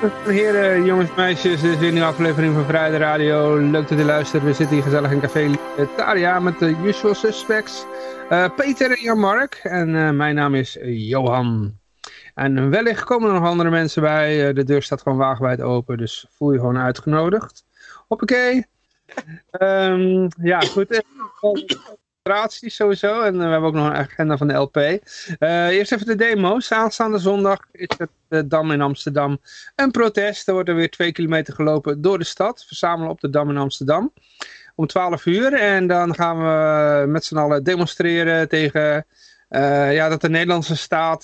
Heren, jongens en meisjes, dit is weer een aflevering van Vrijde Radio. Leuk dat u luistert. We zitten hier gezellig in Café Taria met de usual suspects. Uh, Peter en Jan-Mark. En uh, mijn naam is Johan. En wellicht komen er nog andere mensen bij. Uh, de deur staat gewoon wagenwijd open, dus voel je gewoon uitgenodigd. Hoppakee. Um, ja, goed sowieso. En we hebben ook nog een agenda van de LP. Uh, eerst even de demo's. Aanstaande zondag is het de Dam in Amsterdam een protest. Er wordt er weer twee kilometer gelopen door de stad. Verzamelen op de Dam in Amsterdam. Om 12 uur. En dan gaan we met z'n allen demonstreren tegen ja, dat de Nederlandse staat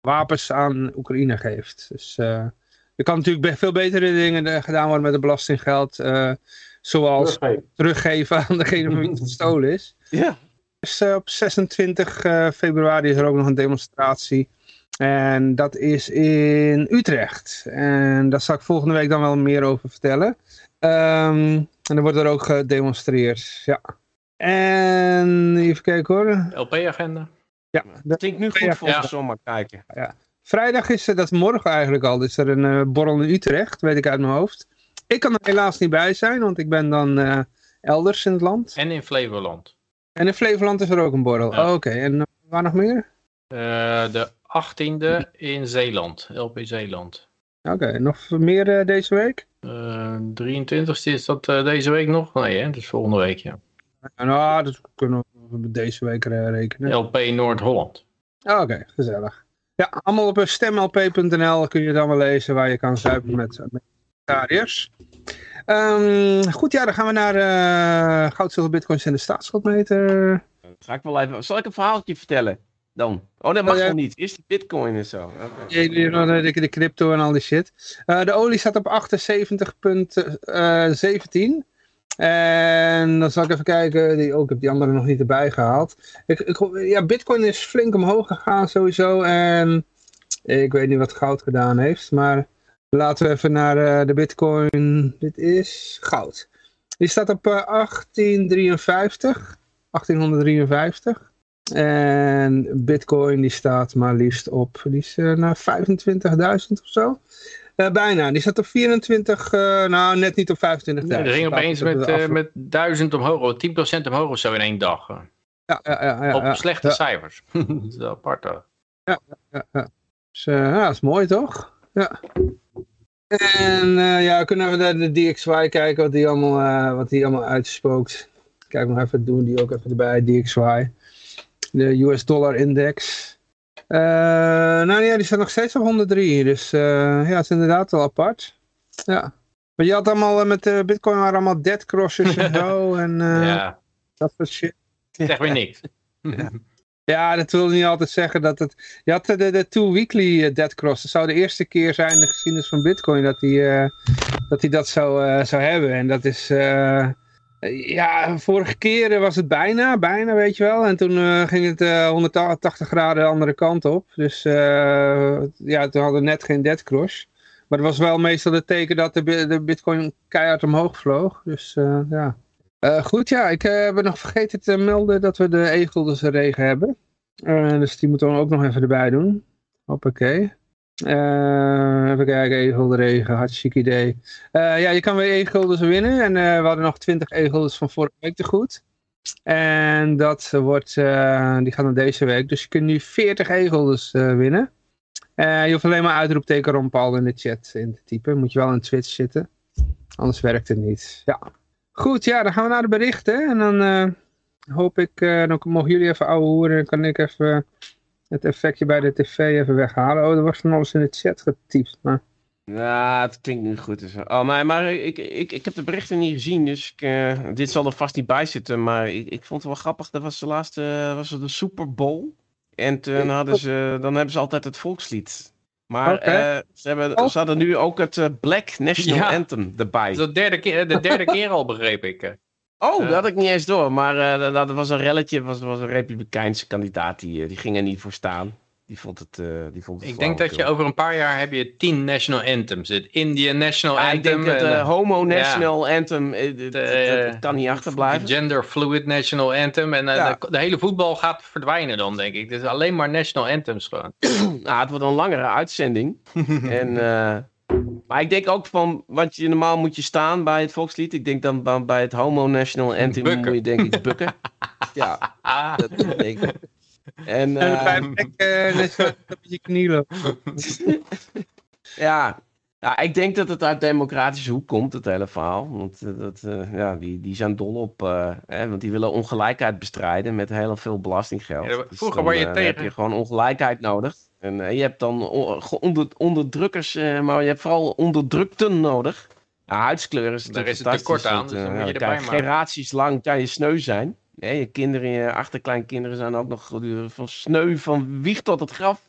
wapens aan Oekraïne geeft. Dus er kan natuurlijk veel betere dingen gedaan worden met het belastinggeld. Zoals teruggeven. teruggeven aan degene van wie het gestolen is. Ja. Dus uh, op 26 uh, februari is er ook nog een demonstratie. En dat is in Utrecht. En daar zal ik volgende week dan wel meer over vertellen. Um, en er wordt er ook gedemonstreerd. Ja. En even kijken hoor. LP-agenda. Ja, dat klinkt nu goed voor ja. de zomer kijken. Ja. Vrijdag is, dat is morgen eigenlijk al, is er een uh, borrel in Utrecht, weet ik uit mijn hoofd. Ik kan er helaas niet bij zijn, want ik ben dan uh, elders in het land. En in Flevoland. En in Flevoland is er ook een borrel. Ja. Oh, Oké, okay. en waar nog meer? Uh, de 18e in Zeeland, LP Zeeland. Oké, okay. nog meer uh, deze week? Uh, 23e is dat deze week nog? Nee, hè? dat is volgende week, ja. Nou, dat kunnen we deze week rekenen. LP Noord-Holland. Oké, okay, gezellig. Ja, allemaal op stemlp.nl kun je het allemaal lezen waar je kan zuipen met, met commentariërs. Um, goed, ja, dan gaan we naar uh, goud, zilver, bitcoins en de staatsschuldmeter. Ga ik wel even, zal ik een verhaaltje vertellen dan? Oh, dat mag oh, ja. nog niet. Is die bitcoin en zo. Okay. De, de, de, crypto en al die shit. Uh, de olie staat op 78,17. En dan zal ik even kijken, die, ook oh, heb die andere nog niet erbij gehaald. Ik, ik, ja, bitcoin is flink omhoog gegaan sowieso. En ik weet niet wat goud gedaan heeft, maar... Laten we even naar uh, de bitcoin. Dit is goud. Die staat op uh, 1853. 1853. En bitcoin die staat maar liefst op die is, uh, naar 25.000 of zo. Uh, bijna. Die staat op 24, uh, nou net niet op 25.000. Nee, er ging opeens met, uh, met 1000 omhoog, 10% omhoog of zo in één dag. Ja, ja, ja, ja, op slechte cijfers. dat is apart. Ja, ja, ja. ja. Dus, ja, dat is mooi toch? Ja. En uh, ja, kunnen we naar de DXY kijken wat die allemaal, uh, wat die allemaal uitspookt. Kijk nog even, doen die ook even erbij, DXY. De US dollar index. Uh, nou ja, die staat nog steeds op 103, dus ja, het is inderdaad wel apart. Ja. Maar je had allemaal met bitcoin waren allemaal dead crossers en zo. en ja. dat soort shit. Zeg weer niks. ja. Ja, dat wil niet altijd zeggen dat het... Je had de, de two weekly uh, dead cross. Het zou de eerste keer zijn in de geschiedenis van bitcoin dat hij uh, dat, hij dat zou, zou hebben. En dat is... Ja, vorige keer was het bijna, bijna weet je wel. En toen ging het 180 graden de andere kant op. Dus ja, toen hadden we net geen dead cross. Maar het was wel meestal het teken dat de, de bitcoin keihard omhoog vloog. Dus ja... Uh, goed, ja, ik uh, nog vergeten te melden dat we de e-guldens regen hebben. Uh, dus die moeten we ook nog even erbij doen. Hoppakee. even kijken, e-gulden regen, hartstikke idee. ja, je kan weer e-guldens winnen. En we hadden nog 20 e-guldens van vorige week te goed. En dat wordt, die gaan naar deze week. Dus je kunt nu 40 e-guldens winnen. je hoeft alleen maar uitroepteken Ron Paul in de chat in te typen. Moet je wel in Twitch zitten. Anders werkt het niet. Ja. Goed, ja, dan gaan we naar de berichten. En dan uh, hoop ik, uh, dan mogen jullie even ouwe horen. Dan kan ik even het effectje bij de tv even weghalen. Oh, er was van alles in de chat getypt. Maar... Ja, het klinkt niet goed. Dus. Oh, maar, maar ik, ik, ik heb de berichten niet gezien, dus ik, uh, dit zal er vast niet bij zitten. Maar ik, ik vond het wel grappig. Dat was de laatste, was de Super Bowl. En toen hadden ze, dan hebben ze altijd het volkslied. Maar okay. uh, ze, hebben, oh. ze hadden nu ook het uh, Black National ja. Anthem erbij. Dat is de derde keer, de derde keer al, begreep ik. Oh, dat had ik niet eens door. Maar uh, dat was een relletje. was, was een republikeinse kandidaat. Die, die ging er niet voor staan. Die vond het, eh, die vond het Ik denk dat je over een paar jaar heb je tien national anthems. Het Indian National Ja, ik Anthem. denk dat de eh, Homo National Anthem, eh, dat kan niet de achterblijven. Gender Fluid National Anthem. En eh, Ja. de, de hele voetbal gaat verdwijnen dan, denk ik. Het is alleen maar national anthems gewoon. Nou, het wordt een langere uitzending. en, eh, maar ik denk ook van, want je, normaal moet je staan bij het volkslied. Ik denk dan bij- bij het Homo National Anthem Bukken. moet je denk ik bukken. ja, Ah, dat denk ik. En, eh, eh, net zo op je knieën. ja, ja, ik denk dat het uit democratische hoek komt, het hele verhaal. Want eh, dat, eh, ja, die, die zijn dol op, eh, hè, want die willen ongelijkheid bestrijden met heel veel belastinggeld. Ja, Dus vroeger dan, was je dan heb tegen- je gewoon ongelijkheid nodig. En je hebt dan onder, onderdrukkers, maar je hebt vooral onderdrukten nodig. Huidskleur is Daar natuurlijk is het tekort aan, dus dan moet je erbij maken. generaties lang kan je sneu zijn. Hè, je kinderen, je achterkleinkinderen zijn ook nog van sneu van wieg tot het graf.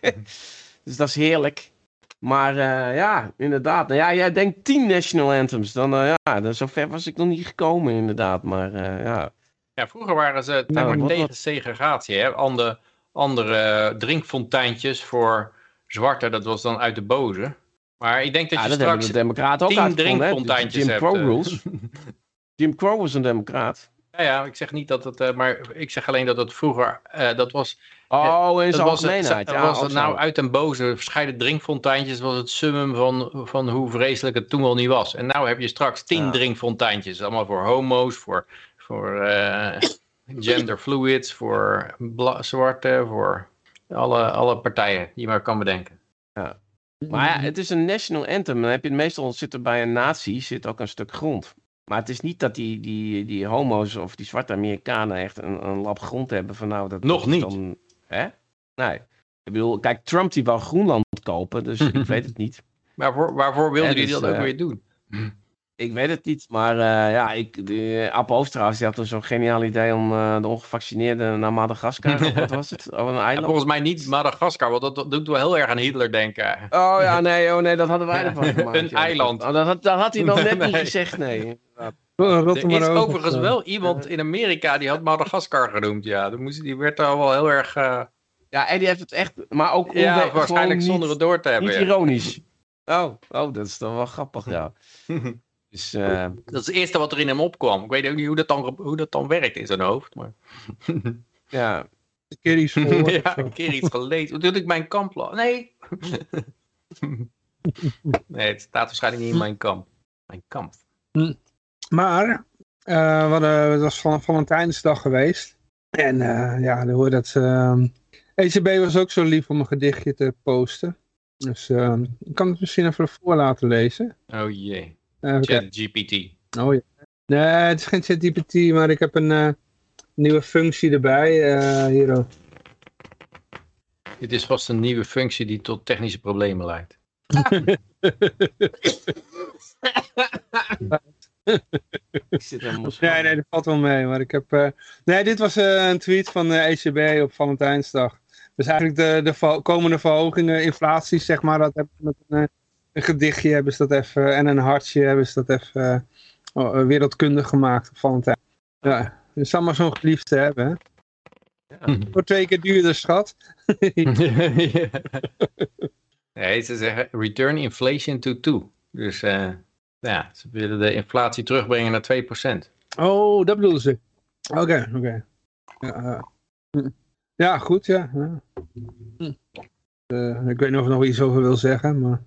dus dat is heerlijk. Maar eh, ja, inderdaad. Nou ja, jij denkt 10 national anthems. Dan, eh, ja, dan, zover was ik nog niet gekomen, inderdaad. Maar eh, ja. Ja, vroeger waren ze Nou, maar, tegen segregatie. Hè? Andere, andere drinkfonteintjes voor zwarte, dat was dan uit de boze. Maar ik denk dat ja, je dat straks... de democraten ook tien drinkfonteintjes Jim hebt, Crow eh. rules. Jim Crow was een democraat. Ja, ja, ik zeg niet dat het... eh, maar ik zeg alleen dat het vroeger... eh, dat was, Oh, in zijn was het, algemeenheid. Ja, was het nou uit den boze verscheiden drinkfonteintjes... was het summum van, van hoe vreselijk het toen wel niet was. En nou heb je straks tien Ja. drinkfonteintjes. Allemaal voor homo's, voor, voor eh, gender fluids, voor zwarte, voor alle, alle partijen die je maar kan bedenken. Maar ja, het is een national anthem. Dan heb je meestal zit er bij een natie zit ook een stuk grond. Maar het is niet dat die, die, die homo's of die zwarte Amerikanen echt een, een lap grond hebben van nou dat Nog niet. Dan, hè? Nee. Ik bedoel, kijk, Trump die wou Groenland kopen, dus ik weet het niet. Waarvoor, waarvoor wilde hij dus, dat ook eh, weer doen? Ik weet het niet, maar eh, ja, ik, de, Oosterhuis die had dus zo'n geniaal idee om eh, de ongevaccineerden naar Madagaskar, of wat was het? Oh, een Ja, eiland? volgens mij niet Madagaskar, want dat, doet wel heel erg aan Hitler denken. Oh ja, nee, oh, nee, dat hadden wij ervan gemaakt. Een ja. eiland. Oh, dat, had, dat had hij dan net niet gezegd, nee. Rot Er is overigens wel iemand in Amerika die had Madagaskar genoemd. Ja, die, werd al wel heel erg. eh, Ja, en die heeft het echt, maar ook ja, waarschijnlijk zonder het door te hebben. niet ja. ironisch. Oh, oh, dat is dan wel grappig, ja. Dus, eh, Dat is het eerste wat er in hem opkwam. Ik weet ook niet hoe dat dan, hoe dat dan werkt in zijn hoofd. Maar... ja, een keer iets gehoord. ja, een keer iets gelezen. Toen ik mijn kamp la- Nee. nee, het staat waarschijnlijk niet in mijn kamp. Mijn kamp. Maar, eh, we hadden, het was van Valentijnsdag geweest. En eh, ja, dan hoor je dat... ehm ECB was ook zo lief om een gedichtje te posten. Dus ehm, ik kan het misschien even voor laten lezen. Oh jee. Even kijken. ChatGPT. Oh ja. Nee, het is geen ChatGPT, maar ik heb een eh, nieuwe functie erbij. eh hier ook. Dit is vast een nieuwe functie die tot technische problemen leidt. ik zit helemaal Nee, nee, dat valt wel mee. Maar ik heb. eh, Nee, dit was eh, een tweet van de ECB op Valentijnsdag. Dus eigenlijk de, de vo- komende verhogingen, inflaties, zeg maar, dat hebben ze met een, eh, een gedichtje hebben ze dat even, en een hartje hebben ze dat even oh, eh, wereldkundig gemaakt op Valentijn. Ja, het is allemaal zo'n geliefde hebben, hè? Ja. Voor twee keer duurder, schat. nee, ze zeggen return inflation to 2. Dus eh, ja, ze willen de inflatie terugbrengen naar 2%. Oh, dat bedoelen ze. Oké, oké. Ja, eh, hm. ja, goed, ja. Hm. Eh, ik weet niet of ik nog iets over wil zeggen, maar...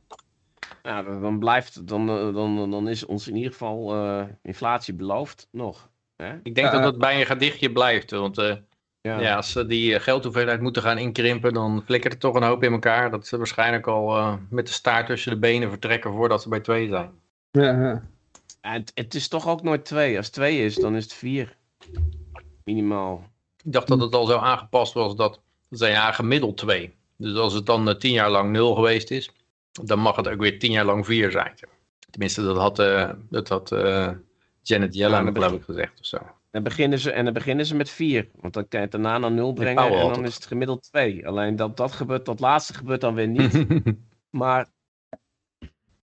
Ja, dan blijft, dan, eh, dan, dan is ons in ieder geval eh, inflatie beloofd nog. Hè? Ik denk dat dat bij een gedichtje blijft. Want eh, Ja. ja. als ze die geldhoeveelheid moeten gaan inkrimpen, dan flikkert het toch een hoop in elkaar. Dat ze waarschijnlijk al eh, met de staart tussen de benen vertrekken voordat ze bij twee zijn. Ja, ja. En het, het is toch ook nooit twee. Als het twee is, dan is het vier. Minimaal. Ik dacht dat het al zo aangepast was dat, dat zijn ja, gemiddeld twee. Dus als het dan tien jaar lang nul geweest is, dan mag het ook weer tien jaar lang vier zijn. Tenminste, dat had, eh, dat had eh, Janet Ja, Yellen, dat geloof ik, gezegd of zo. Dan beginnen ze, en dan beginnen ze met vier. Want dan kan je het daarna naar nul brengen en dan is het gemiddeld twee. Alleen dat, dat gebeurt, dat laatste gebeurt dan weer niet. maar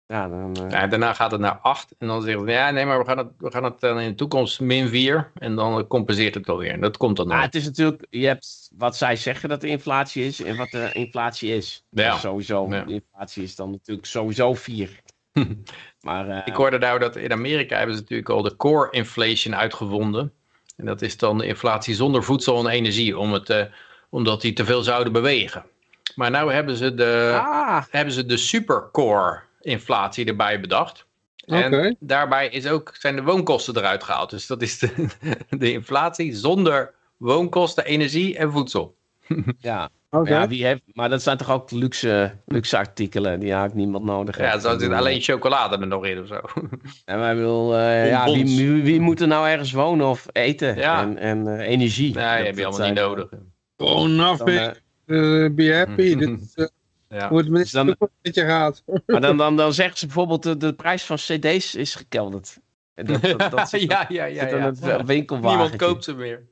Ja, dan, eh, Ja, daarna gaat het naar 8 en dan zeggen ze, ja nee, maar we gaan het, we gaan het dan in de toekomst min 4 en dan eh, compenseert het wel weer. En dat komt dan nog. het is natuurlijk, je hebt wat zij zeggen dat de inflatie is en wat de inflatie is. Ja. Dus sowieso, Ja. de inflatie is dan natuurlijk sowieso 4. maar eh, Ik hoorde nou dat in Amerika hebben ze natuurlijk al de core inflation uitgevonden. En dat is dan de inflatie zonder voedsel en energie, om het, eh, omdat die te veel zouden bewegen. Maar nou hebben ze de, ah, hebben ze de supercore inflatie erbij bedacht. En daarbij is ook, zijn de woonkosten eruit gehaald. Dus dat is de, de inflatie zonder woonkosten, energie en voedsel. ja. Ja, wie heeft, maar dat zijn toch ook luxe, luxe artikelen die eigenlijk niemand nodig heeft. Ja, zo zit alleen chocolade er nog in of zo. En wij wil, eh, ja, wie, Bonbons. wie, wie moet er nou ergens wonen of eten Ja. en, en eh, energie? Nee, Dat- heb je allemaal niet nodig. Gewoon nothing. eh, Uh, be happy. Dit is uh, Ja. hoe het Dus dan- met je gaat. maar dan, dan, dan zeggen ze bijvoorbeeld de, de prijs van cd's is gekelderd. En Dat, dat, dat zit, ja, ja, ja. ja. het winkelwagen. Niemand koopt ze meer.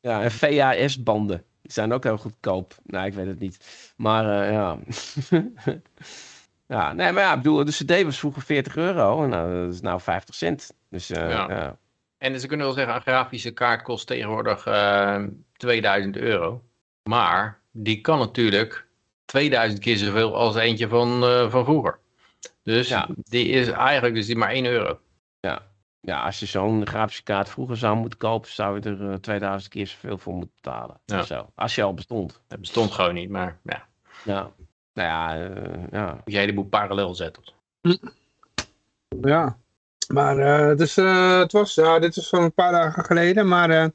Ja, en VHS-banden. Die zijn ook heel goedkoop. Nou, ik weet het niet. Maar eh, ja. ja, nee, maar ja, ik bedoel, de CD was vroeger 40 euro. En nou, dat is nou 50 cent. Dus eh, Ja. ja. En ze kunnen wel zeggen, een grafische kaart kost tegenwoordig eh 2000 euro. Maar die kan natuurlijk 2000 keer zoveel als eentje van, eh, van vroeger. Dus Ja. die is eigenlijk dus die maar 1 euro. ja, als je zo'n grafische kaart vroeger zou moeten kopen, zou je er eh, 2000 keer zoveel voor moeten betalen. Ja. Zo. Als je al bestond. Dat bestond gewoon niet, maar ja, Ja. Nou ja, eh, ja. moet heleboel parallel zetten. Ja. Maar eh, het, is, eh, het was, ja, dit was van een paar dagen geleden, maar eh,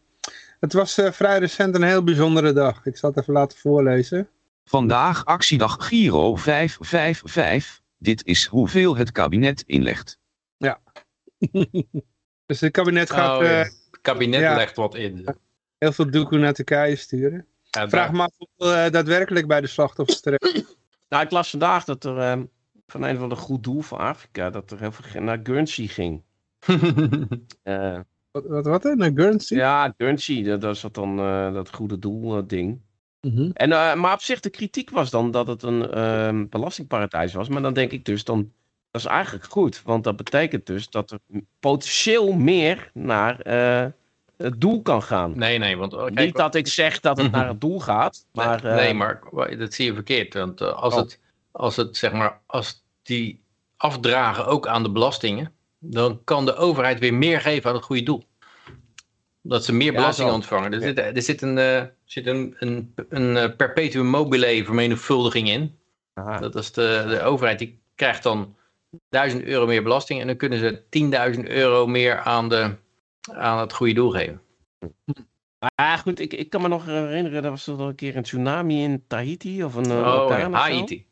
het was eh, vrij recent een heel bijzondere dag. Ik zal het even laten voorlezen. Vandaag actiedag Giro 555. Dit is hoeveel het kabinet inlegt. Dus het kabinet gaat Oh, ja. eh, Het kabinet ja. legt wat in. heel veel doekoe naar Turkije sturen. Ja, Vraag daar- me af hoeveel eh, daadwerkelijk bij de slachtoffers terecht. Nou, ik las vandaag dat er eh, van een van de goed doel van Afrika, dat er heel veel naar Guernsey ging. Eh, Wat, wat, wat hè? Naar Guernsey? ja, Guernsey, dat dat is dat dan eh, dat goede doel eh, Mhm. En, eh, maar op zich, de kritiek was dan dat het een ehm, belastingparadijs was. Maar dan denk ik dus, dan, dat is eigenlijk goed. Want dat betekent dus dat er potentieel meer naar eh, het doel kan gaan. Nee, nee, want... kijk, Niet dat ik zeg dat het naar het doel gaat, maar... nee, eh, nee, maar dat zie je verkeerd. Want eh, als, Oh. het, als het, zeg maar, als die afdragen ook aan de belastingen, dan kan de overheid weer meer geven aan het goede doel. Dat ze meer belasting ontvangen. Er Ja. zit, er zit een, eh, zit een, een, een eh, perpetuum mobile vermenigvuldiging in. aha. Dat is de, de overheid die krijgt dan 1000 euro meer belasting en dan kunnen ze 10.000 euro meer aan, de, aan het goede doel geven. Ah, goed, ik, ik kan me nog herinneren, er was toch een keer een tsunami in Tahiti of een uh, oh, ja? Haiti.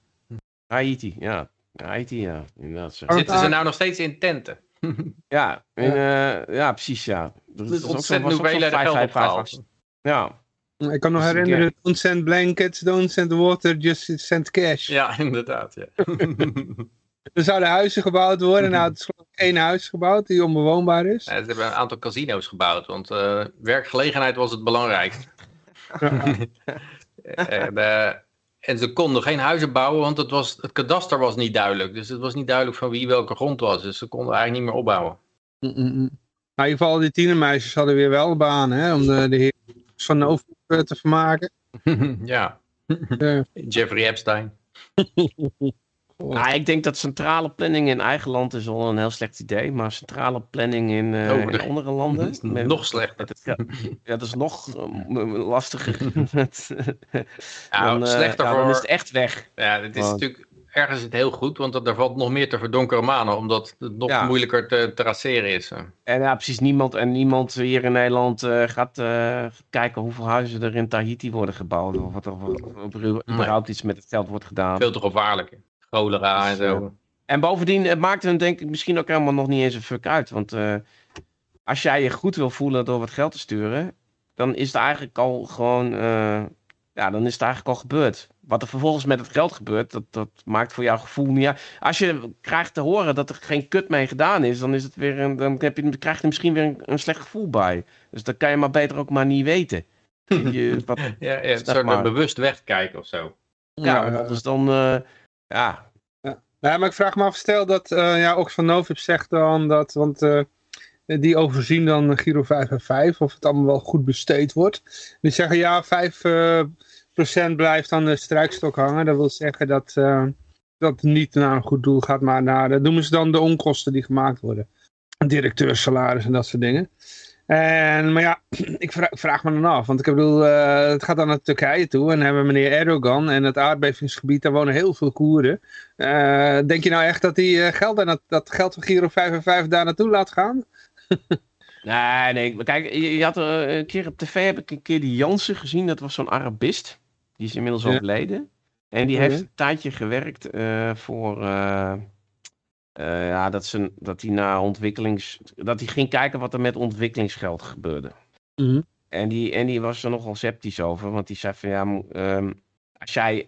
Haiti, ja. Haiti, ja. Inderdaad, Zitten ze nou nog steeds in tenten? Ja, eh, ja, precies, ja. Dat Dat is ontzettend hoeveelheid geld 555. opgehaald. Ja, Ik kan nog Dus herinneren, don't send blankets, don't send water, just send cash. Ja, inderdaad. Ja. Er zouden huizen gebouwd worden. Nou, het is geloof ik één huis gebouwd die onbewoonbaar is. Ja, ze hebben een aantal casino's gebouwd, want eh, werkgelegenheid was het belangrijkste. en, eh, en ze konden geen huizen bouwen, want het, was, het kadaster was niet duidelijk. Dus het was niet duidelijk van wie welke grond was. Dus ze konden eigenlijk niet meer opbouwen. Mm-mm. Nou, in ieder geval, die tienermeisjes hadden weer wel banen, hè, om de, de heer van de overheid eh, te vermaken. ja, Ja. Jeffrey Epstein. Ah, ik denk dat centrale planning in eigen land is al een heel slecht idee. Maar centrale planning in, eh, de- in andere landen... is met- nog slechter. ja, dat is nog eh, lastiger. Met- Nou, dan, slechter ja, voor... dan is het echt weg. Ja, het is natuurlijk ergens het heel goed, want dat- er valt nog meer te verdonkere manen, omdat het nog Ja. moeilijker te traceren is. En ja, precies niemand, en niemand hier in Nederland eh, gaat eh, kijken hoeveel huizen er in Tahiti worden gebouwd. Of wat er er überhaupt iets met het geld wordt gedaan. Veel te gevaarlijk. Cholera en zo. En bovendien, het maakt hun denk ik misschien ook helemaal nog niet eens een fuck uit. Want eh, als jij je goed wil voelen door wat geld te sturen, dan is het eigenlijk al gewoon, eh, ja, dan is het eigenlijk al gebeurd. Wat er vervolgens met het geld gebeurt, dat, dat maakt voor jouw gevoel niet uit. Als je krijgt te horen dat er geen kut mee gedaan is, dan, is het weer een, dan heb je, krijg je er misschien weer een, een slecht gevoel bij. Dus dan kan je maar beter ook maar niet weten. Je, wat, Ja, ja een Zeg soort maar. bewust wegkijken of zo. ja, want anders dan, eh, ja. Ja. Ja, maar ik vraag me af, stel dat uh, ja, Oxfam Novib zegt dan dat, want uh, die overzien dan Giro 5 en 5, of het allemaal wel goed besteed wordt. Die zeggen ja, 5 uh, procent blijft aan de strijkstok hangen. Dat wil zeggen dat dat niet naar een goed doel gaat, maar naar, dat noemen ze dan de onkosten die gemaakt worden. Directeursalaris en dat soort dingen. En, maar ja, ik vraag, vraag, me dan af, want ik bedoel, uh, het gaat dan naar Turkije toe en hebben we meneer Erdogan en het aardbevingsgebied, daar wonen heel veel Koerden. Uh, denk je nou echt dat die uh, geld, en dat, dat geld van Giro 55 daar naartoe laat gaan? nee, nee, kijk, je, je had er, een keer op tv heb ik een keer die Jansen gezien, dat was zo'n Arabist, die is inmiddels ja. overleden. En die heeft een tijdje gewerkt voor uh, ja, dat, ze, dat hij naar ontwikkelings. Dat hij ging kijken wat er met ontwikkelingsgeld gebeurde. Mm -hmm. en, die, en die was er nogal sceptisch over. Want die zei van ja, um, als jij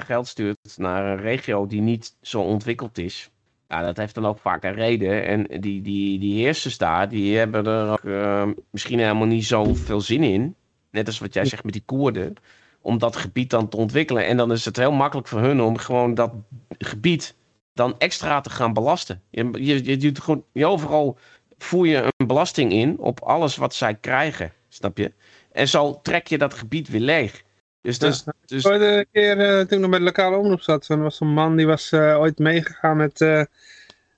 geld stuurt naar een regio die niet zo ontwikkeld is. Ja, dat heeft dan ook vaak een reden. En die, die, die heersers daar, die hebben er ook, uh, misschien helemaal niet zoveel zin in. Net als wat jij zegt met die Koerden. Om dat gebied dan te ontwikkelen. En dan is het heel makkelijk voor hun om gewoon dat gebied dan extra te gaan belasten. Je, je, je, je, gewoon, je overal voer je een belasting in op alles wat zij krijgen, snap je? En zo trek je dat gebied weer leeg. Dus, dus, ja, dus... Ik een keer, uh, toen ik nog bij de lokale omroep zat, er was een man die was uh, ooit meegegaan met, uh,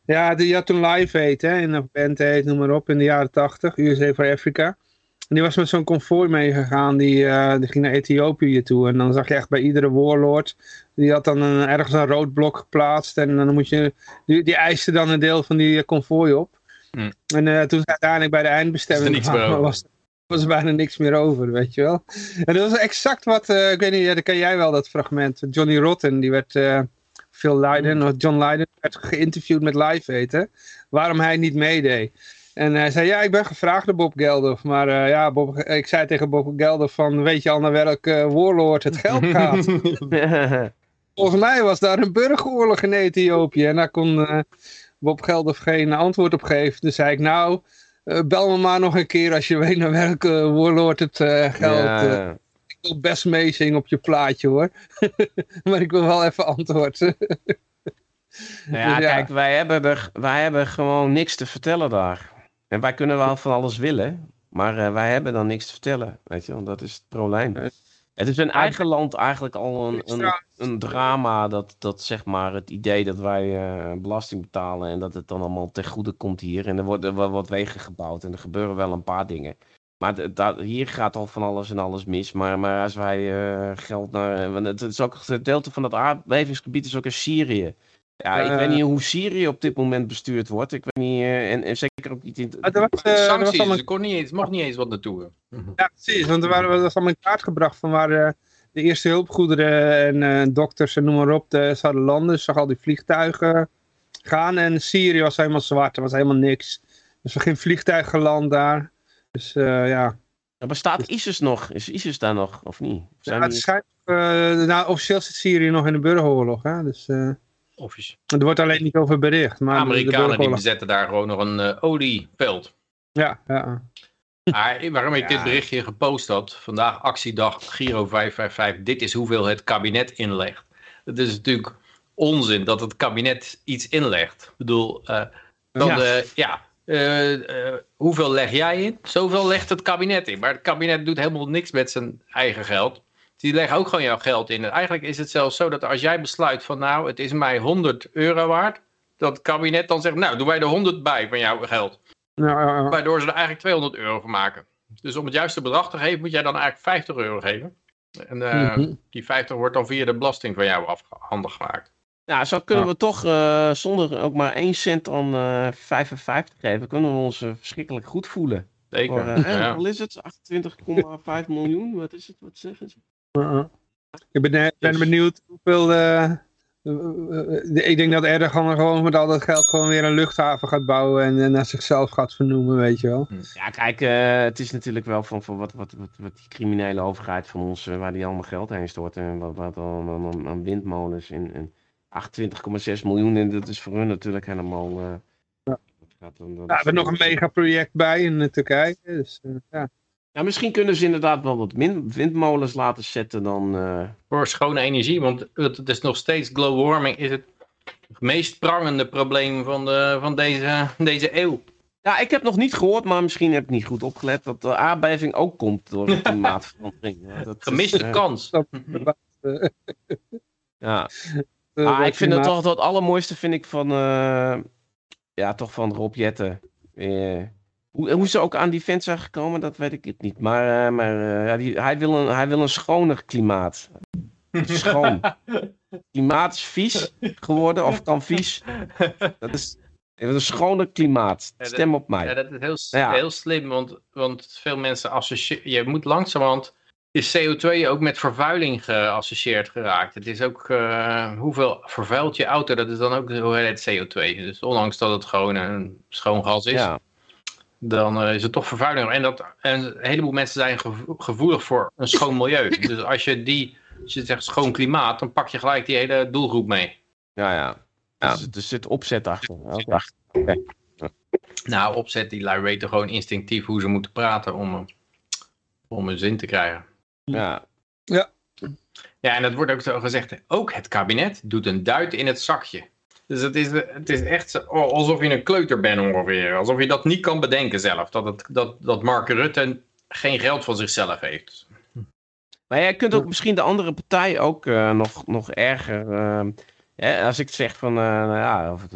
ja, die had toen Live Aid, hè, in een band heet, noem maar op, in de jaren 80, USA for Africa. En die was met zo'n konvooi meegegaan, die, die ging naar Ethiopië toe. En dan zag je echt bij iedere warlord, die had dan een, ergens een rood blok geplaatst. En dan moet je, die, die eiste dan een deel van die konvooi op. Mm. En toen uiteindelijk bij de eindbestemming was, was bijna niks meer over, weet je wel. En dat was exact wat, uh, ik weet niet, ja, dat ken jij wel, dat fragment. Johnny Rotten, die werd, uh, Phil Leiden, of John Leiden, werd geïnterviewd met Live Eten. Waarom hij niet meedeed. En hij zei, ja, ik ben gevraagd door Bob Geldof. Maar uh, ja, Bob, ik zei tegen Bob Geldof van, weet je al naar welke uh, warlord het geld gaat? Volgens mij was daar een burgeroorlog in Ethiopië. En daar kon Bob Geldof geen antwoord op geven. Dus zei ik, nou, bel me maar nog een keer als je weet naar welke warlord het geld... Ja. ik wil best meezingen op je plaatje hoor. maar ik wil wel even antwoord. Nou ja, dus ja, kijk, wij hebben, er, wij hebben gewoon niks te vertellen daar. En wij kunnen wel van alles willen, maar wij hebben dan niks te vertellen. Weet je, want dat is het probleem. Het is in eigen land eigenlijk al een, een, een, drama dat, dat zeg maar het idee dat wij uh, belasting betalen en dat het dan allemaal ten goede komt hier. En er worden wel wat wegen gebouwd en er gebeuren wel een paar dingen. Maar dat, hier gaat al van alles en alles mis. Maar, maar als wij uh, geld naar. Want het is ook het gedeelte van dat aardbevingsgebied is ook in Syrië. Ja, ik uh, weet niet hoe Syrië op dit moment bestuurd wordt. Ik weet niet, uh, en, en, zeker ook niet in... Uh, er was, Sancties, er allemaal... er kon niet eens, mocht niet eens wat naartoe. Ja, precies, want er waren, was allemaal in kaart gebracht van waar de eerste hulpgoederen en dokters en noem maar op de, zouden landen. Dus zag al die vliegtuigen gaan en Syrië was helemaal zwart, er was helemaal niks. Dus er geen vliegtuig geland daar. Dus ja... Er bestaat. ISIS nog? Is ISIS daar nog, of niet? Of ja, het schijnt, nou, officieel zit Syrië nog in de burgeroorlog, hè, dus... Office. Er wordt alleen niet over bericht. Maar Amerikanen die bezetten daar gewoon nog een uh, olieveld. Ja, ja. Maar waarom ik ja. dit berichtje gepost had, vandaag actiedag Giro 555, dit is hoeveel het kabinet inlegt. Het is natuurlijk onzin dat het kabinet iets inlegt. Ik bedoel, uh, dan, ja, uh, ja uh, hoeveel leg jij in? Zoveel legt het kabinet in. Maar het kabinet doet helemaal niks met zijn eigen geld. Die leggen ook gewoon jouw geld in. En eigenlijk is het zelfs zo dat als jij besluit van nou, het is mij 100 euro waard, dat het kabinet dan zegt, nou, doen wij er 100 bij van jouw geld. Ja, ja, ja. Waardoor ze er eigenlijk 200 euro van maken. Dus om het juiste bedrag te geven, moet jij dan eigenlijk 50 euro geven. En uh, mm -hmm. die 50 wordt dan via de belasting van jou afhandig gemaakt. Ja, zo kunnen we toch uh, zonder ook maar 1 cent aan uh, 55 geven, kunnen we ons verschrikkelijk goed voelen. Zeker. Voor, ja. Wat is het? 28,5 miljoen? Wat is het? Wat zeggen ze? Uh -uh. Ik ben, ben benieuwd hoeveel... Uh, ik denk dat Erdogan gewoon met al dat geld gewoon weer een luchthaven gaat bouwen en, en naar zichzelf gaat vernoemen, weet je wel. Ja, kijk, uh, het is natuurlijk wel van, van wat, wat, wat, wat die criminele overheid van ons, uh, waar die allemaal geld heen stort en wat, wat aan, aan, windmolens en, en 28,6 miljoen en dat is voor hun natuurlijk helemaal... ja. Gaat dan, ja, we hebben nog een megaproject bij in Turkije, dus ja. Ja, misschien kunnen ze inderdaad wel wat windmolens laten zetten dan... Uh... Voor schone energie, want het is nog steeds global warming. Is het meest prangende probleem van, de, van deze, deze eeuw. Ja, ik heb nog niet gehoord, maar misschien heb ik niet goed opgelet dat de aardbeving ook komt door de klimaatverandering. Ja, dat Gemiste eh, kans. Ja. Eh, Ah, dat ik vind het toch het allermooiste vind ik van, eh, ja, toch van Rob Jetten. Hoe, hoe ze ook aan die vent zijn gekomen, dat weet ik het niet. Maar, eh, maar eh, ja, die, hij, wil een, hij wil een schoner klimaat. Schoon. klimaat is vies geworden, of kan vies. Dat is een schoner klimaat. Stem op mij. Ja, dat is heel, Ja. heel slim, want, want veel mensen associëren... Je moet langzamerhand... Is CO2 ook met vervuiling geassocieerd geraakt. Het is ook... eh, hoeveel vervuilt je auto, dat is dan ook de hoeveelheid CO2. Dus ondanks dat het gewoon een schoon gas is... Ja, dan eh, is het toch vervuiling. En, dat, en een heleboel mensen zijn gevo- gevoelig voor een schoon milieu. dus als je die, als je zegt schoon klimaat, dan pak je gelijk die hele doelgroep mee. ja, ja. Ja. Dus, er zit opzet achter. Nou, opzet die lui weten gewoon instinctief hoe ze moeten praten om, eh, om een zin te krijgen. Ja. Ja, en dat wordt ook zo gezegd. Ook het kabinet doet een duit in het zakje. Dus het is, het is echt oh, alsof je een kleuter bent ongeveer. Alsof je dat niet kan bedenken zelf. Dat, het, dat, dat Mark Rutte geen geld van zichzelf heeft. Maar jij kunt ook misschien de andere partij ook eh, nog, nog erger. eh, hè, als ik zeg van, eh, nou ja, of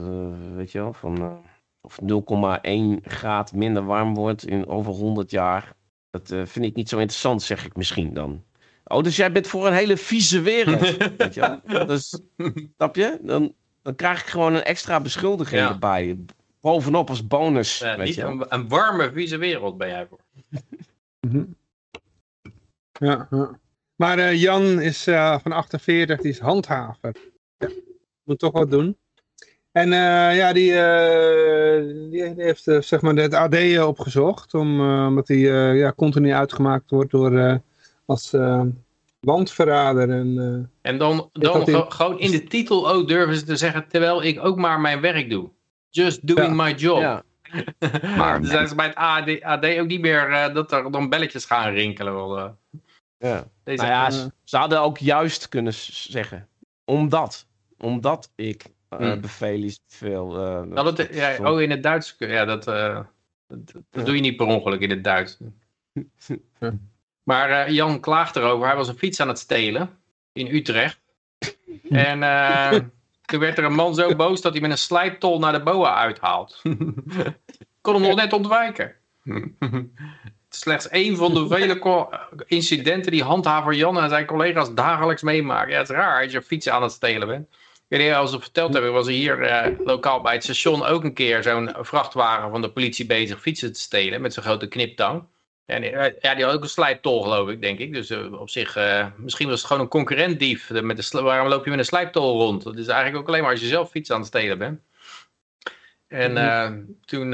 weet je wel, van, of 0,1 graad minder warm wordt in over 100 jaar. Dat vind ik niet zo interessant, zeg ik misschien dan. Oh, dus jij bent voor een hele vieze wereld. weet je wel? Dus, snap je? Dan, dan krijg ik gewoon een extra beschuldiging Ja. erbij. Bovenop als bonus. Weet niet je een, een warme, vieze wereld ben jij voor. Mhm. Ja, ja. Maar eh, Jan is eh, van 48, die is handhaver. Ja, moet toch wat doen. En eh, ja, die, eh, die, heeft zeg maar het AD opgezocht, om, eh, omdat hij eh, ja, continu uitgemaakt wordt door, eh, als eh landverrader. En, eh, En dan, dan in- gewoon in de titel ook durven ze te zeggen, terwijl ik ook maar mijn werk doe. Just doing my job. Ja. Maar dan zijn ze bij het AD, AD ook niet meer eh, dat er dan belletjes gaan rinkelen. wel, eh. Ja. deze, Nou ja, ze, hadden ook juist kunnen zeggen. Omdat. Omdat ik beveel is veel. eh, Nou, dat, ja, oh, in het Duits. Ja, dat, eh, dat, dat Ja. doe je niet per ongeluk in het Duits. Maar eh, Jan klaagt erover. Hij was een fiets aan het stelen in Utrecht. En eh, toen werd er een man zo boos dat hij met een slijptol naar de boa uithaalt. Kon hem nog net ontwijken. Slechts één van de vele incidenten die handhaver Jan en zijn collega's dagelijks meemaken. Ja, het is raar als je fiets aan het stelen bent. Ik weet niet of ze het verteld hebben, was er hier eh, lokaal bij het station ook een keer zo'n vrachtwagen van de politie bezig fietsen te stelen met zo'n grote kniptang. En eh, ja, die had ook een slijptol geloof ik, denk ik. Dus eh, op zich, eh, misschien was het gewoon een concurrentdief. De- Met de waarom loop je met een slijptol rond? Dat is eigenlijk ook alleen maar als je zelf fiets aan het stelen bent. En eh, toen,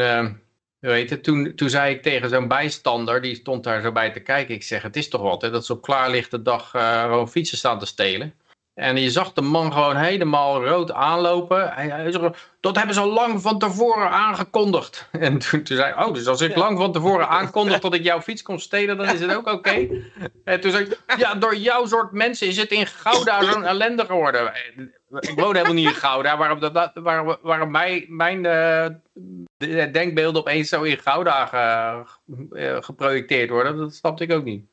heet het, toen, toen zei ik tegen zo'n bijstander, die stond daar zo bij te kijken. Ik zeg, het is toch wat hè, dat ze op klaarlichte dag gewoon fietsen staan te stelen. En je zag de man gewoon helemaal rood aanlopen. Hij, hij zei, dat hebben ze al lang van tevoren aangekondigd. En toen, toen zei ik, oh, dus als ik lang van tevoren aankondig dat ik jouw fiets kom stelen, dan is het ook oké. En toen zei ik, ja, door jouw soort mensen is het in Gouda zo'n ellende geworden. Ik woon helemaal niet in Gouda. Waarom, dat, dat- waarom, waarom mij, mijn eh, de- denkbeelden opeens zo in Gouda ge- eh, geprojecteerd worden, dat snapte ik ook niet.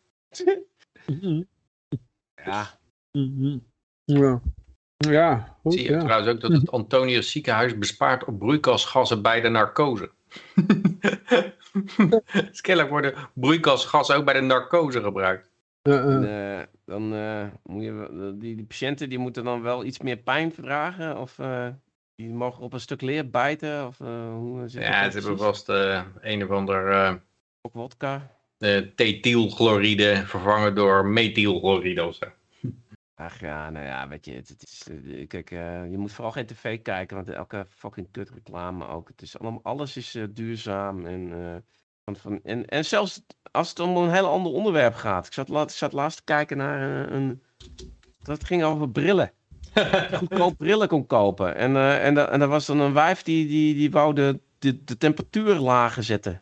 Ja. Mhm. Ja. Ja, goed, Zie je ja. trouwens ook dat het Antonius ziekenhuis bespaart op broeikasgassen bij de narcose. dus kennelijk worden broeikasgassen ook bij de narcose gebruikt. En, eh, dan eh, moet je, die, die patiënten die moeten dan wel iets meer pijn verdragen. Of eh, die mogen op een stuk leer bijten. Of eh, hoe zit Ja, ze hebben vast eh, een of ander eh Ook wodka. eh, thetielchloride vervangen door methylchloride of zo. Ach ja, nou ja, weet je, het, het is, eh, kijk, eh, je moet vooral geen tv kijken, want elke fucking kut reclame ook. Het is allemaal, alles is eh, duurzaam en, eh, van, van, en, en zelfs als het om een heel ander onderwerp gaat. Ik zat, laat, ik zat laatst te kijken naar een, een dat ging over brillen. Goedkoop brillen kon kopen. En, eh, en, da- en er was dan een wijf die, die, die wou de, de, de temperatuur lager zetten.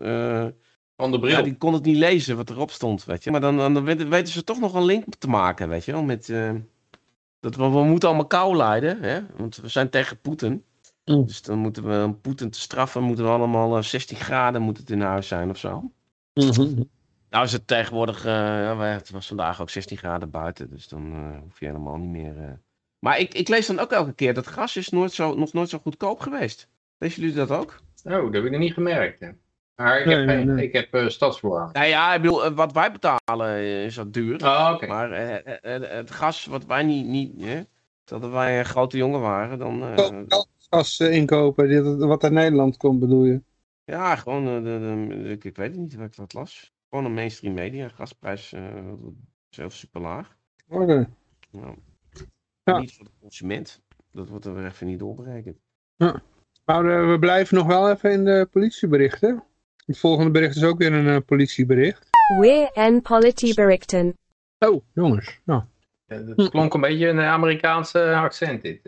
Eh, Van de bril. ja, die kon het niet lezen wat erop stond, weet je. Maar dan, dan weten, weten ze toch nog een link te maken, weet je wel, met... eh, Dat we, we moeten allemaal kou lijden, hè? want we zijn tegen Poetin. Mm. Dus dan moeten we om Poetin te straffen, moeten we allemaal eh, 16 graden moet het in huis zijn of zo. Mhm. Nou is het tegenwoordig, eh, het was vandaag ook 16 graden buiten, dus dan eh, hoef je helemaal niet meer... eh. Maar ik, ik lees dan ook elke keer dat gas is nooit zo, nog nooit zo goedkoop geweest. Lezen jullie dat ook? Oh, dat heb ik nog niet gemerkt. Hè. Maar ik Nee, heb, nee, geen- nee. ik heb stadsverwarming. Nou ja, ik bedoel, eh, wat wij betalen eh, is dat duur. Oh. Maar het gas wat wij niet, niet hè, dat wij een grote jongen waren, dan... eh, Gas inkopen, dit- wat uit Nederland komt bedoel je? ja, gewoon, de, de- ik, ik weet het niet waar ik dat las. Gewoon een mainstream media, gasprijs zelfs super laag. Oké. Nou, Ja. Niet voor de consument. Dat wordt er weer even niet doorberekend. Maar eh, we blijven nog wel even in de politieberichten. Het volgende bericht is ook weer een eh, politiebericht. Weer en politieberichten. Oh, jongens. Nou, Het klonk een beetje een Amerikaanse accent dit.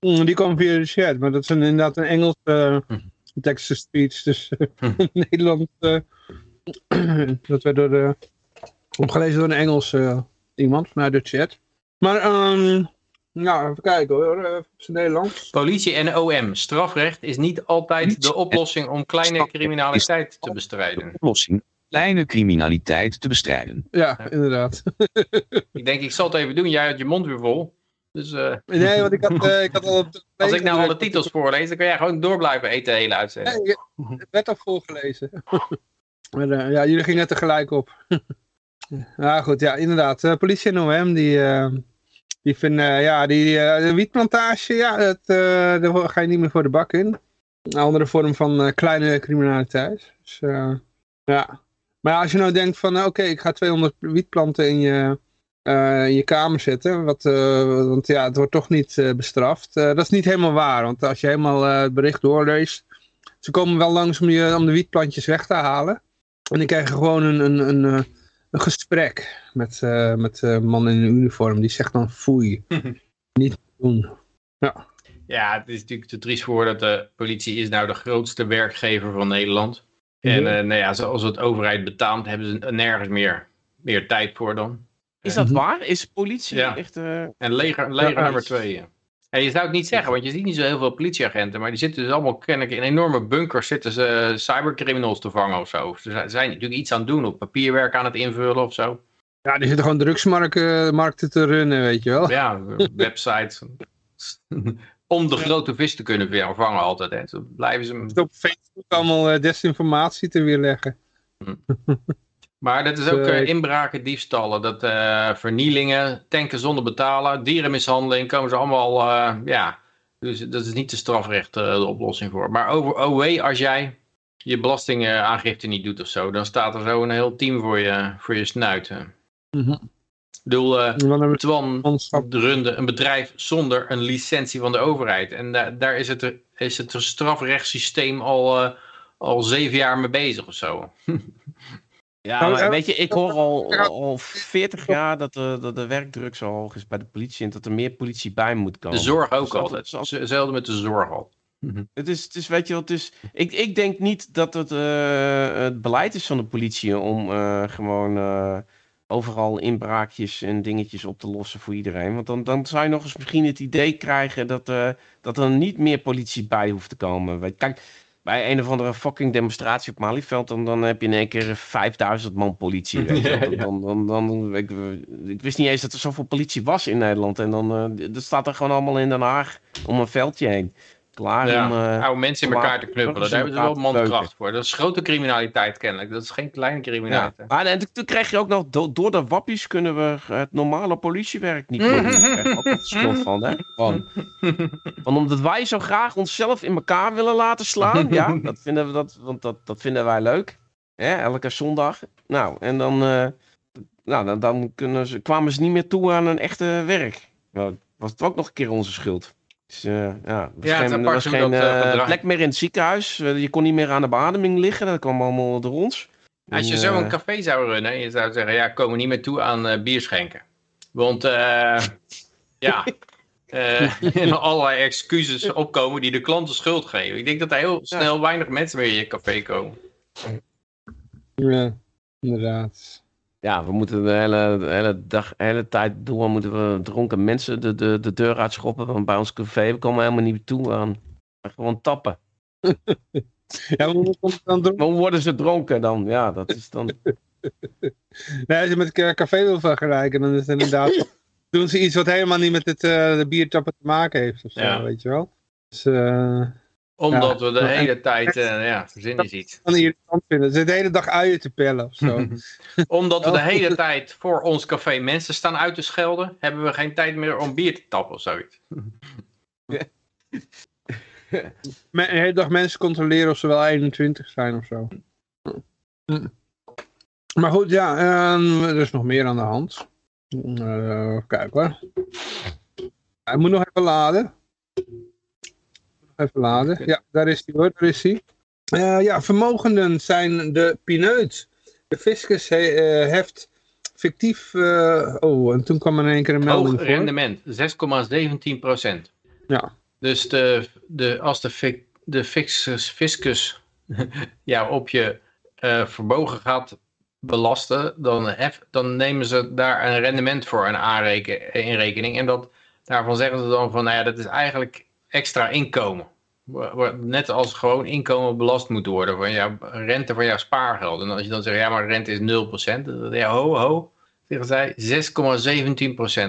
mm, die kwam via de chat, maar dat is een, inderdaad een Engels eh Hm. text speech. Dus eh, Hm. Nederland, eh, dat werd door de, opgelezen door een Engels eh, iemand vanuit de chat. Maar, ehm nou, even kijken hoor, eh, even op zijn Nederlands. Politie en OM. Strafrecht is niet altijd de oplossing om kleine criminaliteit te bestrijden. Oplossing. Kleine criminaliteit te bestrijden. Ja, Ja. inderdaad. Ik denk, ik zal het even doen. Jij had je mond weer vol. Dus eh, Nee, want ik had, eh, ik had al op als ik nou alle titels voorlees, dan kan jij gewoon door blijven eten de hele uitzending. Nee, het werd al voorgelezen. maar, eh, ja, jullie gingen tegelijk op. ja, goed, ja, inderdaad. Eh, politie en OM, die, eh, die vinden, eh, ja, die eh, wietplantage, ja, dat, eh, daar ga je niet meer voor de bak in. Een andere vorm van kleine criminaliteit. Dus, ja. Maar als je nou denkt van, oké, ik ga 200 wietplanten in je, in je kamer zetten, wat, want ja, het wordt toch niet bestraft. Dat is niet helemaal waar, want als je helemaal het bericht doorleest, ze komen wel langs om, je, om de wietplantjes weg te halen. En die krijgen gewoon een, een, een, een gesprek met, eh, met een man in een uniform. Die zegt dan foei. niet doen. Ja, het is natuurlijk te triest voor dat de politie is nou de grootste werkgever van Nederland. En Ja. eh, nou ja, zoals het overheid betaamt, hebben ze nergens meer, meer tijd voor dan. Is dat Mhm. waar? Is politie Ja. echt... eh, En leger, leger Ja, nummer twee. Ja. En je zou het niet zeggen, want je ziet niet zo heel veel politieagenten. Maar die zitten dus allemaal kennelijk in enorme bunkers zitten ze eh, cybercriminals te vangen of zo. Ze zijn- natuurlijk iets aan het doen, op papierwerk aan het invullen of zo. Ja, die zitten gewoon drugsmarkten markten te runnen, weet je wel. Ja, websites. Om de grote vis te kunnen vangen altijd. Hè. Zo blijven ze... Op Facebook allemaal eh, desinformatie te weerleggen. Maar dat is ook Eh, inbraken, diefstallen, dat, eh, vernielingen, tanken zonder betalen, dierenmishandeling, komen ze allemaal, eh, ja, dus dat is niet de strafrecht de oplossing voor. Maar over OW, als jij je belastingaangifte niet doet of zo, dan staat er zo een heel team voor je, voor je snuit. hè. Mhm. Ik bedoel, we Twan runde een bedrijf zonder een licentie van de overheid. En da- daar is het, is het strafrechtssysteem al, al zeven jaar mee bezig of zo. Ja, Nou, maar eh, weet je, ik hoor al, al 40 jaar dat de, dat de werkdruk zo hoog is bij de politie en dat er meer politie bij moet komen. De zorg ook Dus altijd. zoals- Hetzelfde met de zorg al. Het is, het is, weet je het is, ik, ik denk niet dat het eh, het beleid is van de politie om eh, gewoon eh, overal inbraakjes en dingetjes op te lossen voor iedereen. Want dan, dan zou je nog eens misschien het idee krijgen dat, eh, dat er niet meer politie bij hoeft te komen. Weet, kijk, bij een of andere fucking demonstratie op Malieveld, dan, dan heb je in één keer 5000 man politie. Weet je wel. Ja, ja. Dan, dan, dan, ik, ik wist niet eens dat er zoveel politie was in Nederland. En dan eh, dat staat er gewoon allemaal in Den Haag om een veldje heen. Klaar Ja, om... eh, oude mensen in elkaar te knuppelen. Daar hebben ze wel mankracht voor. Dat is grote criminaliteit kennelijk. Dat is geen kleine Ja. criminaliteit. Maar en toen- krijg je ook nog, do- door de wappies kunnen we het normale politiewerk niet meer doen. Ook schuld van, hè? Want omdat wij zo graag onszelf in elkaar willen laten slaan, ja, dat vinden we, dat, want dat, dat vinden wij leuk. Elke zondag. Nou, en dan, eh, nou, dan, dan kunnen ze, kwamen ze niet meer toe aan een echte werk. Nou, was het ook nog een keer onze schuld. Dus, eh, ja, was Ja, het is geen, er was hoe geen dat, eh, eh, plek meer in het ziekenhuis. Je kon niet meer aan de bademing liggen. Dat kwam allemaal door ons. Als je zo een café zou runnen, en je zou zeggen, ja, komen niet meer toe aan eh, bier schenken. Want, eh, ja, eh, en allerlei excuses opkomen die de klanten schuld geven. Ik denk dat er heel snel weinig mensen meer in je café komen. Ja, inderdaad. Ja, we moeten de hele, de hele dag, de hele tijd door moeten we dronken mensen de, de, de deur uitschoppen. Want bij ons café we komen helemaal niet toe aan. Gewoon tappen. Ja, hoe dan worden ze dronken dan? Ja, dat is dan... Nee, als je met een café wil vergelijken, dan is het inderdaad... doen ze iets wat helemaal niet met het, eh, de biertappen te maken heeft of zo, Ja. weet je wel. Dus, eh Omdat Ja. we de hele tijd, eh ja, verzin is iets. kan irritant vinden. Ze de hele dag uien te pellen of zo. Omdat we de hele tijd voor ons café mensen staan uit te schelden, hebben we geen tijd meer om bier te tappen of zoiets. De hele dag mensen controleren of ze wel 21 zijn of zo. Maar goed, ja, ehm, er is nog meer aan de hand. Eh kijk hoor. Hij moet nog even laden. Even laden. Ja, daar is hij hoor, daar is hij. Eh, ja, vermogenden zijn de pineut. De fiscus he- eh, heft fictief... eh, oh, en toen kwam er in één keer een melding Hoog rendement, 6,17 procent. Ja. Dus de, de, als de, fi- de fiscus, fiscus ja, op je vermogen gaat belasten, dan, hef, dan nemen ze daar een rendement voor een aanreken, in rekening. En dat, daarvan zeggen ze dan van, nou ja, dat is eigenlijk extra inkomen. Net als gewoon inkomen belast moet worden van jouw rente van jouw spaargeld. En als je dan zegt, ja, maar rente is 0%. Dan, ja, ho, ho. Zeggen zij,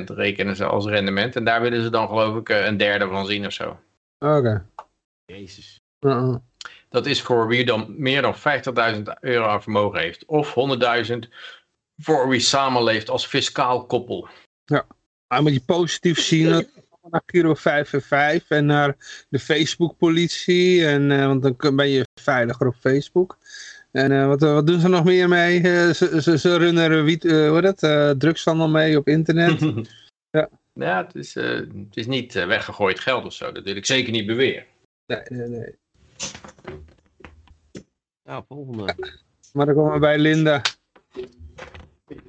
6,17% rekenen ze als rendement. En daar willen ze dan geloof ik eh, een derde van zien of zo. Oké. Jezus. Uh-uh. Dat is voor wie dan meer dan 50.000 euro aan vermogen heeft. Of 100.000 voor wie samenleeft als fiscaal koppel. Maar moet je positief zien dat naar Giro 5 en 5 en naar de Facebook politie. En, eh, want dan kun- ben je veiliger op Facebook. En eh, wat, wat doen ze nog meer mee? Eh, ze, ze, ze runnen er wiet, eh, hoe heet dat? eh, drugshandel mee op internet. Ja. ja, het is, eh, het is niet weggegooid geld of zo. Dat wil ik zeker niet beweren. Nee, nee, nee. Nou, volgende. Maar dan komen we bij Linda.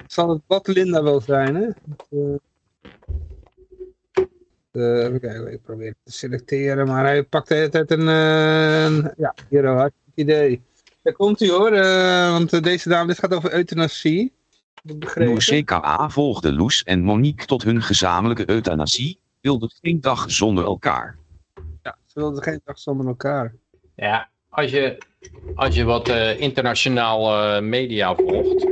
Zal het wat Linda wil zijn, hè? Eh, eh, even kijken, ik probeer het te selecteren, maar hij pakt de hele tijd een, eh, een- ja, hier een hartstikke idee. Daar komt hij hoor, eh, want deze dame, dit gaat over euthanasie. CKA volgde Loes en Monique tot hun gezamenlijke euthanasie, wilde geen dag zonder elkaar. Ja, ze wilden geen dag zonder elkaar. Ja, als je, als je wat eh, internationaal eh, media volgt,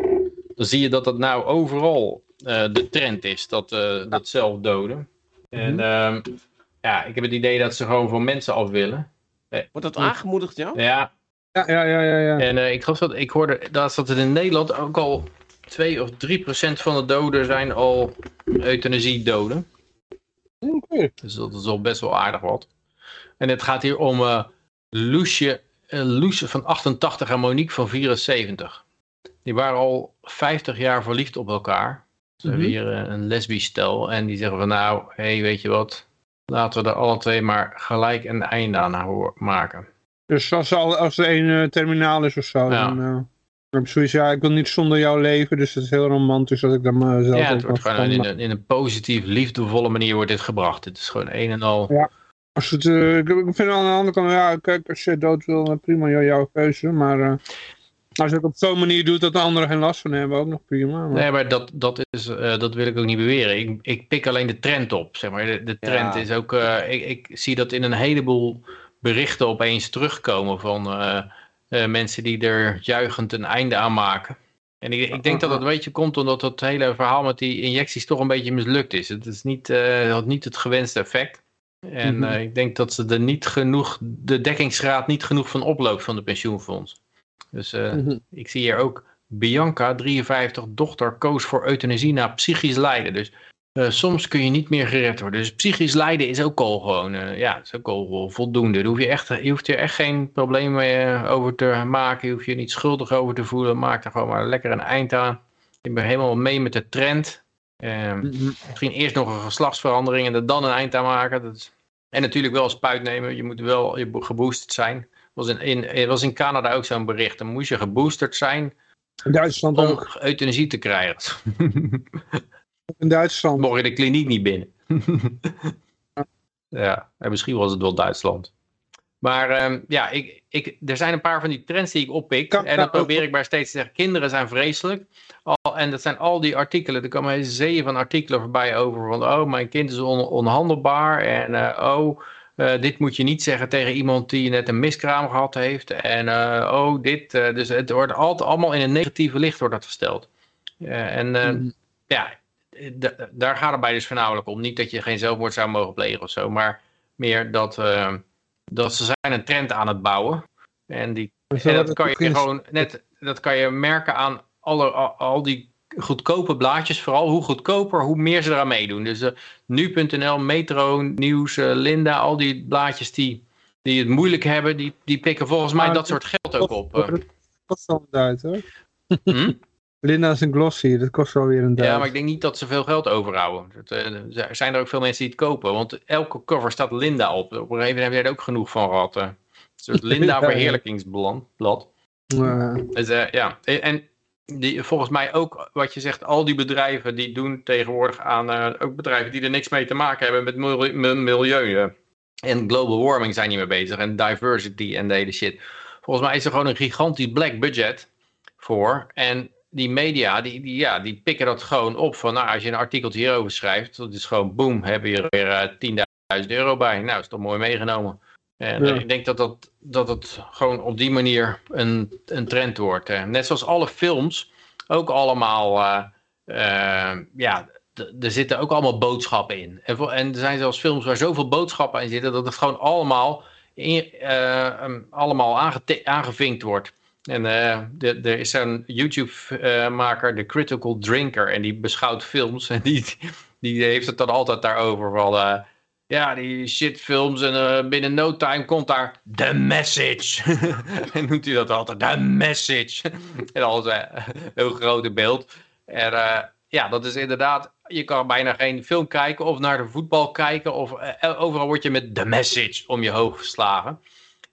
dan zie je dat dat nou overal eh, de trend is, dat, eh, dat zelfdoden. En ehm, ja, ik heb het idee dat ze gewoon van mensen af willen. Wordt dat aangemoedigd, ja? Ja, Ja, ja, ja, ja. ja. en eh, ik geloof dat ik hoorde dat dat het in Nederland ook al 2 of 3 procent van de doden zijn al euthanasie doden. Oké. Dus dat is al best wel aardig wat. En het gaat hier om eh Loesje, eh, Loesje van 88 en Monique van 74. Die waren al 50 jaar verliefd op elkaar. Ze hebben Mhm. hier eh, een lesbisch stel. En die zeggen van nou, hé, hey, weet je wat. Laten we er alle twee maar gelijk een einde aan maken. Dus als, al- als er een eh, terminaal is of zo, Ja. dan... dan heb zoiets, ja, ik wil niet zonder jou leven, dus het is heel romantisch dat ik dan zelf ja, het wordt gewoon in een, in een positief, liefdevolle manier wordt dit gebracht. Het is gewoon een en al... Ja. Als het, eh, ik, vind aan de andere kant, ja, kijk, als je dood wil, prima, jou- jouw keuze. Maar als je het op zo'n manier doet dat de anderen geen last van hebben, ook nog prima. Maar, Nee, maar dat, dat, is, eh, dat wil ik ook niet beweren. Ik, ik pik alleen de trend op. Zeg maar. de, de trend Ja. is ook. eh, ik, ik zie dat in een heleboel berichten opeens terugkomen van eh, mensen die er juichend een einde aan maken. En ik, ik denk dat dat een beetje komt omdat dat hele verhaal met die injecties toch een beetje mislukt is. Het is niet, eh, had niet het gewenste effect. En Mhm. ik denk dat ze er niet genoeg, de dekkingsgraad niet genoeg van oploopt van de pensioenfonds. Dus eh, Mhm. ik zie hier ook Bianca, 53, dochter, koos voor euthanasie na psychisch lijden. Dus eh, soms kun je niet meer gered worden. Dus psychisch lijden is ook al gewoon, eh, ja, is ook al voldoende. Daar hoef je, echt, je hoeft er echt geen probleem mee over te maken. Je hoeft je niet schuldig over te voelen. Maak er gewoon maar lekker een eind aan. Ik ben helemaal mee met de trend. Eh, Mhm. misschien eerst nog een geslachtsverandering en er dan een eind aan maken. Dat is... En natuurlijk wel spuit nemen. Je moet wel je bo- geboosterd zijn. Was in, in, er was in Canada ook zo'n bericht. Dan moest je geboosterd zijn In Duitsland om ook. euthanasie te krijgen. In Duitsland. Mocht je de kliniek niet binnen. ja, en misschien was het wel Duitsland. Maar ehm, ja, ik, ik, er zijn een paar van die trends die ik oppik. Kan- en dan probeer ik maar steeds te zeggen, kinderen zijn vreselijk. Al, en dat zijn al die artikelen, er komen een zee van artikelen voorbij over van, oh, mijn kind is on, onhandelbaar. En eh, oh, eh, dit moet je niet zeggen tegen iemand die net een miskraam gehad heeft. En eh, oh, dit. eh, dus het wordt altijd allemaal in een negatieve licht wordt dat gesteld. En Mhm. ja, daar gaat het bij dus voornamelijk om. Niet dat je geen zelfmoord zou mogen plegen of zo, maar meer dat, dat ze zijn een trend aan het bouwen. En, die, en dat kan je gewoon net, dat kan je merken aan alle, al, al die goedkope blaadjes, vooral hoe goedkoper, hoe meer ze eraan meedoen. Dus eh, nu.nl, Metro, Nieuws, eh, Linda, al die blaadjes die, die het moeilijk hebben, die, die pikken volgens mij Maar dat soort geld ook op. eh. Dat wel een duit hoor. Hm? Linda's en Glossy, dat kost wel weer een duit. Ja, maar ik denk niet dat ze veel geld overhouden. Er zijn er ook veel mensen die het kopen. Want elke cover staat Linda op. Op een gegeven moment hebben we er ook genoeg van gehad. eh. Een soort Linda verheerlijkingsblad. Dus, ja. En die, volgens mij ook wat je zegt, al die bedrijven die doen tegenwoordig aan, eh, ook bedrijven die er niks mee te maken hebben met milieu, milieu en global warming zijn niet mee bezig en diversity en de hele shit. Volgens mij is er gewoon een gigantisch black budget voor en die media, die, die, ja, die pikken dat gewoon op van, nou, als je een artikeltje hierover schrijft, dat is gewoon boom, heb je er weer eh, 10.000 euro bij. Nou, is toch mooi meegenomen. En Ja. ik denk dat, dat, dat het gewoon op die manier een, een trend wordt. eh. Net zoals alle films ook allemaal, eh, eh, ja, er zitten ook allemaal boodschappen in. En, en er zijn zelfs films waar zoveel boodschappen in zitten dat het gewoon allemaal, in, eh, um, allemaal aangevinkt wordt. En er is een YouTube-maker, de Critical Drinker, en die beschouwt films. En die, die heeft het dan altijd daarover van... ja, die shitfilms en eh, binnen no time komt daar The Message. en noemt hij dat altijd, The Message. en alles eh, heel groot in beeld. En eh, ja, dat is inderdaad, je kan bijna geen film kijken of naar de voetbal kijken. Of overal word je met The Message om je hoofd geslagen.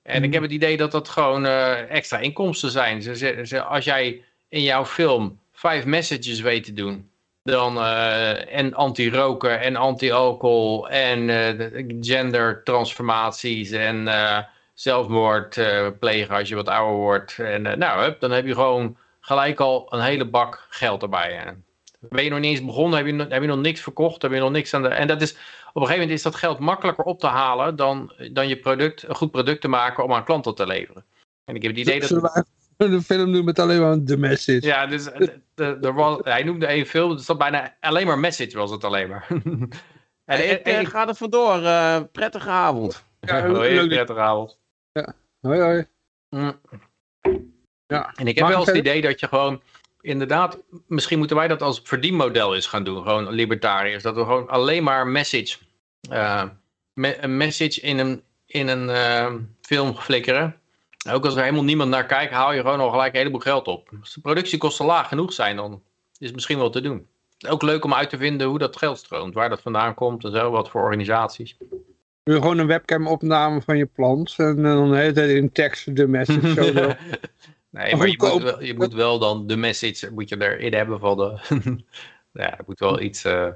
En ik heb het idee dat dat gewoon extra inkomsten zijn. Ze, ze, ze- als jij in jouw film vijf messages weet te doen, dan, eh, en anti-roken en anti-alcohol en de- gendertransformaties en eh, zelfmoord plegen als je wat ouder wordt. En nou, hup, dan heb je gewoon gelijk al een hele bak geld erbij. hè. Ben je nog niet eens begonnen, heb je, nog- heb je nog niks verkocht, heb je nog niks aan de... En dat is, op een gegeven moment is dat geld makkelijker op te halen dan, dan je product, een goed product te maken om aan klanten te leveren. En ik heb het idee dat... Zullen we eigenlijk een film doen met alleen maar The Message? Ja, dus de, de, was, hij noemde één film, het zat bijna alleen maar message was het alleen maar. en, en, eh, ik- ga er vandoor. eh, prettige avond. Ja, prettige avond. Hoi hoi. Mm. Ja. En ik heb Mag wel eens het idee dat je gewoon, inderdaad, misschien moeten wij dat als verdienmodel eens gaan doen, gewoon libertariërs. Dat we gewoon alleen maar message, eh, me- een message in een, in een eh, film flikkeren. Ook als er helemaal niemand naar kijkt, haal je gewoon al gelijk een heleboel geld op. Als de productiekosten laag genoeg zijn, dan is het misschien wel te doen. Ook leuk om uit te vinden hoe dat geld stroomt, waar dat vandaan komt en zo, wat voor organisaties. Doe gewoon een webcam opname van je plant en dan de hele tijd in tekst The Message. zo. Nee, maar je moet, wel, je moet wel dan de message moet je erin hebben van de... ja, het moet wel iets... eh,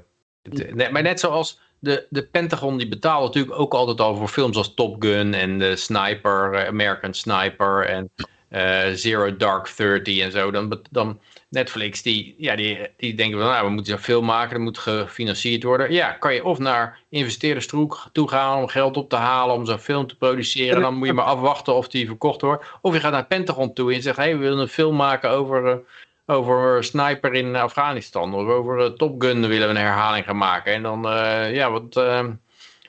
het- nee, maar net zoals de, de Pentagon, die betaalt natuurlijk ook altijd al voor films als Top Gun en de Sniper, eh, American Sniper en eh, Zero Dark Thirty en zo. Dan, dan Netflix, die, ja, die, die denken van, nou, we moeten een film maken, dat moet gefinancierd worden. Ja, kan je of naar investeerders toe gaan om geld op te halen, om zo'n film te produceren. Dan moet je maar afwachten of die verkocht wordt. Of je gaat naar Pentagon toe en zegt, hé, hey, we willen een film maken over... over sniper in Afghanistan. Of over eh, Top Gun willen we een herhaling gaan maken. En dan, eh, ja, wat, eh,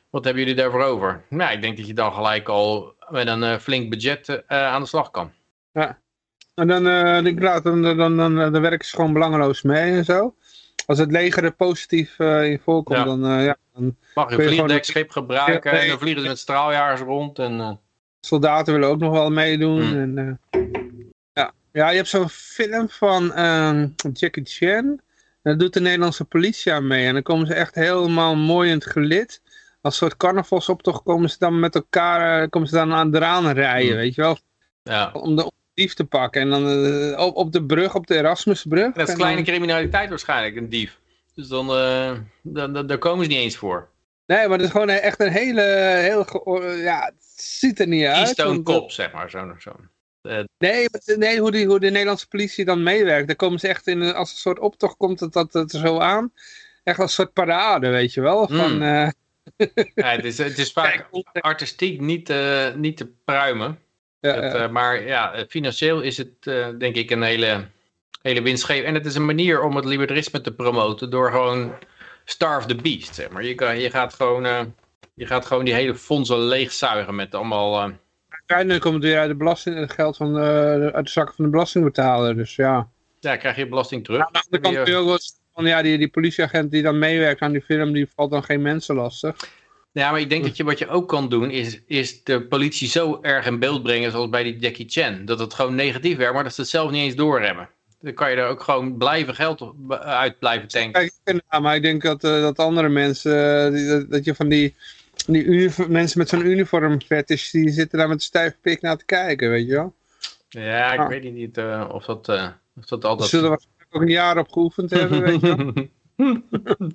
wat hebben jullie daarvoor over? Nou, ik denk dat je dan gelijk al met een eh, flink budget aan de slag kan. En dan, inderdaad, dan, dan, dan, dan, werken ze gewoon belangeloos mee en zo. Als het leger er positief in voorkomt, Ja. dan, ja, dan Mag je een vliegdekschip gebruiken Ja, en dan vliegen ze met straaljagers rond. En, soldaten willen ook nog wel meedoen. Hmm. En, ja. je hebt zo'n film van ehm, Jackie Chan. Daar doet de Nederlandse politie aan mee. En dan komen ze echt helemaal mooi in het gelid. Als soort carnavalsoptocht komen ze dan met elkaar eh, komen ze dan aan eraan rijden, Hmm. weet je wel. ja. Om de, de dief te pakken. En dan eh, op, op de brug, op de Erasmusbrug. Dat is kleine dan- criminaliteit waarschijnlijk, een dief. Dus dan, eh, dan, dan, daar komen ze niet eens voor. Nee, maar het is gewoon echt een hele, heel, ja, het ziet er niet uit. Keystone kop, zeg maar. Zo, zo. Nee, maar- nee hoe, die, hoe de Nederlandse politie dan meewerkt. Daar komen ze echt in, een- als een soort optocht komt het dat, dat er zo aan. Echt als een soort parade, weet je wel. Van, Hmm. eh, Ja, het, is, het is vaak artistiek niet, eh, niet te pruimen. ja, Het, ja. eh, maar ja, eh, financieel is het eh, denk ik een hele, hele winstgeving. En het is een manier om het libertarisme te promoten door gewoon starve the beast. Zeg maar. je, kan, je, gaat gewoon, eh, je gaat gewoon die hele fondsen leegzuigen met allemaal... eh, Uiteindelijk komt het weer uit de belasting, het geld van, eh, uit de zakken van de belastingbetaler. Dus ja. ja, krijg je belasting terug. Aan de andere kant kun je ook wel van, ja, die, die politieagent die dan meewerkt aan die film, die valt dan geen mensen lastig. Ja, maar ik denk dat je wat je ook kan doen, is, is de politie zo erg in beeld brengen, zoals bij die Jackie Chan. Dat het gewoon negatief werkt, maar dat ze het zelf niet eens doorremmen. Dan kan je er ook gewoon blijven geld op- uit blijven tanken. Kijk, ja, maar ik denk dat, eh, dat andere mensen, eh, dat je van die, die mensen met zo'n uniform fetish, die zitten daar met een stijf pik naar te kijken, weet je wel. Ja, ik Ah. weet niet eh, of, dat, eh, of dat Ze altijd... zullen waarschijnlijk ook een jaar op geoefend hebben, weet je wel.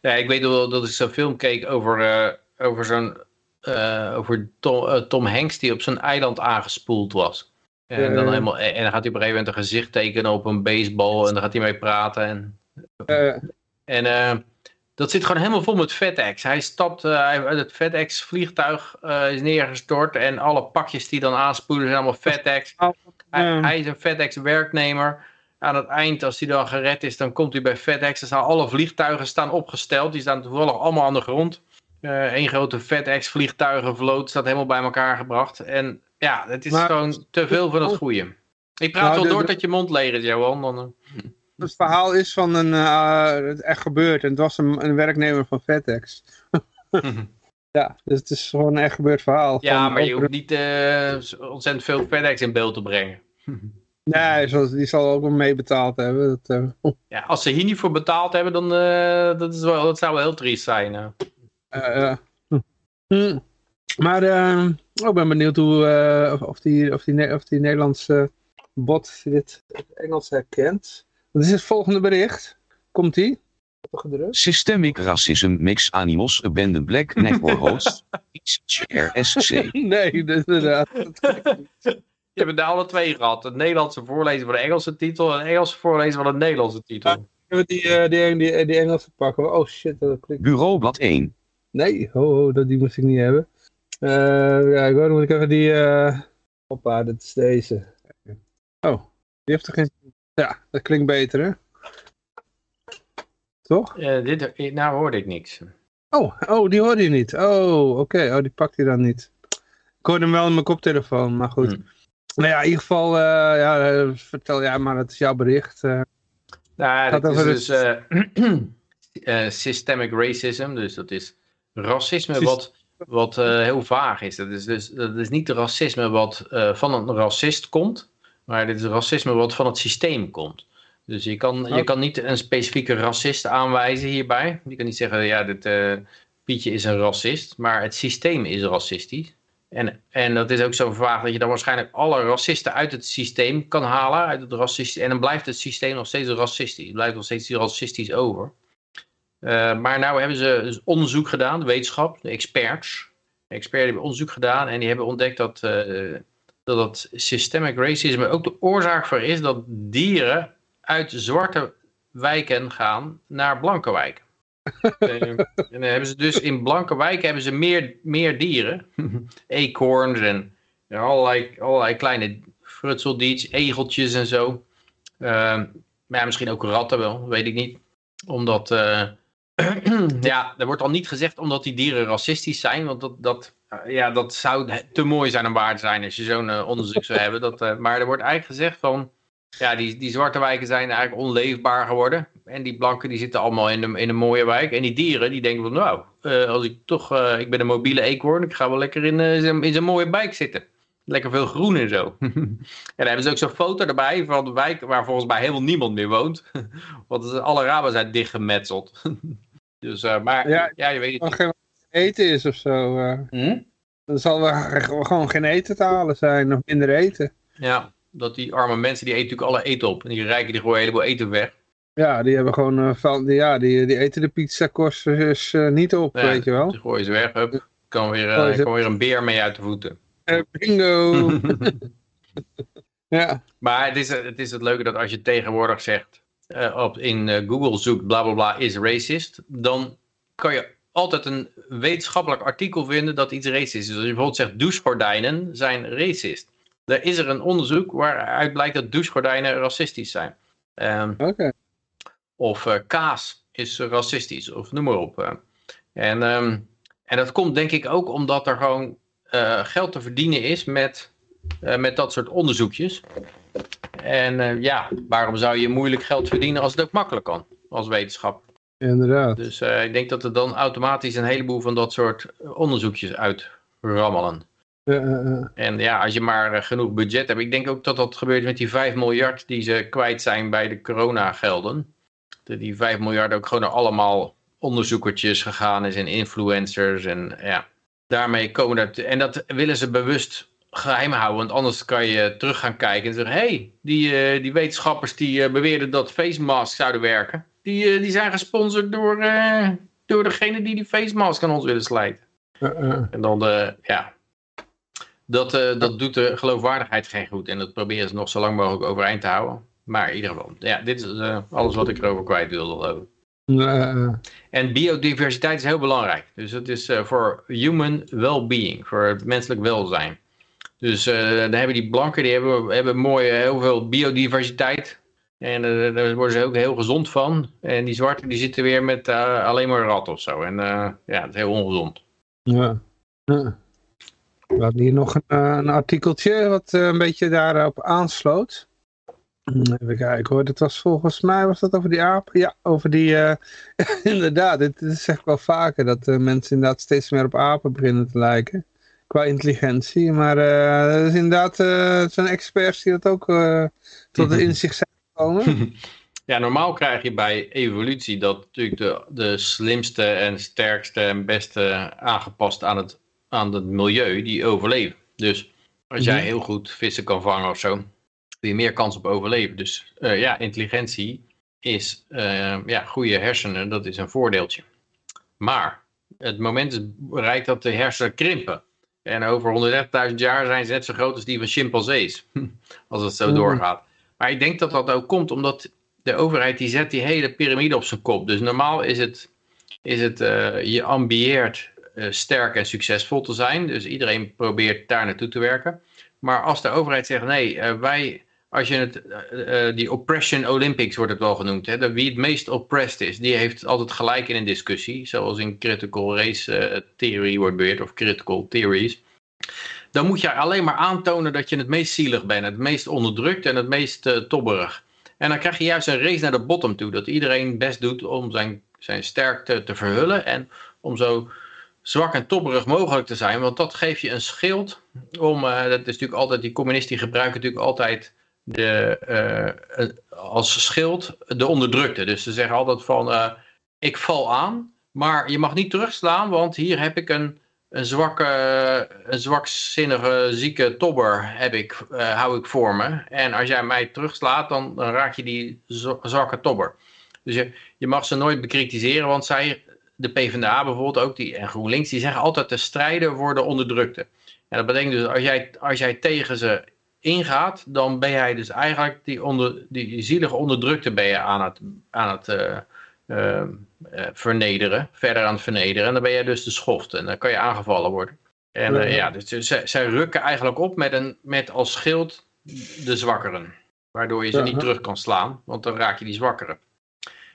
ja, ik weet wel dat ik zo'n film keek over, eh, over zo'n over Tom, Tom Hanks die op zo'n eiland aangespoeld was. En dan, helemaal, en dan gaat hij op een gegeven moment een gezicht tekenen op een baseball en dan gaat hij mee praten. En, en dat zit gewoon helemaal vol met FedEx. Hij stapt eh, uit het FedEx vliegtuig eh, is neergestort en alle pakjes die dan aanspoelen zijn allemaal FedEx. Hij, Ja. hij is een FedEx werknemer. Aan het eind, als hij dan gered is, dan komt hij bij FedEx. Er staan alle vliegtuigen staan opgesteld. Die staan toevallig allemaal aan de grond. Eén grote FedEx vliegtuigenvloot staat helemaal bij elkaar gebracht. En ja, het is Maar- gewoon te veel van het goede. Ik praat Nou, wel door dat je mond leeg is, Johan. Dan, eh. Het verhaal is van een, eh, het echt gebeurd en het was een, een werknemer van FedEx. Ja, dus het is gewoon een echt gebeurd verhaal. ja, Van maar je hoeft niet eh, ontzettend veel FedEx in beeld te brengen. Nee, die zal ook wel meebetaald hebben. Dat, eh, Ja, als ze hier niet voor betaald hebben, dan uh, dat, is wel, dat zou wel heel triest zijn. Uh. Uh, uh. Hm. Maar uh, oh, ik ben benieuwd hoe, uh, of, of, die, of, die, of die Nederlandse bot dit Engels herkent. Wat is het volgende bericht? Komt die? Systemic racism makes animals abandon black never host. RSC. Nee, inderdaad. Je hebt er alle twee gehad. Het Nederlandse voorlezen van de Engelse titel en het Engelse voorlezen van de Nederlandse titel. we die, uh, die, die, die Engelse pakken? Oh shit, dat klikt. Bureaublad 1. Nee, ho, ho, dat, die moest ik niet hebben. Uh, ja, dan moet ik even die... Uh... Hoppa, dat is deze. Oh, die heeft er geen... Ja, dat klinkt beter, hè? Toch? Uh, dit, nou hoorde ik niks. Oh, oh, die hoorde je niet. Oh, oké. Okay. Oh, die pakt hij dan niet. Ik hoorde hem wel in mijn koptelefoon, maar goed. Hmm. Nou ja, in ieder geval, uh, ja, vertel ja, maar het is jouw bericht. Uh, nou, dat is dus systemic racism, dus dat is racisme Syst wat, wat heel vaag is. Dat is dus dat is niet racisme wat van een racist komt, maar dit is racisme wat van het systeem komt. Dus je kan, je kan niet een specifieke racist aanwijzen hierbij. Je kan niet zeggen, ja, dit, uh, Pietje is een racist, maar het systeem is racistisch. En, en dat is ook zo vaag dat je dan waarschijnlijk alle racisten uit het systeem kan halen. Uit het racistisch, en dan blijft het systeem nog steeds racistisch. Het blijft nog steeds racistisch over. Uh, maar nou hebben ze dus onderzoek gedaan, de wetenschap, de experts. De experts hebben onderzoek gedaan en die hebben ontdekt dat, uh, dat het systemic racisme ook de oorzaak voor is dat dieren uit zwarte wijken gaan naar blanke wijken. en dan hebben ze dus in blanke wijken hebben ze meer, meer dieren. Eekhoorns en, allerlei, allerlei kleine frutseldiets, egeltjes en zo. Uh, maar ja, misschien ook ratten wel, weet ik niet. Omdat, uh, ja, er wordt al niet gezegd omdat die dieren racistisch zijn. Want dat, dat, ja, dat zou te mooi zijn om waar te zijn als je zo'n uh, onderzoek zou hebben. Dat, uh, maar er wordt eigenlijk gezegd van, ja, die, die zwarte wijken zijn eigenlijk onleefbaar geworden. En die blanken die zitten allemaal in een, in een mooie wijk. En die dieren die denken van, nou, uh, als ik toch, ik ben een mobiele eekhoorn, ik ga wel lekker in, in zo'n mooie wijk zitten. Lekker veel groen en zo. en dan hebben ze ook zo'n foto erbij van de wijk waar volgens mij helemaal niemand meer woont. Want alle ramen zijn dichtgemetseld. dus, maar ja, ja, je weet het eten is of zo. Uh. Hm? Dan zal er gewoon geen eten te halen zijn of minder eten. Ja, dat die arme mensen die eten natuurlijk alle eten op. En die rijken die gooien een heleboel eten weg. Ja, die hebben gewoon eh, van, die, ja, die, die eten de pizzakorst dus eh, niet op, Ja, weet je wel. Die gooien ze weg, hup. Kan weer, eh, ze- kan weer een beer mee uit de voeten. Eh, bingo! ja, Maar het is, het is het leuke dat als je tegenwoordig zegt, eh, op, in eh, Google zoekt bla bla bla is racist, dan kan je altijd een wetenschappelijk artikel vinden dat iets racist is. Dus als je bijvoorbeeld zegt douchegordijnen zijn racist. Er is er een onderzoek waaruit blijkt dat douchegordijnen racistisch zijn. Ehm, oké. of eh, kaas is racistisch, of noem maar op. eh. En, ehm, en dat komt denk ik ook omdat er gewoon eh, geld te verdienen is met, met dat soort onderzoekjes. En ja, waarom zou je moeilijk geld verdienen als het ook makkelijk kan, als wetenschap. Inderdaad. Dus eh, ik denk dat er dan automatisch een heleboel van dat soort onderzoekjes uitrammelen. Ja. En ja, als je maar eh, genoeg budget hebt. Ik denk ook dat dat gebeurt met die 5 miljard die ze kwijt zijn bij de coronagelden. Dat die 5 miljard ook gewoon naar allemaal onderzoekertjes gegaan is en influencers. En ja, daarmee komen dat. En dat willen ze bewust geheim houden. Want anders kan je terug gaan kijken en zeggen: hé, hey, die, eh, die wetenschappers die beweerden dat face masks zouden werken. Die, eh, die zijn gesponsord door, eh, door degene die die face mask aan ons willen slijten. Ja. En dan, eh, ja, dat, eh, dat doet de geloofwaardigheid geen goed. En dat proberen ze nog zo lang mogelijk overeind te houden. Maar in ieder geval, ja, dit is eh, alles wat ik erover kwijt wilde ja. En biodiversiteit is heel belangrijk. Dus het is eh, voor human well-being, voor het menselijk welzijn. Dus eh, dan hebben die blanken, die hebben, hebben mooi eh, heel veel biodiversiteit. En eh, daar worden ze ook heel gezond van. En die zwarte die zitten weer met eh, alleen maar rat of zo. En eh, ja, het is heel ongezond. Ja. ja. We hadden hier nog een, een artikeltje wat een beetje daarop aansloot. Hmm, Even kijken hoor, dit was volgens mij, was dat over die aap? Ja, over die, inderdaad, dit, dit zeg ik wel vaker, dat mensen inderdaad steeds meer op apen beginnen te lijken. Qua intelligentie, maar er is inderdaad eh, zijn experts die dat ook tot het inzicht zijn Ja, normaal krijg je bij evolutie dat natuurlijk de, de slimste en sterkste en beste aangepast aan het, aan het milieu, die overleven. Dus als jij Mhm. heel goed vissen kan vangen of zo, heb je meer kans op overleven. Dus eh, ja, intelligentie is, eh, ja, goede hersenen, dat is een voordeeltje. Maar het moment is bereikt dat de hersenen krimpen. En over 130.000 jaar zijn ze net zo groot als die van chimpansees. Als het zo Mhm. doorgaat. Maar ik denk dat dat ook komt omdat de overheid die zet die hele piramide op zijn kop. Dus normaal is het, is het eh, je ambieert eh, sterk en succesvol te zijn. Dus iedereen probeert daar naartoe te werken. Maar als de overheid zegt nee, eh, wij, als je het, die oppression Olympics wordt het wel genoemd. Hè, wie het meest oppressed is, die heeft altijd gelijk in een discussie. Zoals in critical race theory wordt beweerd of critical theories. Dan moet je alleen maar aantonen dat je het meest zielig bent, het meest onderdrukt en het meest eh, tobberig. En dan krijg je juist een race naar de bottom toe. Dat iedereen best doet om zijn, zijn sterkte te verhullen. En om zo zwak en tobberig mogelijk te zijn. Want dat geeft je een schild om... eh, dat is natuurlijk altijd... Die communisten gebruiken natuurlijk altijd de, eh, als schild de onderdrukte. Dus ze zeggen altijd van... ik val aan, maar je mag niet terugslaan. Want hier heb ik een, een, zwakke, een zwakzinnige, zieke tobber heb ik, eh, hou ik voor me. En als jij mij terugslaat, dan, raak je die zwa- zwakke tobber. Dus je, je mag ze nooit bekritiseren, want zij, de PvdA bijvoorbeeld ook, die, en GroenLinks, die zeggen altijd te strijden voor de onderdrukte. En dat betekent dus, als jij, als jij tegen ze ingaat, dan ben jij dus eigenlijk die, onder, die zielige onderdrukte ben je aan het, aan het eh, eh, eh, vernederen, verder aan het vernederen. En dan ben jij dus de schoft en dan kan je aangevallen worden. En eh, Ja. ja, dus zij, zij rukken eigenlijk op met, een, met als schild de zwakkeren. Waardoor je ze Ja. niet terug kan slaan, want dan raak je die zwakkeren.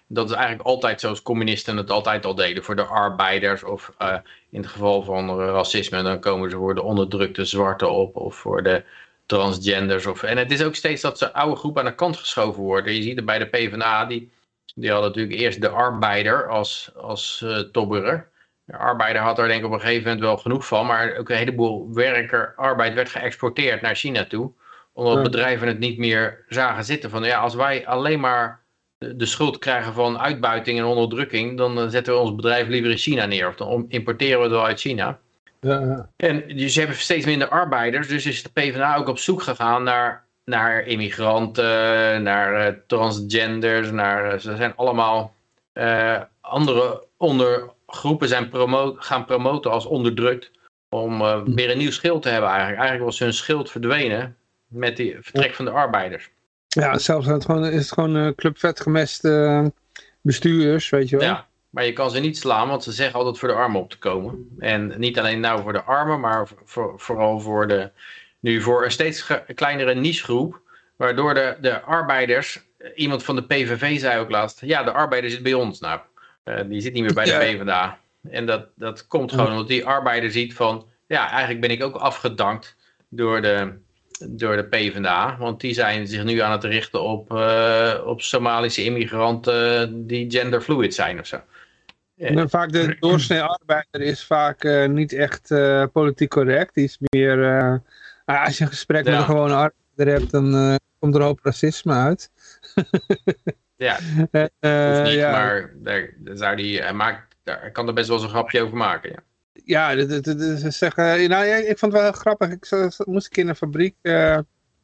Dat is eigenlijk altijd zoals communisten het altijd al deden voor de arbeiders. Of eh, in het geval van racisme, dan komen ze voor de onderdrukte zwarte op. Of voor de transgenders. Of, en het is ook steeds dat ze oude groepen aan de kant geschoven worden. Je ziet het bij de PvdA, die, die hadden natuurlijk eerst de arbeider als, als eh tobberer. De arbeider had er denk ik op een gegeven moment wel genoeg van. Maar ook een heleboel werker, arbeid werd geëxporteerd naar China toe. Omdat Ja. bedrijven het niet meer zagen zitten. Van ja, als wij alleen maar de de schuld krijgen van uitbuiting en onderdrukking, dan eh, zetten we ons bedrijf liever in China neer. Of dan importeren we het wel uit China. Ja. En dus je hebt steeds minder arbeiders, dus is de PvdA ook op zoek gegaan naar naar immigranten, naar eh, transgenders, naar, eh, ze zijn allemaal eh, andere ondergroepen zijn promo gaan promoten als onderdrukt. Om eh, weer een nieuw schild te hebben eigenlijk. Eigenlijk was hun schild verdwenen met die vertrek van de arbeiders. Ja, zelfs is het gewoon, is het gewoon uh, clubvet gemeste bestuurders, weet je wel. Ja, maar je kan ze niet slaan, want ze zeggen altijd voor de armen op te komen. En niet alleen nou voor de armen, maar voor, vooral voor de, nu voor een steeds kleinere nichegroep. Waardoor de, de arbeiders, iemand van de PVV zei ook laatst, ja de arbeider zit bij ons. Nou, uh, die zit niet meer bij de. PvdA. En dat, dat komt gewoon omdat die arbeider ziet van, ja eigenlijk ben ik ook afgedankt door de, door de PvdA. Want die zijn zich nu aan het richten op, uh, op Somalische immigranten die genderfluid zijn of zo. En vaak de doorsnee arbeider is vaak uh, niet echt uh, politiek correct. Die is meer, als je een gesprek ja. met een gewone arbeider hebt, dan uh, komt er een hoop racisme uit. ja, uh, niet, ja. maar daar, daar zou die, hij, maakt, daar kan er best wel eens een grapje over maken. Ja, ja ze zeggen, nou, ik vond het wel grappig. Ik moest een keer in een fabriek,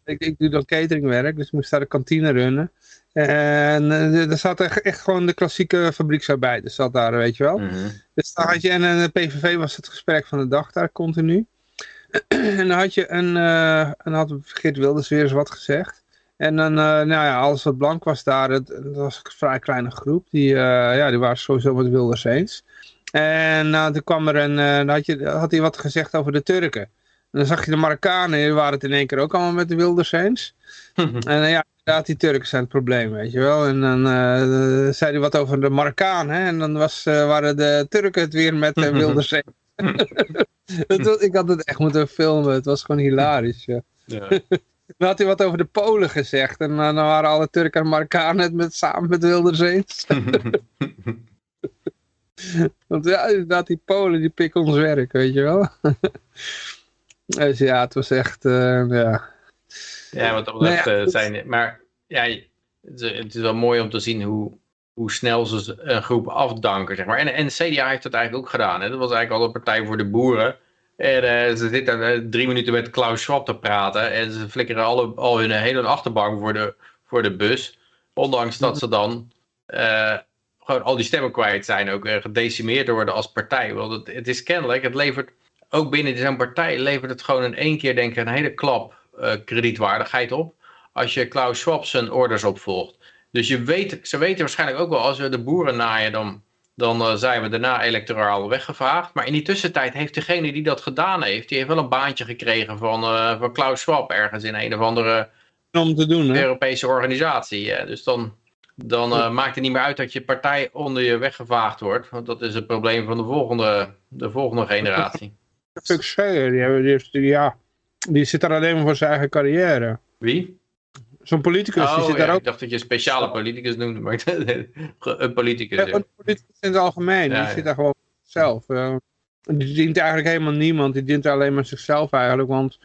ik, ik doe dan cateringwerk, dus ik moest daar de kantine runnen. En er zat echt, echt, gewoon de klassieke fabrieksarbeid. Dus zat daar, weet je wel. Mm -hmm. Dus dan had je, en de PVV was het gesprek van de dag daar continu. en dan had je een, uh, en had Geert Wilders weer eens wat gezegd. En dan, uh, nou ja, alles wat blank was daar, het was een vrij kleine groep. Die, ja, die waren sowieso met Wilders eens. En nou, toen kwam er een, dan had, je, had hij wat gezegd over de Turken. En dan zag je de Marokkanen, die waren het in één keer ook allemaal met de Wilders eens. en ja, inderdaad, die Turken zijn het probleem, weet je wel. En dan uh, zei hij wat over de Marokkaan, hè. En dan was, uh, waren de Turken het weer met de Wilders eens. ik had het echt moeten filmen, het was gewoon hilarisch, ja. ja. Dan had hij wat over de Polen gezegd. En uh, dan waren alle Turken en Marokkanen het met, samen met Wilders eens. Want ja, inderdaad, die Polen die pikken ons werk, weet je wel. dus ja, het was echt, uh, ja... Ja, wat dat betreft nou ja, zijn... Maar ja, het is wel mooi om te zien hoe, hoe snel ze een groep afdanken, zeg maar. En, en CDA heeft dat eigenlijk ook gedaan. Hè? Dat was eigenlijk al een partij voor de boeren. En uh, ze zitten uh, drie minuten met Klaus Schwab te praten. En ze flikkeren alle, al hun hele achterbank voor de, voor de bus. Ondanks dat ze dan uh, gewoon al die stemmen kwijt zijn. Ook gedecimeerd worden als partij. Want het, het is kennelijk, het levert... Ook binnen zo'n partij levert het gewoon in één keer, denk ik, een hele klap kredietwaardigheid op. Als je Klaus Schwab zijn orders opvolgt. Dus je weet, ze weten waarschijnlijk ook wel, als we de boeren naaien, dan, dan uh, zijn we daarna electoraal weggevaagd. Maar in die tussentijd heeft degene die dat gedaan heeft, die heeft wel een baantje gekregen van, uh, van Klaus Schwab ergens in een of andere om te doen, hè? Europese organisatie. Dus dan, dan uh, maakt het niet meer uit dat je partij onder je weggevaagd wordt. Want dat is het probleem van de volgende, de volgende generatie. Fuck die, hebben, die, ja, die zit daar alleen maar voor zijn eigen carrière. Wie? Zo'n politicus, oh, die zit ja, daar ook... Ik dacht dat je speciale politicus noemde, maar een politicus. Ja, een politicus in het algemeen, ja, die ja. zit daar gewoon zelf. Uh, die dient eigenlijk helemaal niemand, die dient alleen maar zichzelf eigenlijk, want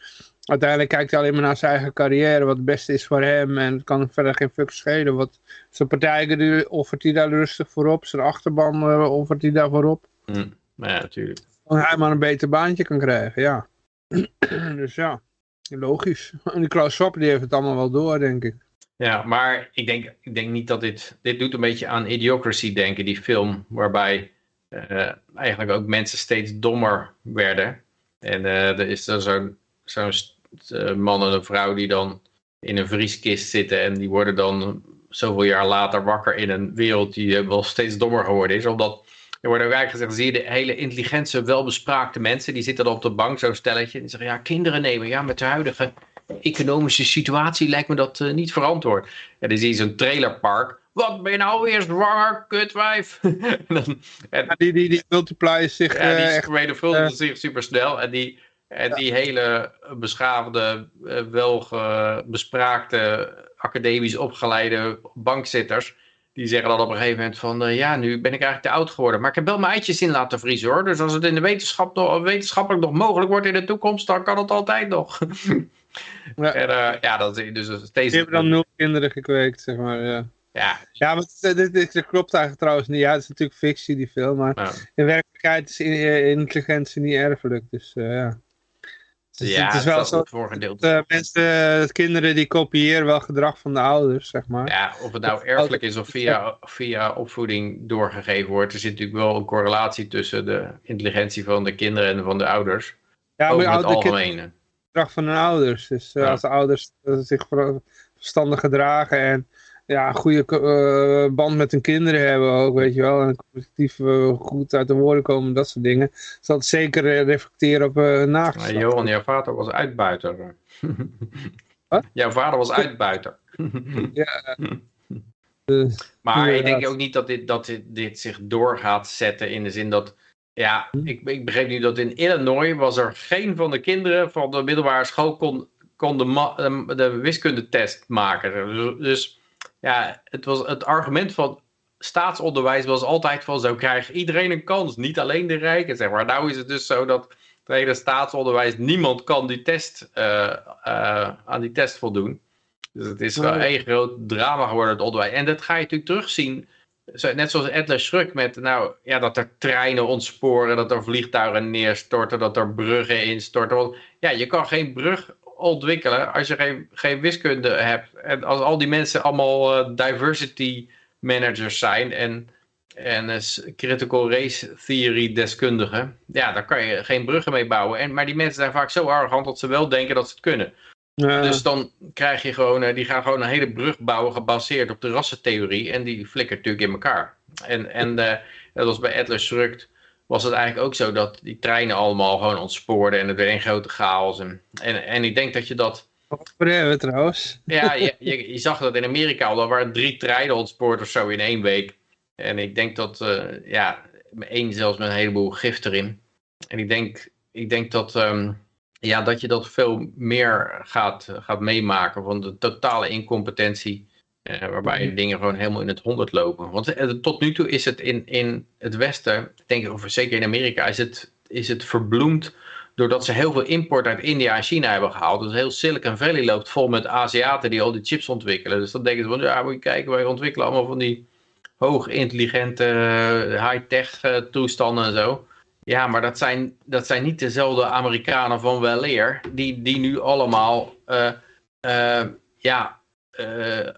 uiteindelijk kijkt hij alleen maar naar zijn eigen carrière, wat het beste is voor hem en het kan verder geen fuck schelen. Wat zijn partij offert hij daar rustig voor op, zijn achterban uh, offert hij daar voor op. Mm, ja, natuurlijk. Dan hij maar een beter baantje kan krijgen, ja. dus ja. Logisch. En die Klaus Schwab die heeft het allemaal wel door, denk ik. Ja, maar ik denk, ik denk niet dat dit... Dit doet een beetje aan Idiocracy denken, die film. Waarbij uh, eigenlijk ook mensen steeds dommer werden. En uh, er is er zo'n zo'n uh, man en een vrouw die dan in een vrieskist zitten. En die worden dan zoveel jaar later wakker in een wereld die wel steeds dommer geworden is. Omdat... Er wordt ook eigenlijk gezegd, zie je de hele intelligente, welbespraakte mensen, die zitten dan op de bank, zo'n stelletje, en die zeggen, ja, kinderen nemen, ja, met de huidige economische situatie lijkt me dat uh, niet verantwoord. En dan zie je zo'n trailerpark, wat ben je nou weer zwanger, kutwijf? en dan, en, ja, die, die, die multiplies zich ja, die uh, echt... vermenigvuldigen uh, zich super snel, en die, en die hele beschaafde, welbespraakte, academisch opgeleide bankzitters, die zeggen dan op een gegeven moment van, uh, ja, nu ben ik eigenlijk te oud geworden. Maar ik heb wel mijn eitjes in laten vriezen hoor. Dus als het in de wetenschap nog, wetenschappelijk nog mogelijk wordt in de toekomst, dan kan het altijd nog. ja, en, uh, ja dat is dus steeds... Hebben dan nul kinderen gekweekt, zeg maar, ja. Ja, ja maar dit, dit, dit klopt eigenlijk trouwens niet. Ja, het is natuurlijk fictie, die film. Maar ja. in werkelijkheid is intelligentie niet erfelijk. Dus uh, ja. Dus ja, het is wel zo dat eh, mensen, eh, kinderen die kopiëren wel gedrag van de ouders, zeg maar. Ja, of het nou erfelijk is of via, via opvoeding doorgegeven wordt. Er zit natuurlijk wel een correlatie tussen de intelligentie van de kinderen en van de ouders. Ja, maar het algemene. gedrag van hun ouders. Dus eh, Ja. als de ouders zich ver- verstandig gedragen en ja, een goede eh, band met hun kinderen hebben ook, weet je wel. En collectief eh, goed uit de woorden komen, dat soort dingen. Zal het zeker eh, reflecteren op uh, nageslacht. Johan, jouw vader was uitbuiter. Wat? Jouw vader was uitbuiter. Ja, Dus, Maar ik denk ook niet dat dit, dat dit, dit zich door gaat zetten in de zin dat... Ja, Hm. ik, ik begreep nu dat in Illinois was er geen van de kinderen van de middelbare school kon, kon de, ma- de, de wiskundetest maken. Dus, dus ja, het, was, het argument van staatsonderwijs was altijd van zo krijgt iedereen een kans, niet alleen de rijken. Zeg maar. Nou is het dus zo dat het hele staatsonderwijs, niemand kan die test, eh, eh, aan die test voldoen. Dus het is wel Nee. één groot drama geworden, het onderwijs. En dat ga je natuurlijk terugzien. Net zoals Atlas Shrugged met nou, ja, dat er treinen ontsporen, dat er vliegtuigen neerstorten, dat er bruggen instorten. Want ja, je kan geen brug ontwikkelen als je geen, geen wiskunde hebt. En als al die mensen allemaal eh, diversity managers zijn en, en critical race theory deskundigen, ja, daar kan je geen bruggen mee bouwen. En, maar die mensen zijn vaak zo arrogant dat ze wel denken dat ze het kunnen. ja. Dus dan krijg je gewoon, eh, die gaan gewoon een hele brug bouwen gebaseerd op de rassentheorie. En die flikkert natuurlijk in elkaar. En, en eh, dat was bij Atlas Shrugged, was het eigenlijk ook zo dat die treinen allemaal gewoon ontspoorden. En het werd een grote chaos. En, en, en ik denk dat je dat, Wat hebben we trouwens? ja, je, je, je zag dat in Amerika al, er waren drie treinen ontspoord of zo in één week. En ik denk dat, eh, ja, één zelfs met een heleboel gif erin. En ik denk, ik denk dat, ehm, ja, dat je dat veel meer gaat, gaat meemaken van de totale incompetentie. Eh, waarbij dingen gewoon helemaal in het honderd lopen. Want eh, tot nu toe is het in, in het Westen, ik denk of zeker in Amerika, is het, is het verbloemd doordat ze heel veel import uit India en China hebben gehaald. Dus heel Silicon Valley loopt vol met Aziaten die al die chips ontwikkelen. Dus dan denken ze van, ja, moet je kijken, wij ontwikkelen allemaal van die hoog intelligente eh, high-tech toestanden en zo. Ja, maar dat zijn, dat zijn niet dezelfde Amerikanen van weleer, die, die nu allemaal, eh, ja, eh,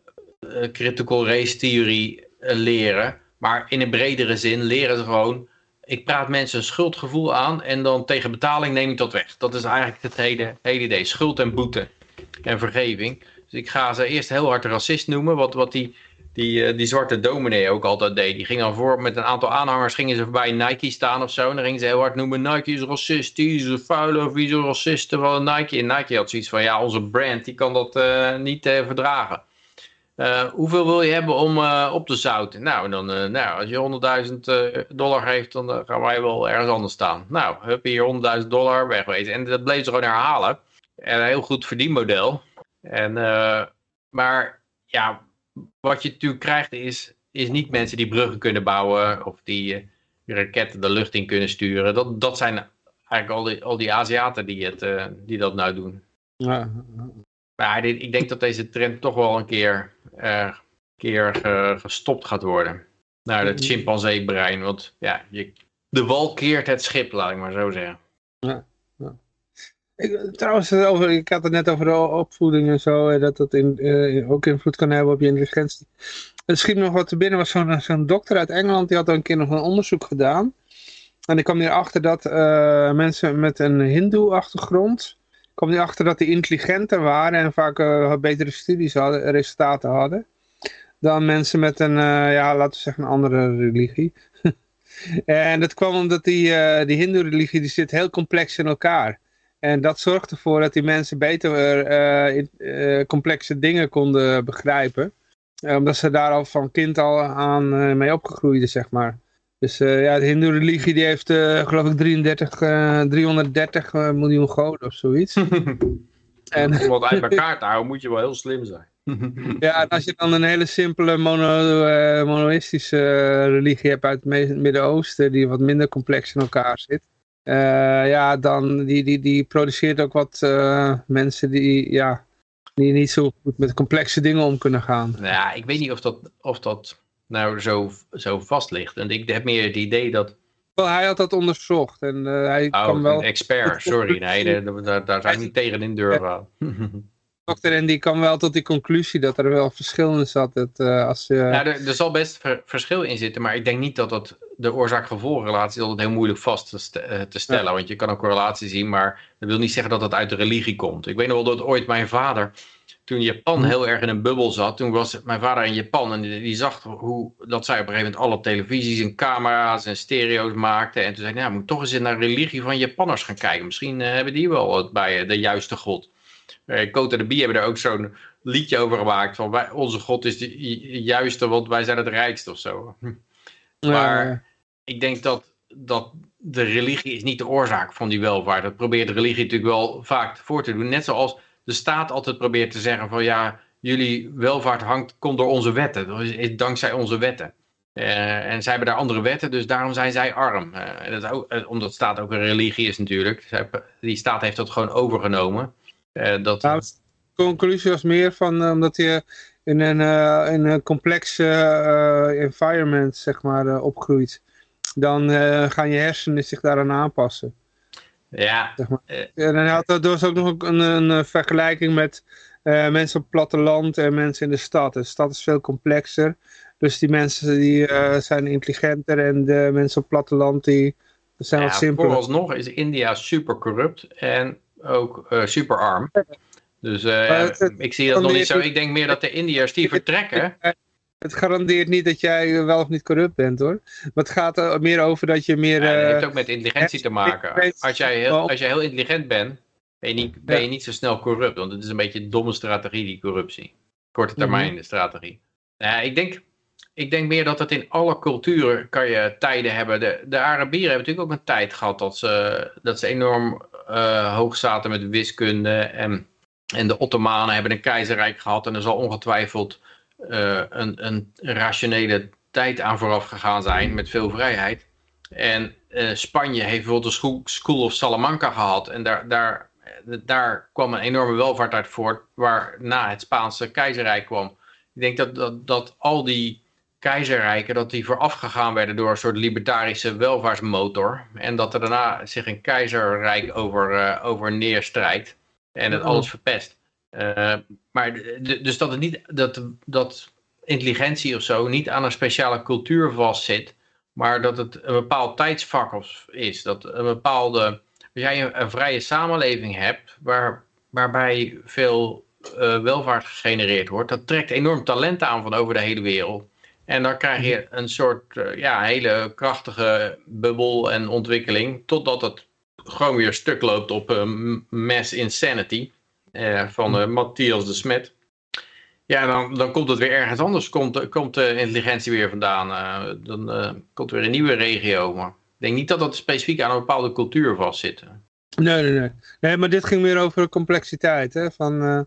critical race theory eh, leren. Maar in een bredere zin leren ze gewoon, ik praat mensen een schuldgevoel aan en dan tegen betaling neem ik dat weg. Dat is eigenlijk het hele, hele idee, schuld en boete en vergeving. Dus ik ga ze eerst heel hard racist noemen, wat, wat die, die, eh, die zwarte dominee ook altijd deed. Die ging dan voor met een aantal aanhangers, gingen ze voorbij Nike staan of zo. En dan gingen ze heel hard noemen, Nike is racistisch, een vuile, vieze racisten van Nike. En Nike had zoiets van, ja, onze brand, die kan dat eh, niet eh, verdragen. Eh, hoeveel wil je hebben om eh, op te zouten? Nou, dan, eh, nou, als je 100.000 eh, dollar geeft, dan gaan wij wel ergens anders staan. Nou, heb je hier 100.000 dollar wegwezen. En dat bleef ze gewoon herhalen. En een heel goed verdienmodel. En, maar ja, wat je natuurlijk krijgt is, is niet mensen die bruggen kunnen bouwen of die raketten de lucht in kunnen sturen. Dat, dat zijn eigenlijk al die, al die Aziaten die, het, die dat nou doen. Ja. Maar ik denk dat deze trend toch wel een keer, eh, keer ge- gestopt gaat worden. Naar het Mhm. chimpansee-brein. Want ja, je, de wal keert het schip, laat ik maar zo zeggen. Ik, trouwens, over, ik had het net over de opvoeding en zo, eh, dat dat in, eh, ook invloed kan hebben op je intelligentie. Er schiet nog wat te binnen, was zo'n dokter uit Engeland, die had al een keer nog een onderzoek gedaan. En die kwam erachter dat mensen met een hindoe-achtergrond, kwam die achter dat die intelligenter waren en vaak eh, betere studies hadden, resultaten hadden, dan mensen met een, eh, ja, laten we zeggen, een andere religie. en dat kwam omdat die, eh, die hindoe-religie, die zit heel complex in elkaar. En dat zorgt ervoor dat die mensen beter complexe dingen konden begrijpen. Omdat ze daar al van kind al aan mee opgegroeiden, zeg maar. Dus eh, ja, de hindoe-religie die heeft eh, geloof ik 33, eh, 330 eh, miljoen goden of zoiets. En- Om wat uit elkaar te houden moet je wel heel slim zijn. Ja, en als je dan een hele simpele mono, eh, monoïstische eh, religie hebt uit het Midden-Oosten, die wat minder complex in elkaar zit, eh, ja, dan die, die, die produceert ook wat eh, mensen die, ja, die niet zo goed met complexe dingen om kunnen gaan. Nou ja, ik weet niet of dat, of dat nou zo, zo vast ligt. En ik heb meer het idee dat... Wel, hij had dat onderzocht en eh, hij Oh, kwam wel... een expert, sorry. Nee, daar, daar, ik niet tegen in durven. dokter en die kwam wel tot die conclusie dat er wel verschil in zat. Dat, eh, als je, Ja, er, er zal best ver- verschil in zitten, maar ik denk niet dat dat de oorzaak-gevolgrelatie is altijd heel moeilijk vast te, st- eh, te stellen. Want je kan een correlatie zien, maar dat wil niet zeggen dat dat uit de religie komt. Ik weet nog wel dat ooit mijn vader, toen Japan heel erg in een bubbel zat, toen was mijn vader in Japan en die, die zag hoe, dat zij op een gegeven moment alle televisies en camera's en stereo's maakten. En toen zei ik, nou, moet toch eens naar de religie van Japanners gaan kijken. Misschien eh, hebben die wel wat bij eh, de juiste God. Eh Kota de Bie hebben daar ook zo'n liedje over gemaakt. Van wij, onze God is de ju- juiste, want wij zijn het rijkste of zo. Maar eh, ik denk dat, dat de religie is niet de oorzaak van die welvaart. Dat probeert de religie natuurlijk wel vaak voor te doen. Net zoals de staat altijd probeert te zeggen van ja, jullie welvaart hangt, komt door onze wetten. Dankzij onze wetten. Eh, en zij hebben daar andere wetten, dus daarom zijn zij arm. En dat ook, eh, omdat staat ook een religie is natuurlijk. Die staat heeft dat gewoon overgenomen. Dat, Nou, de conclusie was meer van omdat je in een, in een complexe environment zeg maar, opgroeit. Dan gaan je hersenen zich daaraan aanpassen. Ja, En dan had er was ook nog een, een, eh, vergelijking met eh, mensen op het platteland en mensen in de stad. De stad is veel complexer. Dus die mensen die eh, zijn intelligenter en de mensen op het platteland die zijn wat Ja, simpeler. vooralsnog is India super corrupt en ook eh, super arm. Dus eh, het- ik zie dat nog niet zo. Ik denk meer dat de Indiërs die vertrekken. Het garandeert niet dat jij eh, wel of niet corrupt bent hoor. Maar het gaat er meer over dat je meer... Ja, dat eh, heeft ook met intelligentie te maken. Als jij heel, als jij heel intelligent bent, ben je, niet, ben je niet zo snel corrupt. Want het is een beetje een domme strategie, die corruptie. Korte termijn strategie. Nou, ik, denk, ik denk meer dat het in alle culturen kan je tijden hebben. De, de Arabieren hebben natuurlijk ook een tijd gehad dat ze, dat ze enorm eh, hoog zaten met wiskunde. En, en de Ottomanen hebben een keizerrijk gehad. En er zal ongetwijfeld eh, een, een rationele tijd aan vooraf gegaan zijn met veel vrijheid. En eh, Spanje heeft bijvoorbeeld de school, of Salamanca gehad. En daar, daar, eh, daar kwam een enorme welvaart uit voort, waarna het Spaanse keizerrijk kwam. Ik denk dat, dat, dat al die keizerrijken, dat die voorafgegaan werden door een soort libertarische welvaartsmotor. En dat er daarna zich een keizerrijk over, over neerstrijdt. En het alles verpest. Eh, maar dus dat het niet dat, dat intelligentie of zo niet aan een speciale cultuur vastzit, maar dat het een bepaald tijdsvak is. Dat een bepaalde. Als jij een, vrije samenleving hebt, waar, waarbij veel eh, welvaart gegenereerd wordt, dat trekt enorm talent aan van over de hele wereld. En dan krijg je een soort eh, ja, hele krachtige bubbel en ontwikkeling, totdat het gewoon weer stuk loopt op mass insanity van eh, Matthias de Smet. Ja, dan, dan komt het weer ergens anders. Komt, komt de intelligentie weer vandaan. eh, dan eh, komt er weer een nieuwe regio. Maar ik denk niet dat dat specifiek aan een bepaalde cultuur vastzit. Nee, nee, nee. Nee, maar dit ging meer over complexiteit. Hè, van, eh,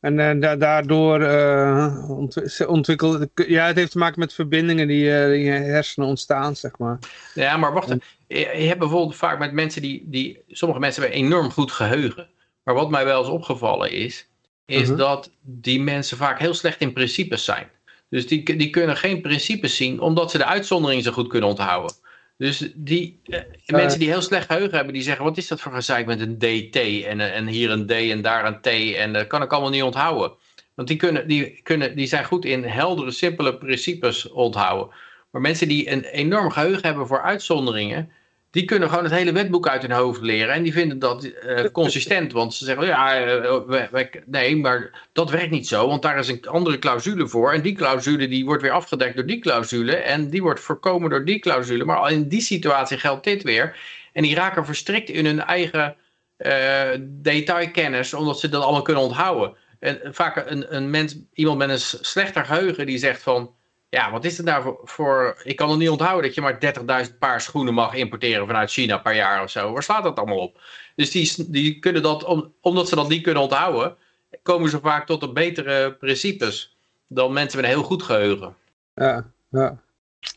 en eh, da- daardoor eh ont ontwikkeld... Ja, het heeft te maken met verbindingen die eh, in je hersenen ontstaan, zeg maar. Ja, maar wacht je hebt bijvoorbeeld vaak met mensen die, die... Sommige mensen hebben enorm goed geheugen. Maar wat mij wel eens opgevallen is... Is Mhm. dat die mensen vaak heel slecht in principes zijn. Dus die, die kunnen geen principes zien... omdat ze de uitzondering zo goed kunnen onthouden. Dus die eh, mensen die heel slecht geheugen hebben... die zeggen, wat is dat voor gezeik met een DT... en, eh, en hier een D en daar een T... en dat kan ik allemaal niet onthouden. Want die, kunnen, die, kunnen, die zijn goed in heldere, simpele principes onthouden. Maar mensen die een enorm geheugen hebben voor uitzonderingen, die kunnen gewoon het hele wetboek uit hun hoofd leren. En die vinden dat eh, consistent. Want ze zeggen, ja, eh, we- we- nee, maar dat werkt niet zo. Want daar is een andere clausule voor. En die clausule die wordt weer afgedekt door die clausule. En die wordt voorkomen door die clausule. Maar al in die situatie geldt dit weer. En die raken verstrikt in hun eigen eh, detailkennis, omdat ze dat allemaal kunnen onthouden. En vaak een, een mens, iemand met een slechter geheugen, die zegt van... Ja, wat is het nou voor, voor... Ik kan het niet onthouden dat je maar 30.000 paar schoenen mag importeren vanuit China per jaar of zo. Waar slaat dat allemaal op? Dus die, die kunnen dat, om, omdat ze dat niet kunnen onthouden, komen ze vaak tot de betere principes dan mensen met een heel goed geheugen. Ja, ja.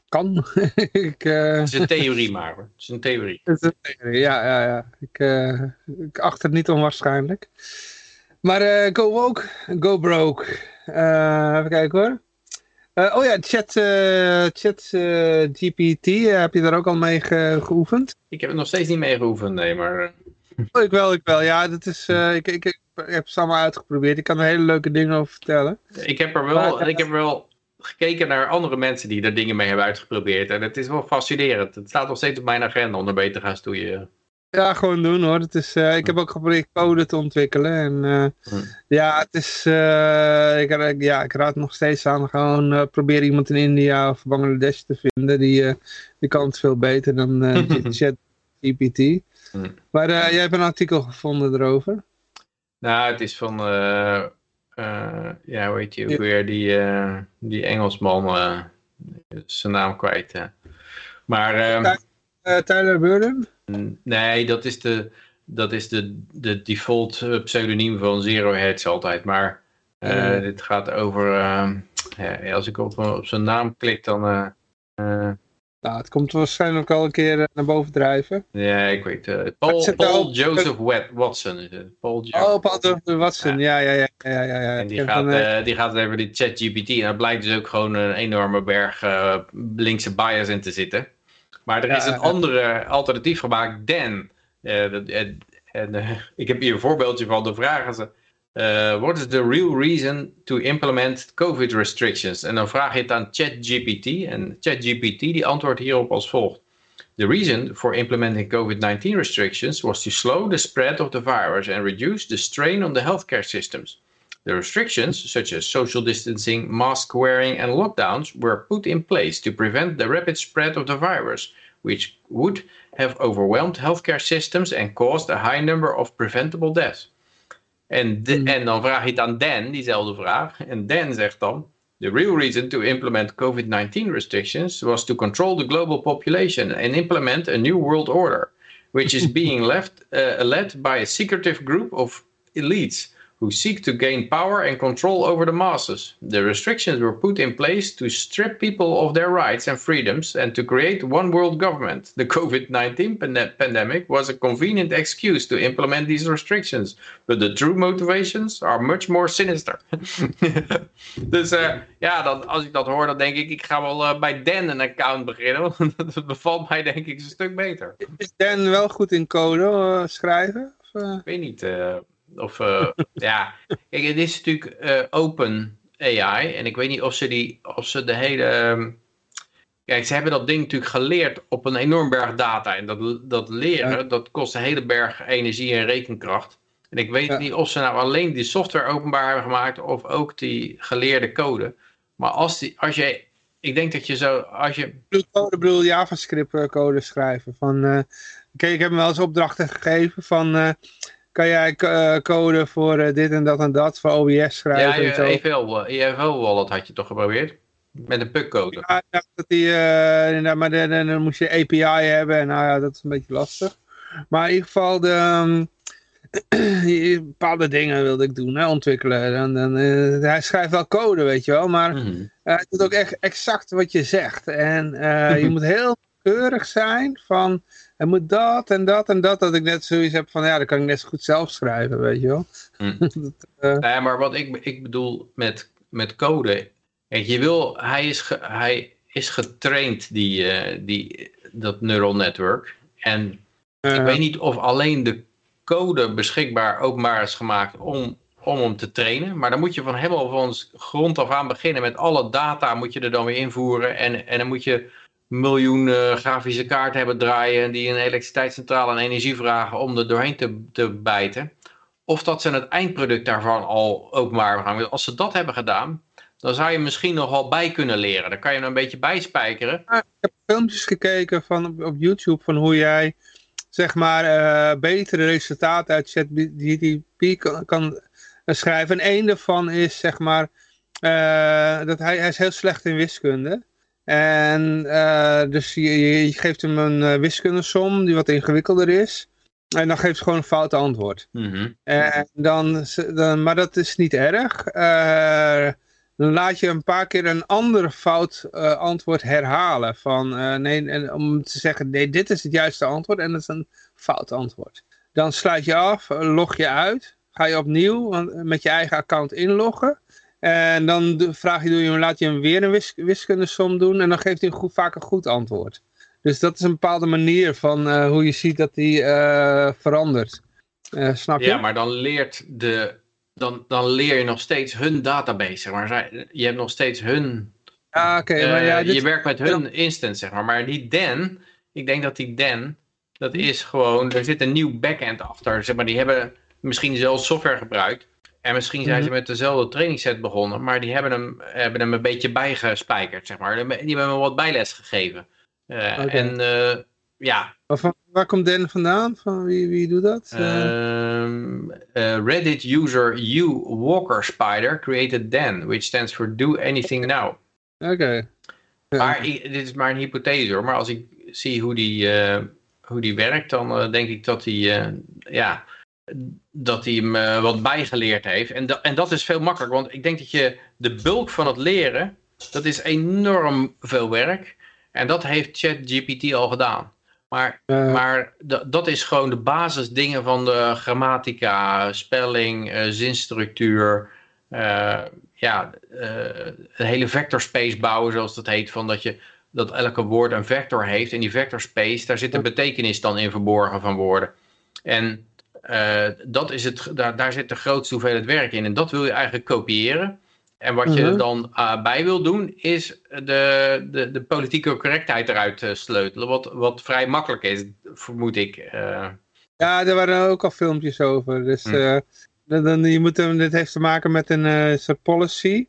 Kan. ik, eh, Het is een theorie maar. hoor. Het is een theorie. het is een theorie. ja, ja, ja. Ik, eh, ik acht het niet onwaarschijnlijk. Maar eh, go woke, go broke. Even kijken hoor. Eh, oh ja, chat, eh, chat eh, GPT, heb je daar ook al mee ge- geoefend? Ik heb het nog steeds niet mee geoefend, nee, maar... Oh, ik wel, ik wel. Ja, dat is, ik, ik, ik heb ze allemaal uitgeprobeerd. Ik kan er hele leuke dingen over vertellen. Ik heb er wel, Maar, ik heb wel gekeken naar andere mensen die er dingen mee hebben uitgeprobeerd. En het is wel fascinerend. Het staat nog steeds op mijn agenda om ermee te gaan stoeien. Ja, gewoon doen hoor. Het is, eh, ik heb ook geprobeerd code te ontwikkelen. En eh, ja, het is, eh, ik, ja, ik raad nog steeds aan. Gewoon probeer iemand in India of Bangladesh te vinden. Die, die kan het veel beter dan chat GPT. Maar jij hebt een artikel gevonden erover. Nou, het is van, ja, hoe heet je ook weer, die, die Engelsman, zijn naam kwijt. Maar ehm. Eh, Tyler Burden? Nee, dat is de, dat is de, de default eh, pseudoniem van Zero Hedge altijd. Maar Ja. dit gaat over, ehm, ja, als ik op, op zijn naam klik, dan... eh, Nou, het komt waarschijnlijk al een keer naar boven drijven. Ja, ik weet het. Paul, Paul ook- Joseph Wat- Watson is het. Paul Jo- Oh, Paul Watson. Ja, ja, ja. ja, ja, ja. En die Ik gaat, een, die gaat over die ChatGPT. En daar blijkt dus ook gewoon een enorme berg linkse bias in te zitten. Maar er is een andere alternatief gemaakt, Dan. Eh, dat- en eh, ik heb hier een voorbeeldje van. De vragen ze. eh, what is the real reason to implement COVID restrictions? En dan vraag je het aan ChatGPT. En ChatGPT die antwoordt hierop als volgt. The reason for implementing COVID-19 restrictions was to slow the spread of the virus and reduce the strain on the healthcare systems. The restrictions, such as social distancing, mask wearing, and lockdowns, were put in place to prevent the rapid spread of the virus, which would have overwhelmed healthcare systems and caused a high number of preventable deaths. En, de- Hmm. en dan vraag je aan Dan, diezelfde vraag. En Dan zegt dan: The real reason to implement COVID 19 restrictions was to control the global population and implement a new world order, which is being left, uh, led by a secretive group of elites who seek to gain power and control over the masses. The restrictions were put in place to strip people of their rights and freedoms and to create one world government. The COVID 19 pande- pandemic was a convenient excuse to implement these restrictions, but the true motivations are much more sinister. dus eh, ja, dan, als ik dat hoor, dan denk ik, ik ga wel eh, bij Dan een account beginnen, want dat bevalt mij denk ik een stuk beter. Is Dan wel goed in code eh, schrijven? Of? Ik weet niet. Of eh, ja, kijk, het is natuurlijk eh, open AI. En ik weet niet of ze, die, of ze de hele. ehm, kijk, ze hebben dat ding natuurlijk geleerd op een enorm berg data. En dat, dat leren, Ja. dat kost een hele berg energie en rekenkracht. En ik weet Ja. niet of ze nou alleen die software openbaar hebben gemaakt of ook die geleerde code. Maar als, die, als je. Ik denk dat je zo. Als je. Ik bedoel code, bedoel JavaScript eh, code schrijven. Van, oké, ik heb hem wel eens opdrachten gegeven van... kan jij eh, code voor eh, dit en dat en dat, voor OBS Ja, schrijven je, en zo. EFL, eh, EFL wallet had je toch geprobeerd? Met een puk-code. Ja, ik dacht dat die, inderdaad, maar dan, dan, moest je API hebben en nou ja, dat is een beetje lastig. Maar in ieder geval, de, ehm, bepaalde dingen wilde ik doen, hè, ontwikkelen. En, dan, hij schrijft wel code, weet je wel, maar uh, het moet ook echt exact wat je zegt. En je moet heel keurig zijn van, het moet dat en dat en dat. Dat ik net zoiets heb van, ja, dan kan ik net zo goed zelf schrijven, weet je wel. Hm. Dat, eh, Nee, maar wat ik, ik bedoel met, met code. Kijk, je wil, hij, is ge- hij is getraind, die, eh, die, dat neural network. En ik weet niet of alleen de code beschikbaar openbaar is gemaakt om, om hem te trainen. Maar dan moet je van helemaal van grond af aan beginnen. Met alle data moet je er dan weer invoeren. En, en dan moet je miljoen eh, grafische kaarten hebben draaien. Die een elektriciteitscentrale en energie vragen om er doorheen te, te bijten. Of dat ze het eindproduct daarvan al openbaar gaan. Want Als ze dat hebben gedaan, dan zou je misschien nog wel bij kunnen leren. Dan kan je er een beetje bijspijkeren. ik heb filmpjes gekeken van, op, YouTube van hoe jij zeg maar eh, betere resultaten uit ChatGPT kan, kan eh, schrijven. En één daarvan is zeg maar eh, dat hij, hij is heel slecht in wiskunde. En eh, dus je, geeft hem een eh, wiskundesom die wat ingewikkelder is. En dan geeft hij gewoon een fout antwoord. Mhm. En dan, dan, maar dat is niet erg. Eh, dan laat je een paar keer een ander fout antwoord herhalen. Van, nee, en om te zeggen, nee, dit is het juiste antwoord en dat is een fout antwoord. Dan sluit je af, log je uit, ga je opnieuw want- met je eigen account inloggen. En dan vraag je, doe je hem, laat je hem weer een wis wiskundesom doen. En dan geeft hij een goed, vaak een goed antwoord. Dus dat is een bepaalde manier van eh, hoe je ziet dat hij eh, verandert. Eh, snap je? Ja, maar dan leert de... Dan, dan leer je nog steeds hun database, zeg maar. Zij- Je hebt nog steeds hun... Ah, oké. maar ja, dit- Je werkt met hun instance, zeg maar. Maar die Dan, ik denk dat die Dan, dat is gewoon... Er zit een nieuw backend achter. Zeg maar, die hebben misschien zelfs software gebruikt. En misschien zijn ze Mhm. met dezelfde trainingsset begonnen. Maar die hebben hem, hebben hem een beetje bijgespijkerd, zeg maar. Die hebben hem wat bijles gegeven. Oké. En eh, ja, van- waar komt Dan vandaan? Van wie, wie doet dat? Eh, Um, uh, Reddit user U Walker Spider created Dan, which stands for Do Anything Now. Oké. Ja. Maar dit is maar een hypothese hoor. Maar als ik zie hoe die, hoe die werkt, dan denk ik dat hij, ja, dat hij hem eh, wat bijgeleerd heeft. En, da- en dat is veel makkelijker, want ik denk dat je de bulk van het leren, dat is enorm veel werk. En dat heeft ChatGPT al gedaan. Maar maar da- dat is gewoon de basisdingen van de grammatica, spelling, eh, zinstructuur. eh, ja, een hele vector space bouwen, zoals dat heet. Van dat, je, dat elke woord een vector heeft. En die vector space, daar zit een betekenis dan in verborgen van woorden. En eh, dat is het, daar, daar zit de grootste hoeveelheid werk in. En dat wil je eigenlijk kopiëren. En wat je Mhm. er dan eh, bij wil doen, is de, de, de politieke correctheid eruit eh, sleutelen. Wat, wat vrij makkelijk is, vermoed ik. Ja, er waren ook al filmpjes over. Dus Hm. eh, dan, je moet dit heeft te maken met een soort policy.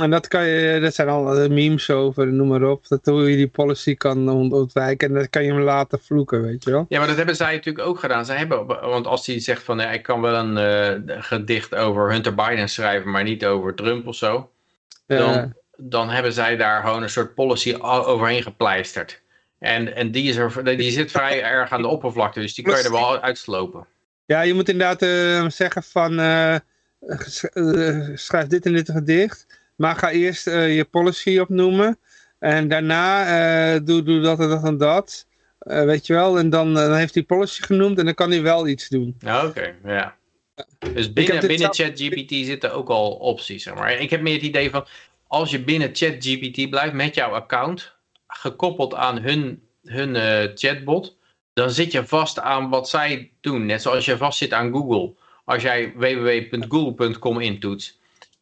En dat, kan je, dat zijn al eh, memes over, noem maar op. Dat hoe je die policy kan ont- ontwijken. En dat kan je hem laten vloeken, weet je wel. Ja, maar dat hebben zij natuurlijk ook gedaan. Zij hebben, want als hij zegt van, ja, ik kan wel een eh, gedicht over Hunter Biden schrijven, maar niet over Trump of zo. Dan, dan hebben zij daar gewoon een soort policy overheen gepleisterd. En, en die, is er, die zit vrij erg aan de oppervlakte, dus die kan je er wel uitslopen. ja, je moet inderdaad eh, zeggen van... sch- schrijf dit en dit gedicht. Maar ga eerst eh, je policy opnoemen. En daarna eh, doe, doe dat en dat en dat. Eh, weet je wel. En dan, dan heeft hij policy genoemd. En dan kan hij wel iets doen. Oké, ja. Dus binnen, binnen ChatGPT zitten ook al opties, zeg maar. Ik heb meer het idee van, als je binnen ChatGPT blijft met jouw account, gekoppeld aan hun, hun chatbot, dan zit je vast aan wat zij doen. Net zoals je vast zit aan Google. Als jij www.google.com intoetst.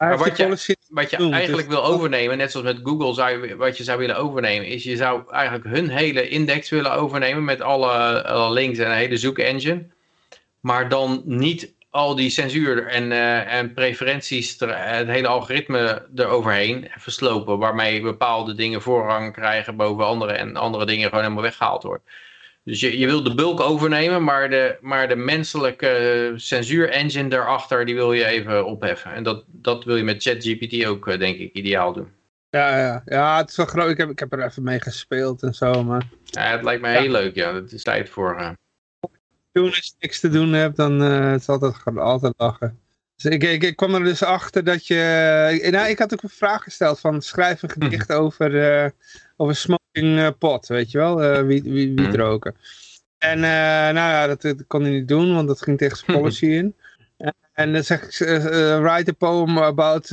Heeft wat je- Wat je eigenlijk wil overnemen, net zoals met Google, zou je, wat je zou willen overnemen, is je zou eigenlijk hun hele index willen overnemen met alle, alle links en een hele zoekengine. Maar dan niet al die censuur en, eh, en preferenties, er- het hele algoritme eroverheen verslopen, waarmee bepaalde dingen voorrang krijgen boven andere en andere dingen gewoon helemaal weggehaald wordt. Dus je, je wil de bulk overnemen, maar de, maar de menselijke censuur-engine daarachter, die wil je even opheffen. En dat, dat wil je met ChatGPT ook, eh, denk ik, ideaal doen. Ja, ja. ja, het is wel groot. Ik heb, ik heb er even mee gespeeld en zo. Maar Ja, het lijkt me Ja. heel leuk, ja. Het is tijd voor... eh, toen als je niks te doen hebt, dan eh het is altijd, altijd lachen. Dus ik, ik, ik kwam er dus achter dat je... eh, Nou, ik had ook een vraag gesteld van schrijf een gedicht over, eh, over smoking eh, pot, weet je wel? eh wiet, wiet, wiet Mhm. roken. En eh, nou ja, dat, dat kon hij niet doen, want dat ging tegen zijn policy in. En, dan zeg ik, write a poem about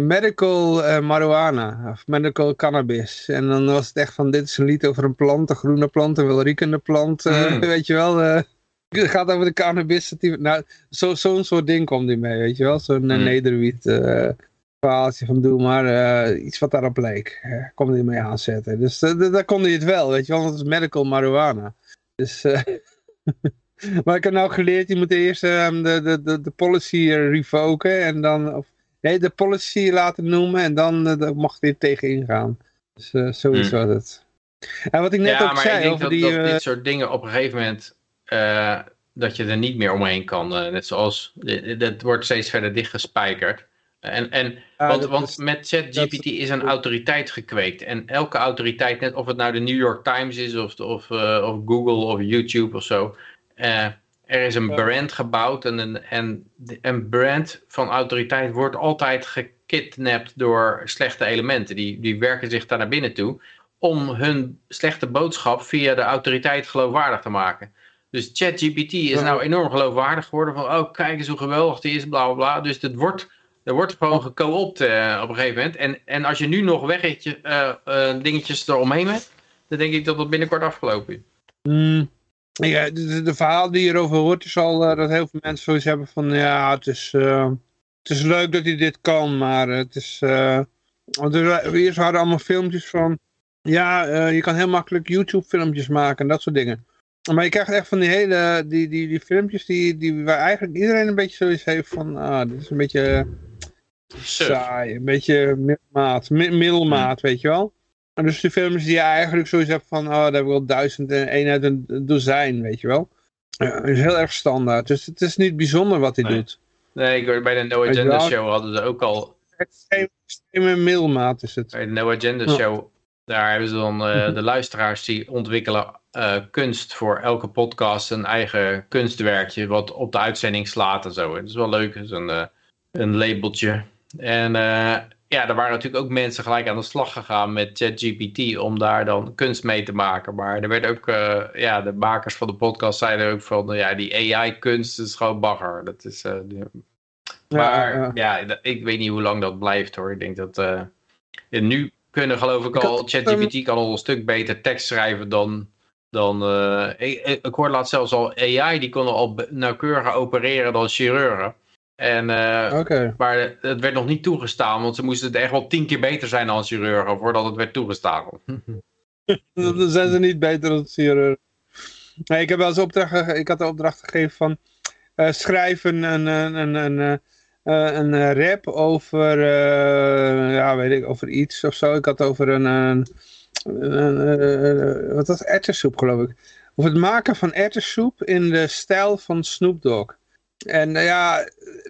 medical marijuana, of medical cannabis. En dan was het echt van, dit is een lied over een plant, een groene plant, een welriekende plant, Mm. weet je wel. het gaat over de cannabis. Nou, zo- zo'n soort ding komt die mee, weet je wel. Zo'n Mm. nederwiet verhaaltje van doe maar eh, iets wat daarop leek. Uh, kom die mee aanzetten. Dus eh, daar kon hij het wel, weet je wel. Want het is medical marijuana. Dus... maar ik heb nou geleerd, je moet eerst ehm, de, de, de, de policy revoken en dan, of, nee, de policy laten noemen en dan mag je er tegen ingaan. Dus zoiets Hmm. was het. En wat ik net ja, ook zei ik denk over dat, die... dat dit soort dingen op een gegeven moment... dat je er niet meer omheen kan. net zoals... dit- Dat wordt steeds verder dichtgespijkerd. En, en, ja, want want is- met ChatGPT is een autoriteit gekweekt. En elke autoriteit, net of het nou de New York Times is... of, of, eh, of Google of YouTube of zo... eh, er is een brand gebouwd en een, en een brand van autoriteit wordt altijd gekidnapt door slechte elementen. Die, die werken zich daar naar binnen toe om hun slechte boodschap via de autoriteit geloofwaardig te maken. Dus ChatGPT is nou enorm geloofwaardig geworden van, oh kijk eens hoe geweldig die is, bla bla bla. Dus het wordt, Er wordt gewoon geco-opt eh, op een gegeven moment. En, en als je nu nog weggetje, eh, dingetjes eromheen hebt, dan denk ik dat dat binnenkort afgelopen is. Hmm. Ja, de, de, verhaal die je erover hoort is al dat heel veel mensen zoiets hebben van ja, het is, het is leuk dat hij dit kan, maar het is... want er, eerst er allemaal filmpjes van ja, je kan heel makkelijk YouTube filmpjes maken en dat soort dingen. Maar je krijgt echt van die hele, die, die, die filmpjes die, die, waar eigenlijk iedereen een beetje zoiets heeft van, ah, dit is een beetje. Saai, een beetje middelmaat, mi- middelmaat, weet je wel. En dus die films die je eigenlijk zoiets hebt van, oh, daar heb ik wel duizend en één uit een dozijn, weet je wel. Ja, dat is heel erg standaard, dus het is niet bijzonder wat hij Nee. doet. Nee, ik hoorde bij de No Agenda? Show hadden ze ook al extreme middelmaat is het. Bij de No Agenda Ja. Show, daar hebben ze dan eh, de luisteraars die ontwikkelen eh, kunst voor elke podcast een eigen kunstwerkje wat op de uitzending slaat en zo. Het is wel leuk, het is een, eh, een labeltje. En eh, ja, er waren natuurlijk ook mensen gelijk aan de slag gegaan met ChatGPT om daar dan kunst mee te maken. Maar er werd ook, eh, ja, de makers van de podcast zeiden ook van, ja, die AI-kunst is gewoon bagger. Dat is, eh, die- maar Ja, ja, ja. dat- ik weet niet hoe lang dat blijft hoor. Ik denk dat nu kunnen geloof ik Ik al, ChatGPT kan al een stuk beter tekst schrijven dan, dan ik, ik, ik hoorde laatst zelfs al AI, die konden al nauwkeuriger opereren dan chirurgen. En, eh, maar het werd nog niet toegestaan, want ze moesten het echt wel tien keer beter zijn dan chirurgen voordat het werd toegestaan. Dan zijn ze niet beter dan chirurg. Nee, ik heb wel eens opdracht, ik had de opdracht gegeven van eh, schrijven een, een, een, een, een eh, rap over, ja, weet ik, over iets of zo. Ik had over een, een, een, wat was het? erwtensoep geloof ik. Over het maken van erwtensoep in de stijl van Snoop Dogg. En eh, ja,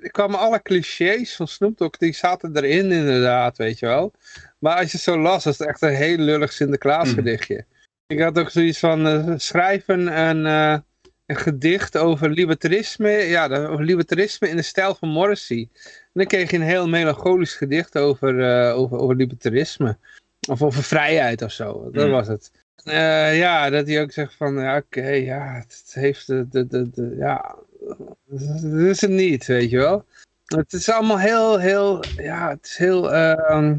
er kwamen alle clichés van Snoop Dogg, die zaten erin inderdaad, weet je wel. Maar als je het zo las, was het echt een heel lullig Sinterklaas gedichtje. Ik had ook zoiets van eh, schrijven een, eh, een gedicht over libertarisme, ja, de- over libertarisme in de stijl van Morrissey. En dan kreeg je een heel melancholisch gedicht over, over, over libertarisme. Of over vrijheid of zo, dat Hmm. was het. Ja, dat hij ook zegt van, ja, oké, ja, het heeft de, de, de, de ja, dat is het niet, weet je wel. Het is allemaal heel, heel, ja, het is heel, ehm,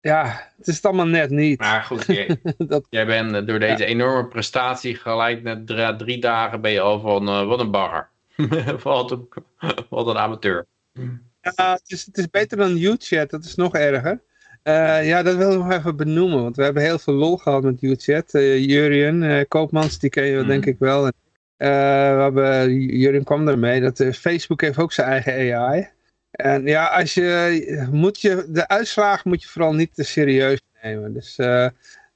ja, het is het allemaal net niet. Maar goed, jij, dat, jij bent eh, door deze enorme prestatie gelijk na drie, dagen ben je al van eh, wat een bagger. wat, een, wat een amateur. ja, het, is, het is beter dan UChat, dat is nog erger. Eh, ja, dat wil ik nog even benoemen, want we hebben heel veel lol gehad met UChat. Uh, Jurien uh, Koopmans, die ken je Mhm. denk ik wel. En, we hebben, Jurien kwam ermee, dat eh, Facebook heeft ook zijn eigen AI. En ja, als je, moet je, de uitslagen moet je vooral niet te serieus nemen. Dus eh,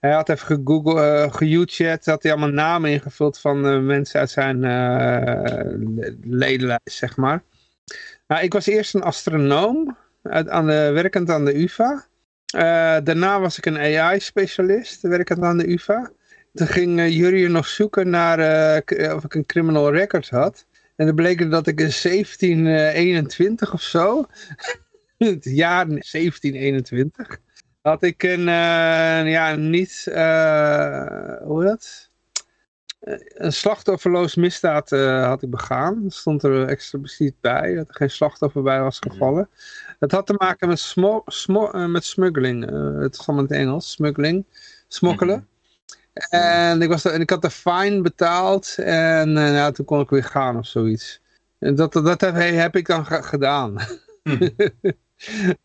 hij had even gegoogeld, uh, geYouChat, had hij allemaal namen ingevuld van mensen uit zijn uh, zeg maar. Nou, ik was eerst een astronoom, aan de, werkend aan de UvA. Daarna was ik een AI-specialist, werkend aan de UvA. Toen ging uh, Jurien nog zoeken naar uh, of ik een criminal record had. En dan bleek dat ik in 1721 of zo, het jaar 1721, had ik een, uh, ja, niet, hoe dat? Een slachtofferloos misdaad had ik begaan. Dat stond er expliciet bij, dat er geen slachtoffer bij was gevallen. Het had te maken met, smo smo uh, met smuggling. Het is allemaal in het Engels, smuggling, smokkelen. En ik, was, en ik had de fine betaald en uh, ja, toen kon ik weer gaan of zoiets. En dat, dat heb, heb ik dan gedaan. Mm.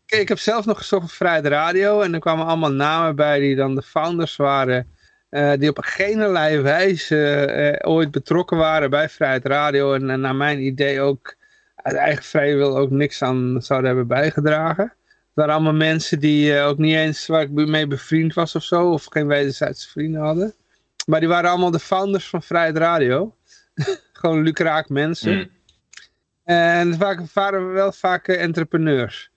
ik heb zelf nog gezocht op Vrijheid Radio en er kwamen allemaal namen bij die dan de founders waren. Uh, die op geen wijze uh, ooit betrokken waren bij Vrijheid Radio en, en naar mijn idee ook uit eigen vrije wil ook niks aan zouden hebben bijgedragen. Het waren allemaal mensen die uh, ook niet eens waar ik mee bevriend was of zo, of geen wederzijdse vrienden hadden. Maar die waren allemaal de founders van Vrijheid Radio. Gewoon lucraak mensen. Mm. En het waren wel vaak entrepreneurs.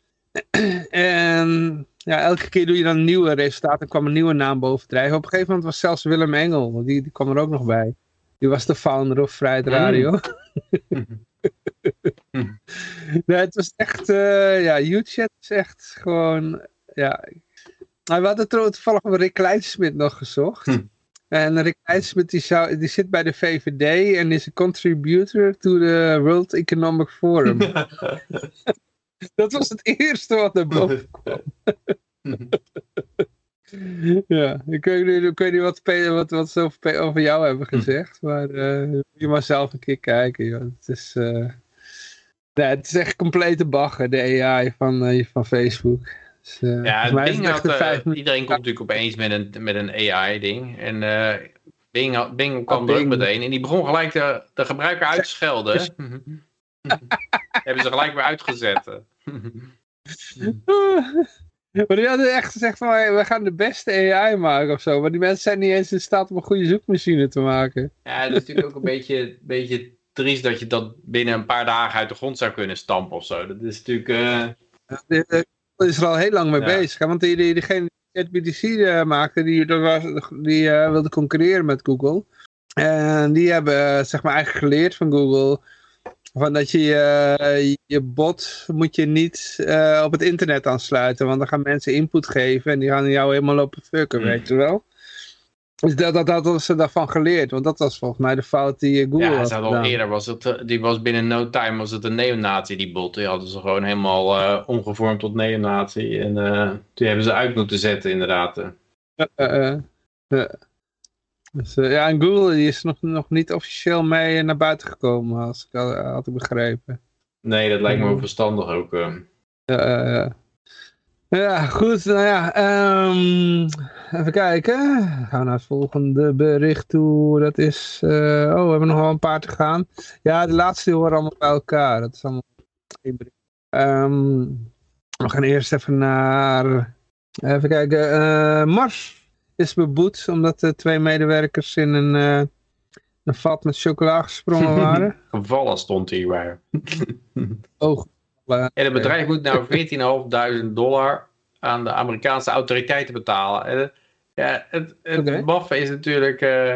en ja, elke keer doe je dan nieuwe resultaten en kwam een nieuwe naam bovendrijven. Op een gegeven moment was zelfs Willem Engel, die, die kwam er ook nog bij. Was de founder of Vrijheid Radio. Mm. nee, het was echt, uh, ja, UChat is echt gewoon, ja. We hadden toevallig op Rick Kleinsmit nog gezocht. Hm. En Rick Kleinsmit die, zou, die zit bij de VVD en is een contributor to the World Economic Forum. Dat was het eerste wat naar boven kwam. Ja, ik weet, niet- ik weet niet wat, wat, wat ze over, over jou hebben gezegd, maar eh, je mag zelf een keer kijken. Joh. Het, is, eh, nee, het is echt complete bagger, de AI van, eh, van Facebook. Dus, Ja, is Bing het had, vijf iedereen komt natuurlijk opeens met een, met een AI-ding. En Bing, had, Bing kwam er ook meteen. En die begon gelijk de, de gebruiker uit te schelden. Hebben ze gelijk weer uitgezet. Maar die hadden echt gezegd van, hey, we gaan de beste AI maken of zo. Maar die mensen zijn niet eens in staat om een goede zoekmachine te maken. Ja, het is natuurlijk ook een beetje, beetje triest dat je dat binnen een paar dagen uit de grond zou kunnen stampen of zo. Dat is natuurlijk... eh, Daar is er al heel lang mee Ja. bezig. hè. Want die, die, diegene die ChatGPT eh, maakte, die, dat was, die eh, wilde concurreren met Google. En die hebben zeg maar eigenlijk geleerd van Google... Van dat je je, je bot moet je niet eh, op het internet aansluiten. Want dan gaan mensen input geven en die gaan jou helemaal lopen fucken, Hmm. weet je wel. Dus dat, dat, dat hadden ze daarvan geleerd. Want dat was volgens mij de fout die eh, Google ja, had ze hadden al eerder was het, eh, die was binnen no time was het een neonazi die bot. Die hadden ze gewoon helemaal eh, omgevormd tot neonazi. En eh, die hebben ze uit moeten zetten inderdaad. eh. Eh, eh, eh. Dus, eh, ja, en Google die is nog, nog niet officieel mee naar buiten gekomen, als ik had, had ik begrepen. Nee, dat lijkt me ook verstandig ook. eh. Eh, eh. ja, goed. Nou ja, ehm, even kijken. We gaan naar het volgende bericht toe. Dat is... eh, oh, we hebben nog wel een paar te gaan. Ja, de laatste die horen allemaal bij elkaar. Dat is allemaal één bericht. Ehm, we gaan eerst even naar... Even kijken. eh, Mars is beboet omdat de twee medewerkers in een, eh, een vat met chocola gesprongen waren. Gevallen stond hier bij. Oog. En het bedrijf moet nou 14.500 dollar aan de Amerikaanse autoriteiten betalen. En, ja, het, het is natuurlijk... eh,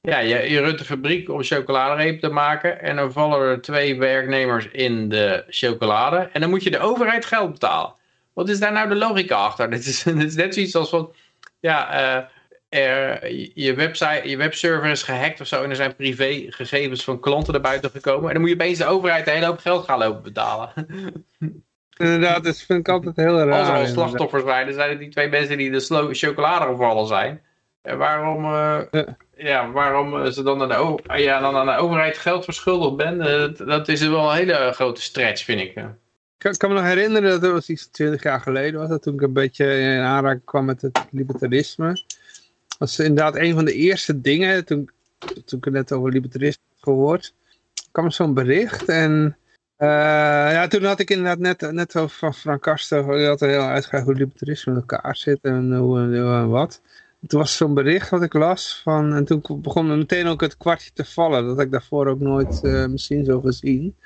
ja, je, je runt een fabriek om chocoladereep te maken. En dan vallen er twee werknemers in de chocolade. En dan moet je de overheid geld betalen. Wat is daar nou de logica achter? Dit is, dit is net zoiets als van... Ja, eh, er, je, website, je webserver is gehackt of zo. En er zijn privégegevens van klanten naar buiten gekomen. En dan moet je opeens de overheid een hele hoop geld gaan lopen betalen. Inderdaad, dat vind ik altijd heel raar. Als er al slachtoffers zijn, dan zijn het die twee mensen die de chocolade gevallen zijn. En waarom, eh, Ja. ja, waarom eh, ze dan aan de, ja, dan aan de overheid geld verschuldigd ben, dat, dat is wel een hele grote stretch, vind ik. Kan, kan me nog herinneren, dat was iets 20 jaar geleden, was dat toen ik een beetje in aanraking kwam met het libertarisme. Dat was inderdaad een van de eerste dingen, toen, toen ik het net over libertarisme gehoord, kwam zo'n bericht en eh, ja, toen had ik inderdaad net, net over van Frank Karsten, die had heel uitgelegd hoe libertarisme in elkaar zit en hoe, en wat. Toen was zo'n bericht wat ik las van, en toen begon meteen ook het kwartje te vallen, dat ik daarvoor ook nooit eh, misschien zo gezien.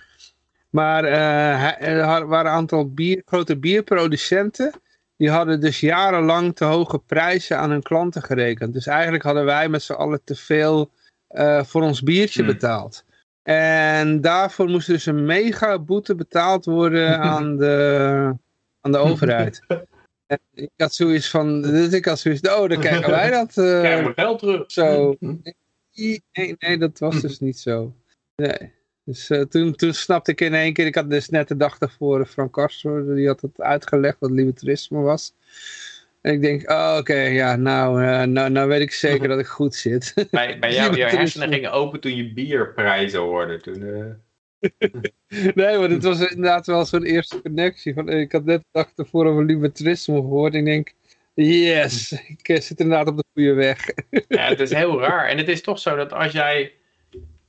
Maar eh, er waren een aantal bier, grote bierproducenten. Die hadden dus jarenlang te hoge prijzen aan hun klanten gerekend. Dus eigenlijk hadden wij met z'n allen te veel eh, voor ons biertje Hmm. betaald. En daarvoor moest dus een mega boete betaald worden aan de, aan de overheid. En ik had zoiets van, dus ik had zoiets, oh, dan kijken wij dat. eh, Krijgen we geld terug. zo. Nee, nee, nee, dat was dus niet zo. Nee. Dus eh, toen, toen snapte ik in één keer, ik had dus net de dag daarvoor Frank Castro, die had het uitgelegd wat libertarisme was. En ik denk, oh, oké, ja, nou, eh, nou, nou weet ik zeker dat ik goed zit. Bij, bij jou, jouw hersenen gingen open toen je bierprijzen hoorde. Toen, eh. nee, maar het was inderdaad wel zo'n eerste connectie. Van, ik had net de dag ervoor over libertarisme gehoord. En ik denk, yes, ik zit inderdaad op de goede weg. Ja, het is heel raar. En het is toch zo dat als jij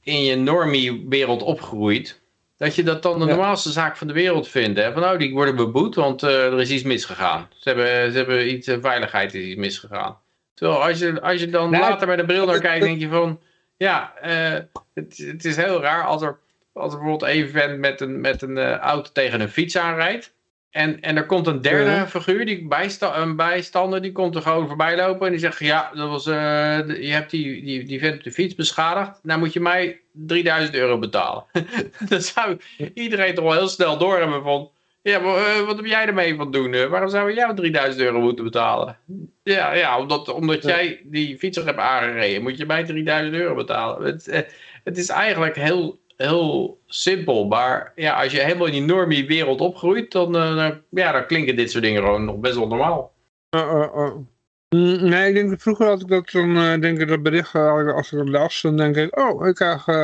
in je normie-wereld opgroeit, dat je dat dan de normaalste zaak van de wereld vindt. Hè? Van nou, die worden beboet, want eh, er is iets misgegaan. Ze hebben, ze hebben iets, eh, veiligheid is iets misgegaan. Terwijl als je, als je dan Nou, later met een bril naar kijkt, denk je van, ja, eh, het, het is heel raar als er, als er bijvoorbeeld een vent met een, met een auto tegen een fiets aanrijdt. En, en er komt een derde Ja. figuur, die bijsta een bijstander, die komt er gewoon voorbij lopen en die zegt, ja, dat was, eh, je hebt die, die, die vent op de fiets beschadigd, nou moet je mij 3000 euro betalen. dat zou iedereen toch wel heel snel doorhebben van, ja, maar, eh, wat heb jij ermee van doen? eh? waarom zouden we jou 3000 euro moeten betalen? Ja, ja omdat, omdat jij die fietser hebt aangereden, moet je mij 3000 euro betalen. Het, het is eigenlijk heel heel simpel. Maar ja, als je helemaal in die normie wereld opgroeit, dan, eh, dan- ja, dan klinken dit soort dingen gewoon nog best wel normaal. Uh, uh, uh. Mm, Nee, ik denk dat vroeger had ik dat dan, eh, denk ik dat bericht, eh, als ik het las, dan denk ik, oh, ik krijg, eh,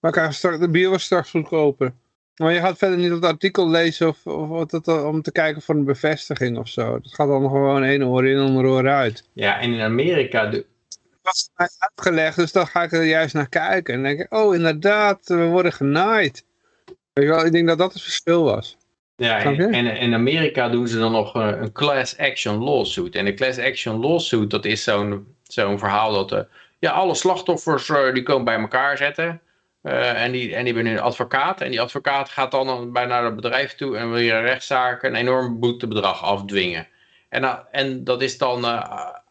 maar ik krijg straks, de bier was straks goedkoper. Maar je gaat verder niet dat artikel lezen of, of wat het, eh, om te kijken voor een bevestiging of zo. Het gaat dan gewoon één oor in, ander oor uit. Ja, en in Amerika, is mij uitgelegd, dus dan ga ik er juist naar kijken. En dan denk ik, oh inderdaad, we worden genaaid. Weet je wel, ik denk dat dat het verschil was. Ja, en, in Amerika doen ze dan nog eh, een class action lawsuit. En de class action lawsuit, dat is zo'n zo'n verhaal dat eh, ja, alle slachtoffers eh, die komen bij elkaar zetten. En, die, en die hebben een advocaat. En die advocaat gaat dan bij naar het bedrijf toe en wil je een rechtszaak een enorm boetebedrag afdwingen. En, en dat is dan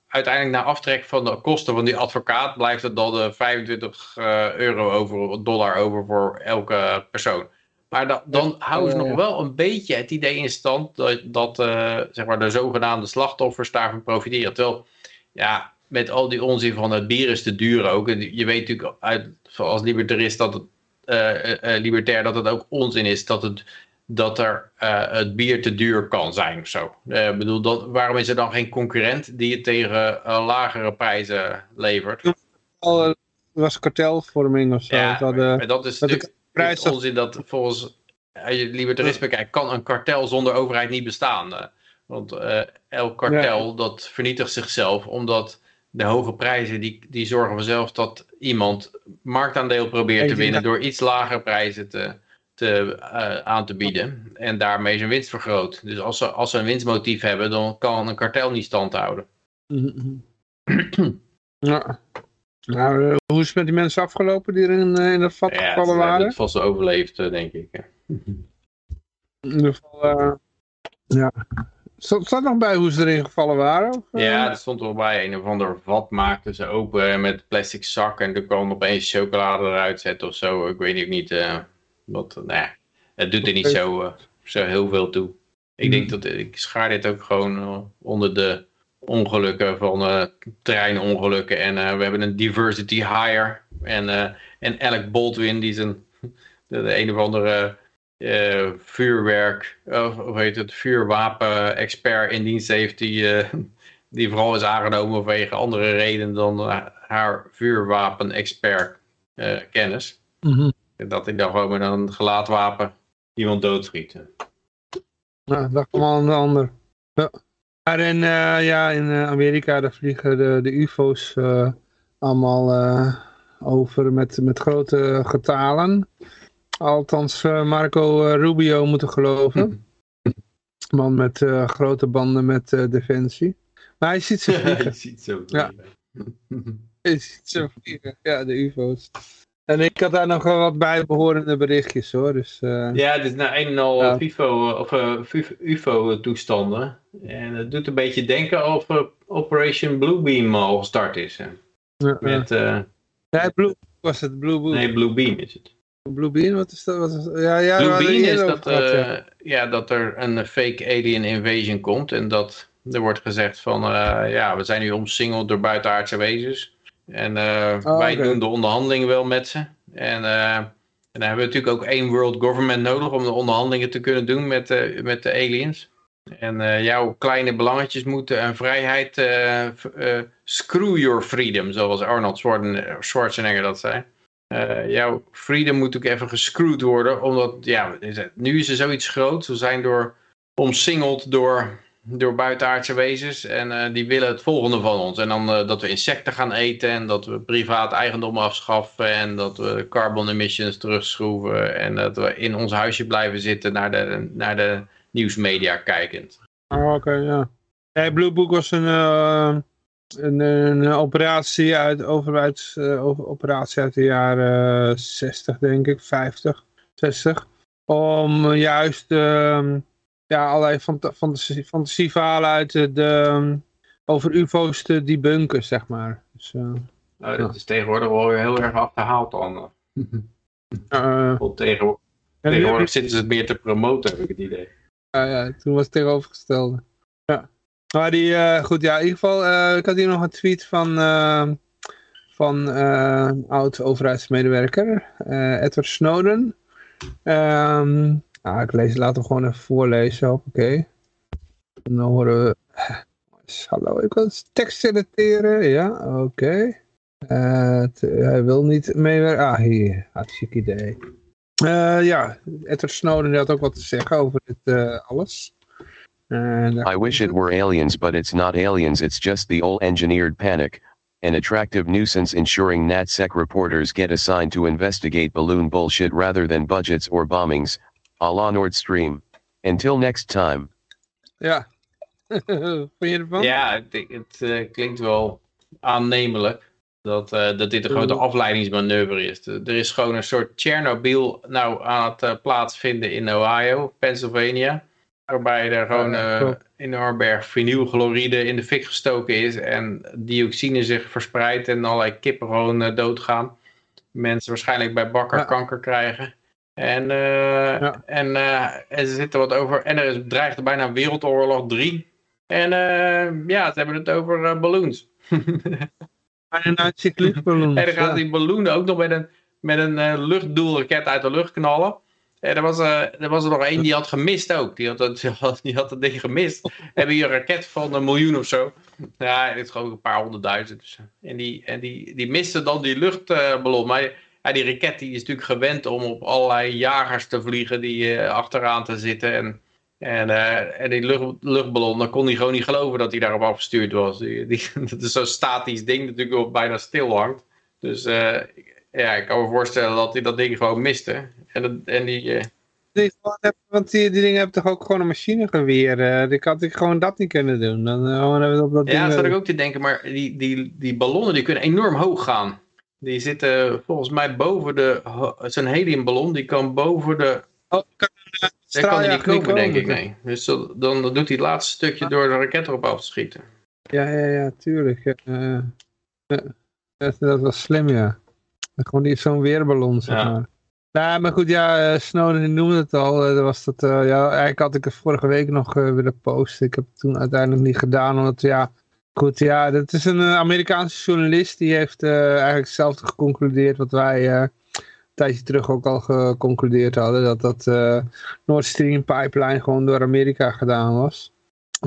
uiteindelijk na aftrek van de kosten van die advocaat blijft het dan eh, 25 eh, euro over, dollar over voor elke persoon. Maar da- dan houden ze ja, nog wel een beetje het idee in stand dat, dat eh, zeg maar de zogenaamde slachtoffers daarvan profiteren. Terwijl, ja, met al die onzin van het bier is te duur ook. Je weet natuurlijk uit, als libertarist dat het, eh, eh, eh, libertair dat het ook onzin is dat, het, dat er eh, het bier te duur kan zijn of zo. Eh, bedoel, dat, waarom is er dan geen concurrent die het tegen eh, lagere prijzen levert? Er was kartelvorming of zo. Ja, Het maar dat is dat natuurlijk prijs het onzin dat volgens als je libertarisme kijkt, kan een kartel zonder overheid niet bestaan. Want elk kartel dat vernietigt zichzelf omdat de hoge prijzen die, die zorgen vanzelf dat iemand marktaandeel probeert te winnen dat- door iets lagere prijzen te, te, eh, aan te bieden en daarmee zijn winst vergroot. Dus als ze, als ze een winstmotief hebben, dan kan een kartel niet stand houden. Ja. Nou, eh, hoe is het met die mensen afgelopen die er in, eh, in dat vat Ja, gevallen waren? het vast overleefd, denk ik. In ieder geval, ja. Stond staat nog bij hoe ze erin gevallen waren? Of? Ja, er stond wel bij. Een of ander vat maakten ze open met plastic zak en er kwam opeens chocolade eruit zetten of zo. Ik weet ook niet. Eh wat, nou ja, het doet er niet zo, eh, zo heel veel toe. Ik denk dat ik schaar dit ook gewoon eh, onder de ongelukken van eh treinongelukken. En eh, we hebben een diversity hire. En, eh, en Alec Baldwin, die zijn de, de een of andere eh, vuurwerk, of hoe heet het, vuurwapen-expert in dienst heeft, die, eh, die vooral is aangenomen vanwege andere redenen dan eh, haar vuurwapen-expert eh, kennis. Mhm. Dat hij dan gewoon met een gelaatwapen iemand doodschiet. Nou, dat kwam al aan de ander. Ja. Maar in, eh, ja, in eh, Amerika daar vliegen de, de UFO's eh, allemaal over met, met grote getalen. Althans, Marco Rubio moeten geloven. Man met grote banden met Defensie. Maar hij ziet ze vliegen. je ziet zo. Ja. Hij ziet ze vliegen. Ja, de UFO's. En ik had daar nog wel wat bijbehorende berichtjes hoor. Dus, eh, Ja, het is nou een en al Ja. FIFO, of, eh, UFO-toestanden. En het doet een beetje denken of eh, Operation Bluebeam al gestart is. hè. ja. Met, eh, Nee, Blue was het. Blue Book. nee, Bluebeam is het. Blue Bean, wat is dat? Wat is, ja, ja, we Blue hadden Beam het is dat, gehad, ja. eh, ja, dat er een fake alien invasion komt. En dat er wordt gezegd van, eh, ja, we zijn nu omsingeld door buitenaardse wezens. En eh, Oh, wij doen de onderhandelingen wel met ze. En, eh, en dan hebben we natuurlijk ook één world government nodig om de onderhandelingen te kunnen doen met, de met de aliens. En jouw kleine belangetjes moeten een vrijheid, screw your freedom, zoals Arnold Schwarzen- Schwarzenegger dat zei. Jouw freedom moet ook even gescrewd worden, omdat, ja, nu is er zoiets groots. We zijn door, omsingeld door, door buitenaardse wezens en eh, die willen het volgende van ons. En dan eh, dat we insecten gaan eten en dat we privaat eigendom afschaffen en dat we carbon emissions terugschroeven en dat we in ons huisje blijven zitten naar de, naar de nieuwsmedia kijkend. Oh, oké, ja. Nee, Blue Book was een, eh, een, een operatie uit, overheids, eh, over- operatie uit de jaren 60, denk ik, 50, 60. Om juist ehm, ja, allerlei fant fantasie, fantasieverhalen uit de, de, over UFO's te debunken, zeg maar. Dus, eh, Nou, dat is tegenwoordig wel weer heel erg achterhaald dan. Want tegenwoordig, zitten ze het meer te promoten, heb ik het idee. Ja, ja, toen was het tegenovergestelde. Ja. Maar die, goed, ja, in ieder geval, ik had hier nog een tweet van, eh, van een oud overheidsmedewerker, eh, Edward Snowden. Ehm, nou, ik lees, laat hem gewoon even voorlezen. En dan horen we... Hallo, ik wil tekst editeren. Ja, oké. Eh, hij wil niet meewerken. Ah, hier. Hartstikke idee. Eh, ja, Edward Snowden had ook wat te zeggen over dit eh, alles. I wish it were aliens, but it's not aliens, it's just the old engineered panic. An attractive nuisance ensuring NatSec reporters get assigned to investigate balloon bullshit rather than budgets or bombings, a la Nord Stream. Until next time. Ja. Vond je ervan? Ja, het, het eh, klinkt wel aannemelijk. Dat, eh, dat dit een grote afleidingsmanoeuvre is. Er is gewoon een soort Chernobyl nou aan het eh, plaatsvinden in Ohio, Pennsylvania. Waarbij er gewoon klopt. enorm berg vinylchloride in de fik gestoken is. En dioxine zich verspreidt en allerlei kippen gewoon doodgaan. Mensen waarschijnlijk bij bakker Ja. kanker krijgen. En, eh, Ja. en, eh, en ze zitten wat over. En er is dreigt er bijna Wereldoorlog 3. En eh, ja, ze hebben het over eh, balloons. Bijna een luchtballon. En dan gaat die balloenen ook nog met een, met een eh, luchtdoelraket uit de lucht knallen. En er was, eh, er was er nog één die had gemist ook. Die had, dat- die had, die had dat ding gemist. Hebben hier een raket van een miljoen of zo. Ja, het is gewoon een paar honderdduizend. En, die, en die, die miste dan die luchtballon. Maar ja, die raket die is natuurlijk gewend om op allerlei jagers te vliegen die eh, achteraan te zitten. En, en, eh, en die lucht, luchtballon, dan kon hij gewoon niet geloven dat hij daarop afgestuurd was. Die, die, dat is zo'n statisch ding natuurlijk wel bijna stil hangt. Dus eh, ja, ik kan me voorstellen dat hij dat ding gewoon miste. En, dat, en die, Die Want die, die dingen hebben toch ook gewoon een machinegeweer. ik had ik gewoon dat niet kunnen doen. Dan gewoon even op dat ja, ding. dat zat ik ook te denken, maar die, die, die ballonnen die kunnen enorm hoog gaan. Die zitten volgens mij boven de, het is een heliumballon, die kan boven de, Oh, kan, daar kan straaljager niet komen, denk ik, nee. Dus dan doet hij het laatste stukje door de raket erop af te schieten. Ja, ja, ja, tuurlijk. dat, dat was slim, ja. Gewoon zo'n weerballon, zeg Ja. maar. Nou, maar goed, ja, eh, Snowden noemde het al. er was dat, eh, ja, eigenlijk had ik het vorige week nog willen posten. Ik heb het toen uiteindelijk niet gedaan, omdat ja, goed, ja, dat is een eh, Amerikaanse journalist. Die heeft eh, eigenlijk hetzelfde geconcludeerd wat wij eh, een tijdje terug ook al geconcludeerd hadden. Dat dat eh Nord Stream pipeline gewoon door Amerika gedaan was.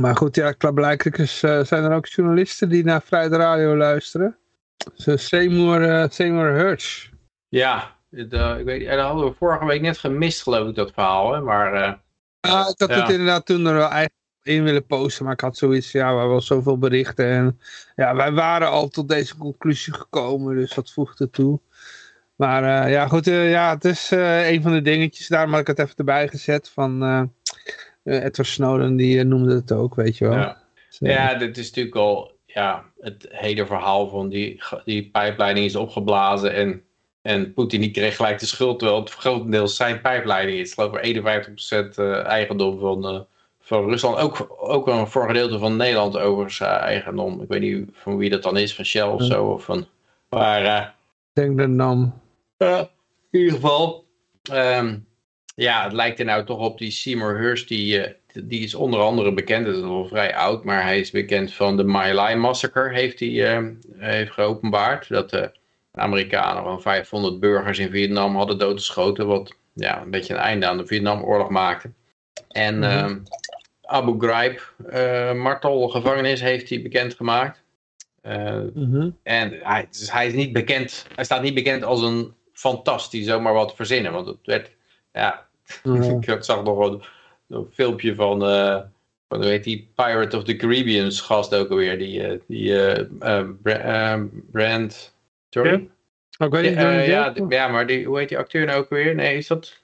Maar goed, ja, blijkbaar is, zijn er ook journalisten die naar Vrijde Radio luisteren. Zo Seymour, eh, Seymour Hersh. Ja, het, ik weet, dat hadden we vorige week net gemist, geloof ik, dat verhaal. Hè? Maar Ja, ik had Ja. het inderdaad toen er wel eigenlijk in willen posten, maar ik had zoiets, ja, we hebben zoveel berichten. En ja, wij waren al tot deze conclusie gekomen, dus dat voegde toe. Maar eh, ja, goed, eh, ja, het is eh, een van de dingetjes, daarom had ik het even erbij gezet van Edward Snowden, die noemde het ook, weet je wel. Ja. Dus, ja, dit is natuurlijk al ja, het hele verhaal van die, die pijpleiding is opgeblazen en, en Poetin die kreeg gelijk de schuld, terwijl het grotendeels zijn pijpleiding is. Ik geloof er 51% eh, eigendom van, van Rusland. Ook, ook een voor een gedeelte van Nederland overigens eh, eigendom. Ik weet niet van wie dat dan is, van Shell of zo. Of van, maar eh, ik denk dat nam. In ieder geval. ehm, ja, het lijkt er nou toch op die Seymour Hurst. Die, eh, die is onder andere bekend. Dat is al vrij oud. Maar hij is bekend van de My Lai Massacre. Heeft hij heeft geopenbaard. Dat de Amerikanen van 500 burgers in Vietnam hadden doodgeschoten. Wat ja, een beetje een einde aan de Vietnamoorlog maakte. En Mhm. ehm, Abu Ghraib, eh martelgevangenis, heeft hij bekendgemaakt. Eh Mhm. en hij, dus hij is niet bekend, hij staat niet bekend als een fantastisch zomaar wat verzinnen. Want het werd, ja, Ja. ik zag nog een, een filmpje van, eh van, hoe heet die, Pirate of the Caribbean gast ook alweer. Die, die Bra- Brand, sorry? Oh, ik weet niet, Ja, Johnny ja, ja, maar die, hoe heet die acteur nou ook weer? Nee, is dat,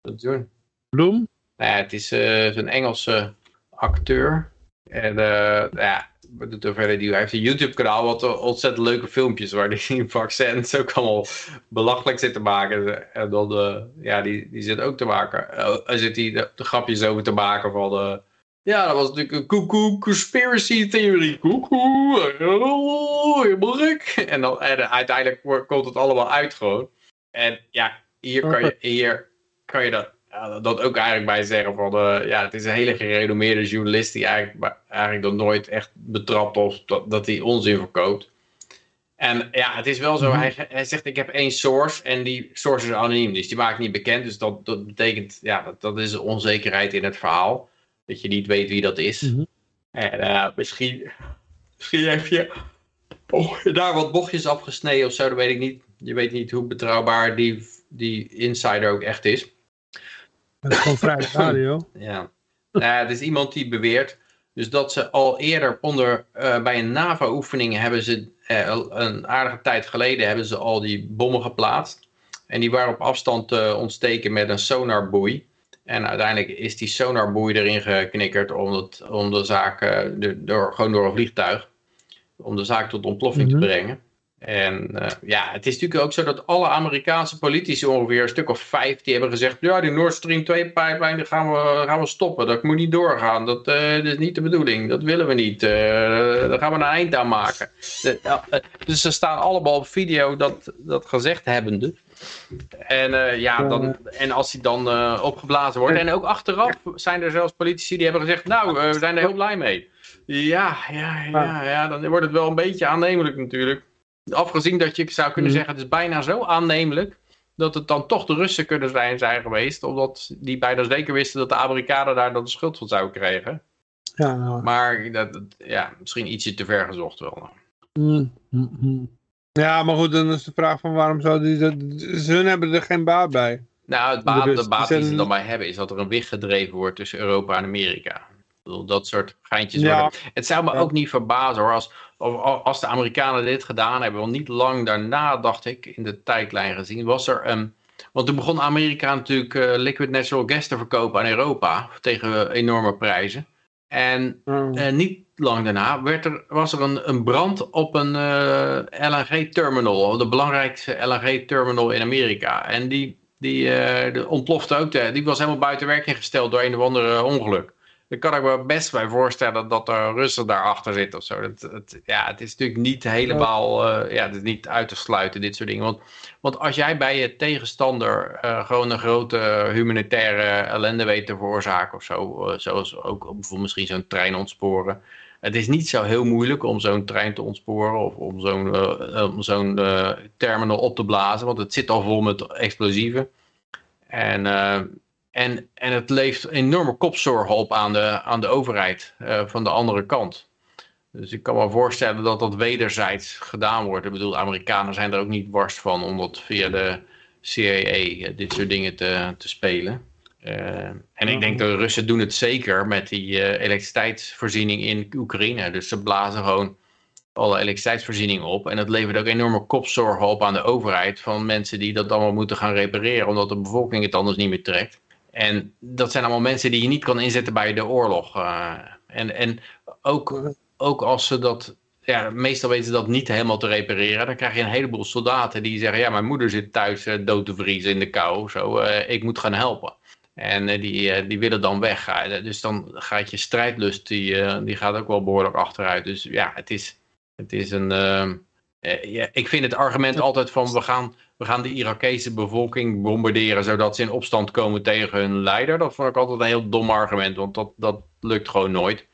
wat doen? Bloem? Nou ja, het is eh, zo'n Engelse acteur. En eh, ja, wat doet er verder? Die, hij heeft een YouTube kanaal wat eh, ontzettend leuke filmpjes waar die vaccins ook allemaal belachelijk zit te maken. En dan, eh, ja, die, die zit ook te maken. eh, hij zit die de, de grapjes over te maken van... eh, ja, dat was natuurlijk een koekoe conspiracy theorie. Koekoe, helemaal gek. En, dan, en uiteindelijk komt het allemaal uit gewoon. En ja, hier kan je, hier kan je dat, ja, dat ook eigenlijk bij zeggen van... eh, ja, het is een hele gerenommeerde journalist die eigenlijk, eigenlijk nog nooit echt betrapt of dat, dat hij onzin verkoopt. En ja, het is wel zo, Mhm. hij, hij zegt ik heb één source en die source is anoniem, dus die maakt niet bekend. Dus dat, dat betekent, ja, dat, dat is onzekerheid in het verhaal. Dat je niet weet wie dat is. Mhm. En eh, misschien, misschien heb je oh, daar wat bochtjes afgesneden of zo, dat weet ik niet. Je weet niet hoe betrouwbaar die, die insider ook echt is. Dat is gewoon vrije radio. Ja. Nou, het is iemand die beweert dus dat ze al eerder onder, eh, bij een NAVO-oefening hebben ze eh, een aardige tijd geleden hebben ze al die bommen geplaatst. En die waren op afstand te ontsteken met een sonarboei. En uiteindelijk is die sonarboei erin geknikkerd om, het, om de zaak, eh, de- door, gewoon door een vliegtuig, om de zaak tot ontploffing Mhm. te brengen. En eh, ja, het is natuurlijk ook zo dat alle Amerikaanse politici ongeveer een stuk of vijf, die hebben gezegd, ja die Nord Stream 2 pipeline die gaan we, gaan we stoppen, dat moet niet doorgaan, dat, eh, is niet de bedoeling, dat willen we niet, Eh, daar gaan we een eind aan maken. Dus ze staan allemaal op video dat, dat gezegd hebbende. En, ja, dan, en als die dan opgeblazen wordt, en ook achteraf zijn er zelfs politici die hebben gezegd, nou, we zijn er heel blij mee. Ja, ja, ja, ja, dan wordt het wel een beetje aannemelijk natuurlijk. Afgezien dat je zou kunnen Mhm. zeggen, het is bijna zo aannemelijk dat het dan toch de Russen kunnen zijn, zijn geweest. Omdat die bijna zeker wisten dat de Amerikanen daar dan de schuld van zouden krijgen. Ja, nou. Maar dat, dat- ja, misschien ietsje te ver gezocht wel. Mm, mm, mm. Ja, maar goed, dan is de vraag van waarom zouden die dat... Ze hebben er geen baat bij. Nou, het baat, De de baat die ze dan bij hebben is dat er een wicht gedreven wordt tussen Europa en Amerika. Dat soort geintjes Ja. worden. Het zou me Ja. ook niet verbazen hoor, als, als de Amerikanen dit gedaan hebben. Want niet lang daarna, dacht ik, in de tijdlijn gezien, was er een... Want toen begon Amerika natuurlijk eh, liquid natural gas te verkopen aan Europa tegen enorme prijzen. En Oh. eh, niet lang daarna werd er, was er een, een brand op een eh, LNG-terminal, de belangrijkste LNG-terminal in Amerika. En die, die, ontplofte ook, de- die was helemaal buiten werking gesteld door een of andere ongeluk. Daar kan ik me best bij voorstellen dat er Russen daarachter zitten of zo. Dat, het, ja, het is natuurlijk niet helemaal, eh, ja, het is niet uit te sluiten, dit soort dingen. Want, want als jij bij je tegenstander eh, gewoon een grote humanitaire ellende weet te veroorzaken of zo, eh, zoals ook bijvoorbeeld misschien zo'n trein ontsporen. Het is niet zo heel moeilijk om zo'n trein te ontsporen of om zo'n eh, om zo'n eh, terminal op te blazen, want het zit al vol met explosieven. En, eh, en, en het levert enorme kopzorgen op aan de, aan de overheid eh, van de andere kant. Dus ik kan me voorstellen dat dat wederzijds gedaan wordt. Ik bedoel, Amerikanen zijn er ook niet worst van om dat via de CIA eh, dit soort dingen te, te spelen. Eh, en ik denk dat de Russen doen het zeker met die eh, elektriciteitsvoorziening in Oekraïne. Dus ze blazen gewoon alle elektriciteitsvoorziening op. En dat levert ook enorme kopzorgen op aan de overheid van mensen die dat allemaal moeten gaan repareren, omdat de bevolking het anders niet meer trekt. En dat zijn allemaal mensen die je niet kan inzetten bij de oorlog. eh. en en ook, ook als ze dat, ja, meestal weten ze dat niet helemaal te repareren, dan krijg je een heleboel soldaten die zeggen, ja, mijn moeder zit thuis eh, dood te vriezen in de kou, zo, eh, ik moet gaan helpen. En die, die willen dan weg. Dus dan gaat je strijdlust, die, die gaat ook wel behoorlijk achteruit. Dus ja, het is, het is een... ja, ik vind het argument altijd van we gaan, we gaan de Irakese bevolking bombarderen zodat ze in opstand komen tegen hun leider. Dat vond ik altijd een heel dom argument, want dat, dat lukt gewoon nooit.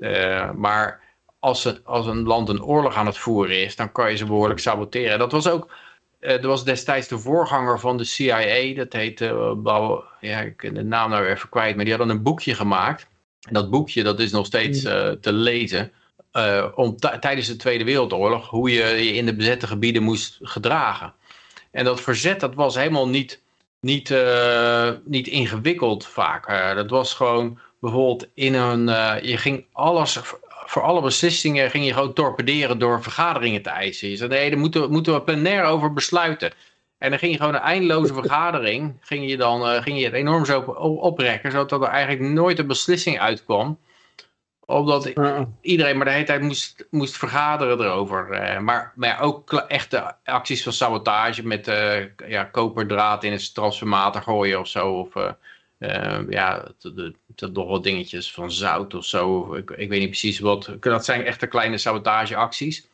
Eh, maar als, ze, als een land een oorlog aan het voeren is, dan kan je ze behoorlijk saboteren. Dat was ook, eh dat was destijds de voorganger van de CIA, dat heette, Bau- ja, ik ben de naam nou even kwijt, maar die hadden een boekje gemaakt. En dat boekje dat is nog steeds eh, te lezen. om tijdens de Tweede Wereldoorlog hoe je je in de bezette gebieden moest gedragen. En dat verzet dat was helemaal niet, niet, eh, niet ingewikkeld vaak. Eh, dat was gewoon bijvoorbeeld in een. eh, je ging alles. Voor alle beslissingen ging je gewoon torpederen door vergaderingen te eisen. Je zei: nee, daar moeten, we- moeten we plenair over besluiten. En dan ging je gewoon een eindeloze vergadering. Ging je dan ging je het enorm zo op- oprekken. Zodat er eigenlijk nooit een beslissing uitkwam. Omdat iedereen maar de hele tijd moest, moest vergaderen erover. Eh, maar, maar ja, ook echte acties van sabotage met eh, ja, koperdraad in het transformator gooien of zo. Of eh, ja, nog wat dingetjes van zout of zo. Ik, ik weet niet precies wat. Dat zijn echte kleine sabotageacties.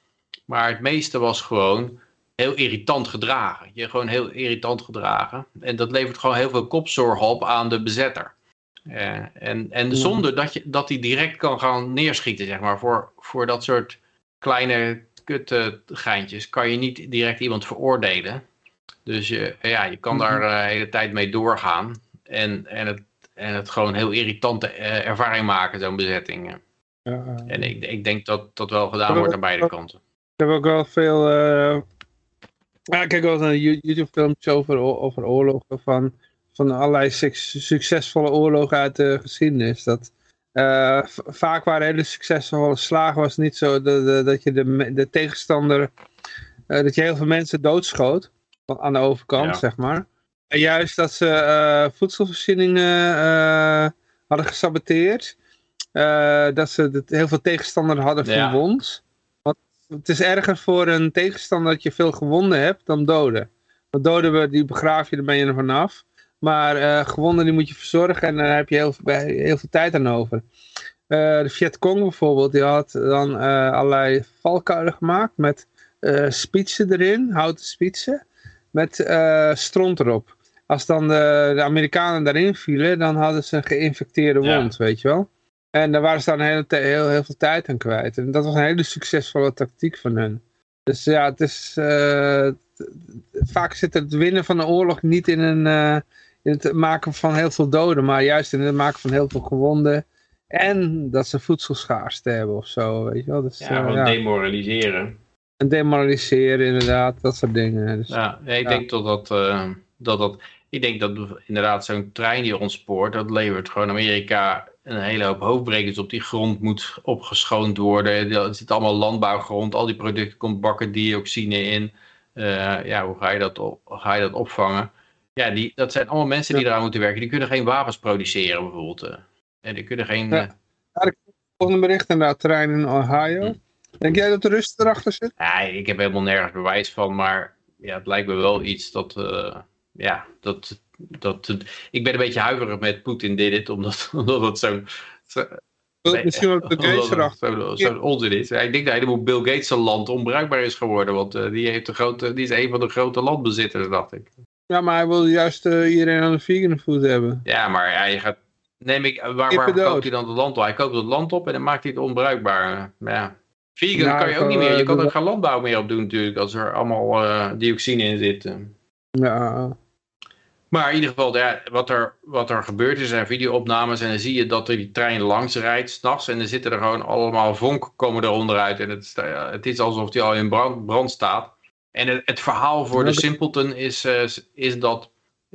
Maar het meeste was gewoon heel irritant gedragen. Je gewoon heel irritant gedragen. En dat levert gewoon heel veel kopzorgen op aan de bezetter. Eh, en en zonder dat, je, dat hij direct kan gaan neerschieten, zeg maar, voor, voor dat soort kleine kut eh, geintjes kan je niet direct iemand veroordelen. Dus je, ja, je kan daar Mhm. eh, de hele tijd mee doorgaan. En, en, het, en het gewoon een heel irritante eh, ervaring maken, zo'n bezetting. Ja. En ik, ik denk dat dat wel gedaan wordt aan beide kanten. Ik heb ook wel veel. eh ja, ik kijk wel eens naar You- YouTube-filmpjes over, over oorlogen. Van, van allerlei suc- succesvolle oorlogen uit de geschiedenis. Dat, eh, vaak waren hele succesvolle slagen. Was niet zo dat, dat- dat je de, de tegenstander. eh, dat je heel veel mensen doodschoot. Aan de overkant, Ja. zeg maar. En juist dat ze eh, voedselvoorzieningen hadden gesaboteerd. dat ze heel veel tegenstanders hadden Ja. verwond. Want het is erger voor een tegenstander dat je veel gewonden hebt dan doden. Want doden we, die begraaf je, dan ben je er vanaf. Maar eh gewonden die moet je verzorgen en daar heb je heel, veel- heel veel tijd aan over. Eh, de Vietcong bijvoorbeeld, die had dan eh, allerlei valkuilen gemaakt met spitsen erin, houten spitsen, met stront erop. Als dan de, de Amerikanen daarin vielen, dan hadden ze een geïnfecteerde Ja. wond, weet je wel. En daar waren ze dan heel, heel, heel veel tijd aan kwijt. En dat was een hele succesvolle tactiek van hen. Dus ja, het is, vaak zit het winnen van een oorlog niet in, een, in het maken van heel veel doden, maar juist in het maken van heel veel gewonden. En dat ze voedselschaarste hebben of zo, weet je wel. Dus, Ja, gewoon ja. demoraliseren. En demoraliseren inderdaad, dat soort dingen. Dus, Ja, ik Ja. denk dat dat, eh, dat dat, ik denk dat inderdaad zo'n trein die ontspoort, dat levert gewoon Amerika een hele hoop hoofdbrekers op. Die grond moet opgeschoond worden. Er zit allemaal landbouwgrond, al die producten komt bakkerdioxine in. Eh, ja, hoe ga je dat, op, hoe ga je dat opvangen? Ja, die, dat zijn allemaal mensen die eraan moeten werken. Die kunnen geen wapens produceren bijvoorbeeld. eh. En die kunnen geen... Ja. eh, Volgende bericht inderdaad, terrein in Ohio. Hm. Denk jij dat de rust erachter zit? Ja, ik heb helemaal nergens bewijs van, maar ja, het lijkt me wel iets dat, eh, ja, dat, dat, ik ben een beetje huiverig met Poetin dit, dit omdat, omdat het zo'n, zo, Nee, Misschien wel de Gates erachter. zo'n zo'n onzin is. Ja, ik denk dat helemaal Bill Gates land onbruikbaar is geworden, want die, heeft de grote, die is een van de grote landbezitters, dacht ik. Ja, maar hij wil juist eh, iedereen aan de vegan food hebben. Ja, maar ja, je gaat, neem ik, waar, waar dood. koopt hij dan het land op? Hij koopt het land op en dan maakt hij het onbruikbaar. Ja, vegan Nou, kan je ook niet meer. Je eh, kan er geen landbouw meer op doen natuurlijk, als er allemaal eh, dioxine in zit. Ja, Maar in ieder geval, ja, wat, er, wat er gebeurt is, zijn videoopnames en dan zie je dat er die trein langs rijdt s'nachts en dan zitten er gewoon allemaal vonken komen er onderuit en het, het is alsof die al in brand, brand staat. En het, het verhaal voor de simpleton is, eh, is dat,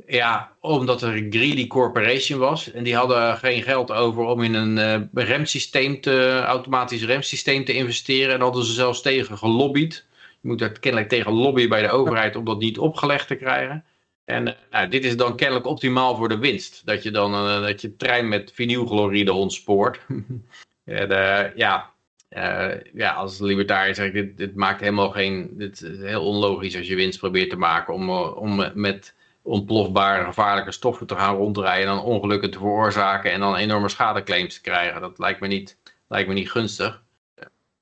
ja, omdat er een greedy corporation was en die hadden geen geld over om in een eh, remsysteem te, automatisch remsysteem te investeren en hadden ze zelfs tegen gelobbyd. Je moet er kennelijk tegen lobbyen bij de overheid om dat niet opgelegd te krijgen. En eh, nou, dit is dan kennelijk optimaal voor de winst. Dat je dan dat je trein met vinylchloride ontspoort. en, ja, eh, ja, als libertariër zeg ik, dit, dit maakt helemaal geen... Dit is heel onlogisch als je winst probeert te maken om, eh, om eh, met ontplofbare gevaarlijke stoffen te gaan rondrijden en dan ongelukken te veroorzaken en dan enorme schadeclaims te krijgen. Dat lijkt me niet, lijkt me niet gunstig.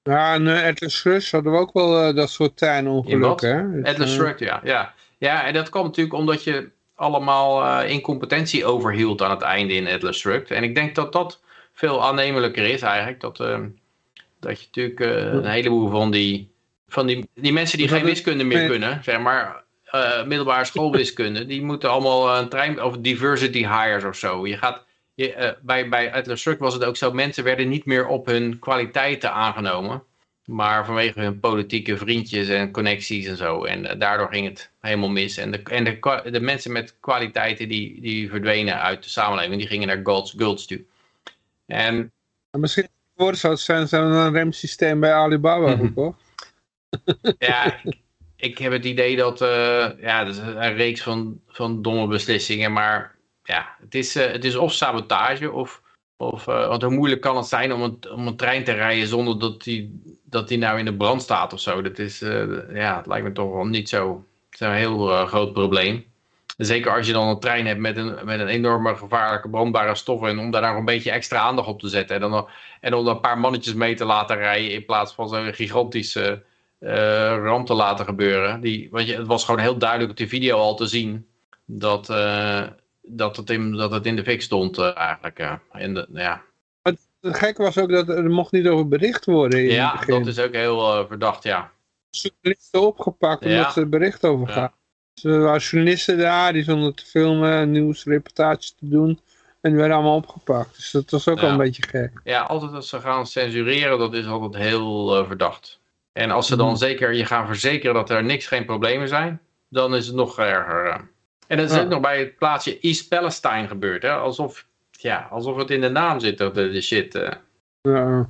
ja en uh, Atlas Shrugs hadden we ook wel eh, dat soort In wat? treinongelukken. hè? Dus, Atlas eh, Shrugged, ja. ja. Ja, en dat kwam natuurlijk omdat je allemaal eh, incompetentie overhield aan het einde in Atlas Shrugged. En ik denk dat dat veel aannemelijker is eigenlijk. Dat, eh, dat je natuurlijk eh, een heleboel van die, van die, die mensen die geen wiskunde meer kunnen, zeg maar eh, middelbare schoolwiskunde, die moeten allemaal eh, een trein, of diversity hires of zo. Je gaat, je, bij, bij Atlas Shrugged was het ook zo, mensen werden niet meer op hun kwaliteiten aangenomen. Maar vanwege hun politieke vriendjes en connecties en zo. En daardoor ging het helemaal mis. En de, en de, de mensen met kwaliteiten die, die verdwenen uit de samenleving. Die gingen naar Gulds, Gulds toe. En en misschien worden zou zijn, zijn een remsysteem bij Alibaba Mhm. gekocht. ja, ik, ik heb het idee dat... eh, ja, dat is een reeks van, van domme beslissingen. Maar ja, het is, eh, het is of sabotage of... Of, want hoe moeilijk kan het zijn om een, om een trein te rijden zonder dat die, dat die nou in de brand staat of zo. Dat is, ja, het lijkt me toch wel niet zo, zo een heel groot probleem. Zeker als je dan een trein hebt met een, met een enorme gevaarlijke brandbare stof en om daar nou een beetje extra aandacht op te zetten. En dan, en om een paar mannetjes mee te laten rijden in plaats van zo'n gigantische eh, ramp te laten gebeuren. Die, want je, het was gewoon heel duidelijk op die video al te zien dat, eh, dat, het, in, dat het in de fik stond eh, eigenlijk. en de, ja, Het gekke was ook dat er mocht niet over bericht worden in ja het dat is ook heel verdacht, ja. journalisten opgepakt omdat Ja. ze er bericht over Ja. Gaan. Dus er waren journalisten daar, die stonden te filmen, nieuwsreportages te doen. En die werden allemaal opgepakt. Dus dat was ook Ja. wel een beetje gek. Ja, altijd als ze gaan censureren, dat is altijd heel eh, verdacht. En als ze dan Mhm. zeker je gaan verzekeren dat er niks, geen problemen zijn, dan is het nog erger. eh. En dat is Ja. ook nog bij het plaatsje East Palestine gebeurd. Hè? Alsof, ja, alsof het in de naam zit, dat, de, de shit. eh. Ja.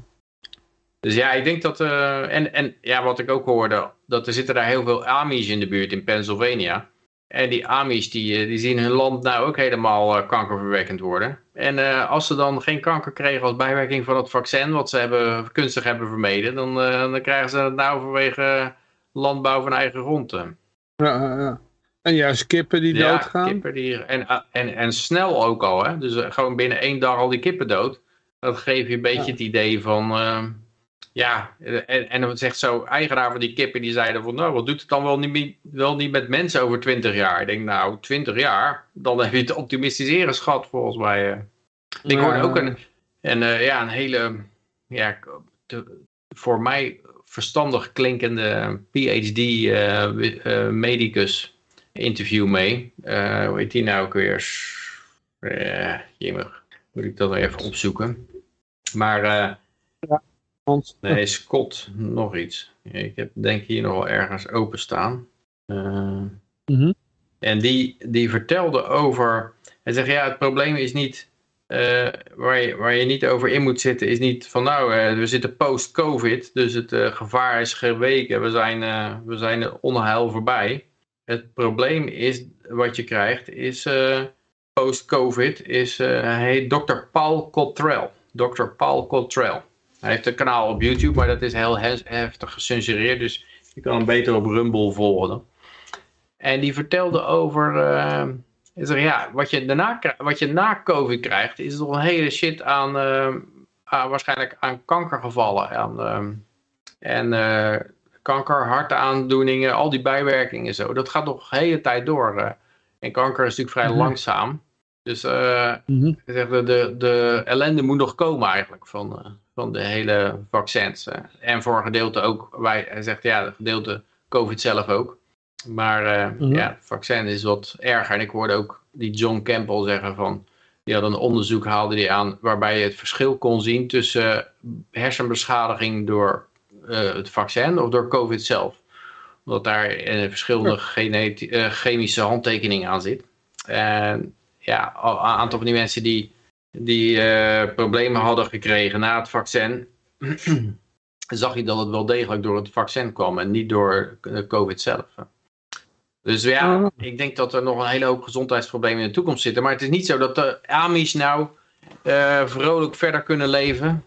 Dus ja, ik denk dat... eh, en, en ja, wat ik ook hoorde, dat er zitten daar heel veel Amish in de buurt in Pennsylvania. En die Amish, die, eh, die zien hun land nou ook helemaal eh, kankerverwekkend worden. En als ze dan geen kanker kregen als bijwerking van het vaccin, wat ze hebben, kunstig hebben vermeden, dan, dan krijgen ze het nou vanwege landbouw van eigen grond. Ja, ja, ja. En juist kippen die Ja, doodgaan. kippen die, en, en, en snel ook al, hè? dus gewoon binnen één dag al die kippen dood. Dat geeft je een beetje Ja. het idee van, ja, en, en dan zegt zo, eigenaar van die kippen, die zeiden van, nou, wat doet het dan wel niet, wel niet met mensen over 20 jaar? Ik denk, nou, 20 jaar, dan heb je het optimistiseren schat volgens mij. eh. Ik hoorde ook een, en, eh, ja, een hele, ja, voor mij verstandig klinkende PhD-medicus interview mee. Eh, hoe heet die nou ook weer? Uh, moet ik dat nog even opzoeken. Maar nee, Scott, nog iets. Ik heb denk hier nog wel ergens openstaan. Eh, Mhm. En die, die vertelde over. Hij zegt ja, het probleem is niet. eh, waar, je, waar je niet over in moet zitten, is niet van nou, eh, we zitten post-COVID, dus het gevaar is geweken, we zijn, we zijn het onheil voorbij. Het probleem is, wat je krijgt, is post-COVID, is hij heet Dr. Paul Cottrell. Dr. Paul Cottrell. Hij heeft een kanaal op YouTube, maar dat is heel heftig gecensureerd, dus je kan hem beter op Rumble volgen. En die vertelde over. zegt, ja, wat je, daarna, wat je na COVID krijgt, is toch een hele shit aan. eh, aan waarschijnlijk aan kankergevallen. Aan, eh, en eh, kanker, hartaandoeningen, al die bijwerkingen en zo. Dat gaat nog de hele tijd door. eh. en kanker is natuurlijk vrij Mhm. langzaam. Dus hij zegt, de, de, de ellende moet nog komen eigenlijk van, van de hele vaccins. eh. En voor een gedeelte ook, wij, hij zegt ja, een gedeelte COVID zelf ook. Maar eh, Mhm. ja, het vaccin is wat erger. En ik hoorde ook die John Campbell zeggen van, die had een onderzoek haalde die aan waarbij je het verschil kon zien tussen hersenbeschadiging door eh, het vaccin of door COVID zelf. Omdat daar eh, verschillende eh, chemische handtekeningen aan zit. En ja, een aantal van die mensen die, die eh, problemen hadden gekregen na het vaccin, zag je dat het wel degelijk door het vaccin kwam en niet door eh, COVID zelf. Dus ja, Oh. ik denk dat er nog een hele hoop gezondheidsproblemen in de toekomst zitten. Maar het is niet zo dat de Amish nou eh, vrolijk verder kunnen leven.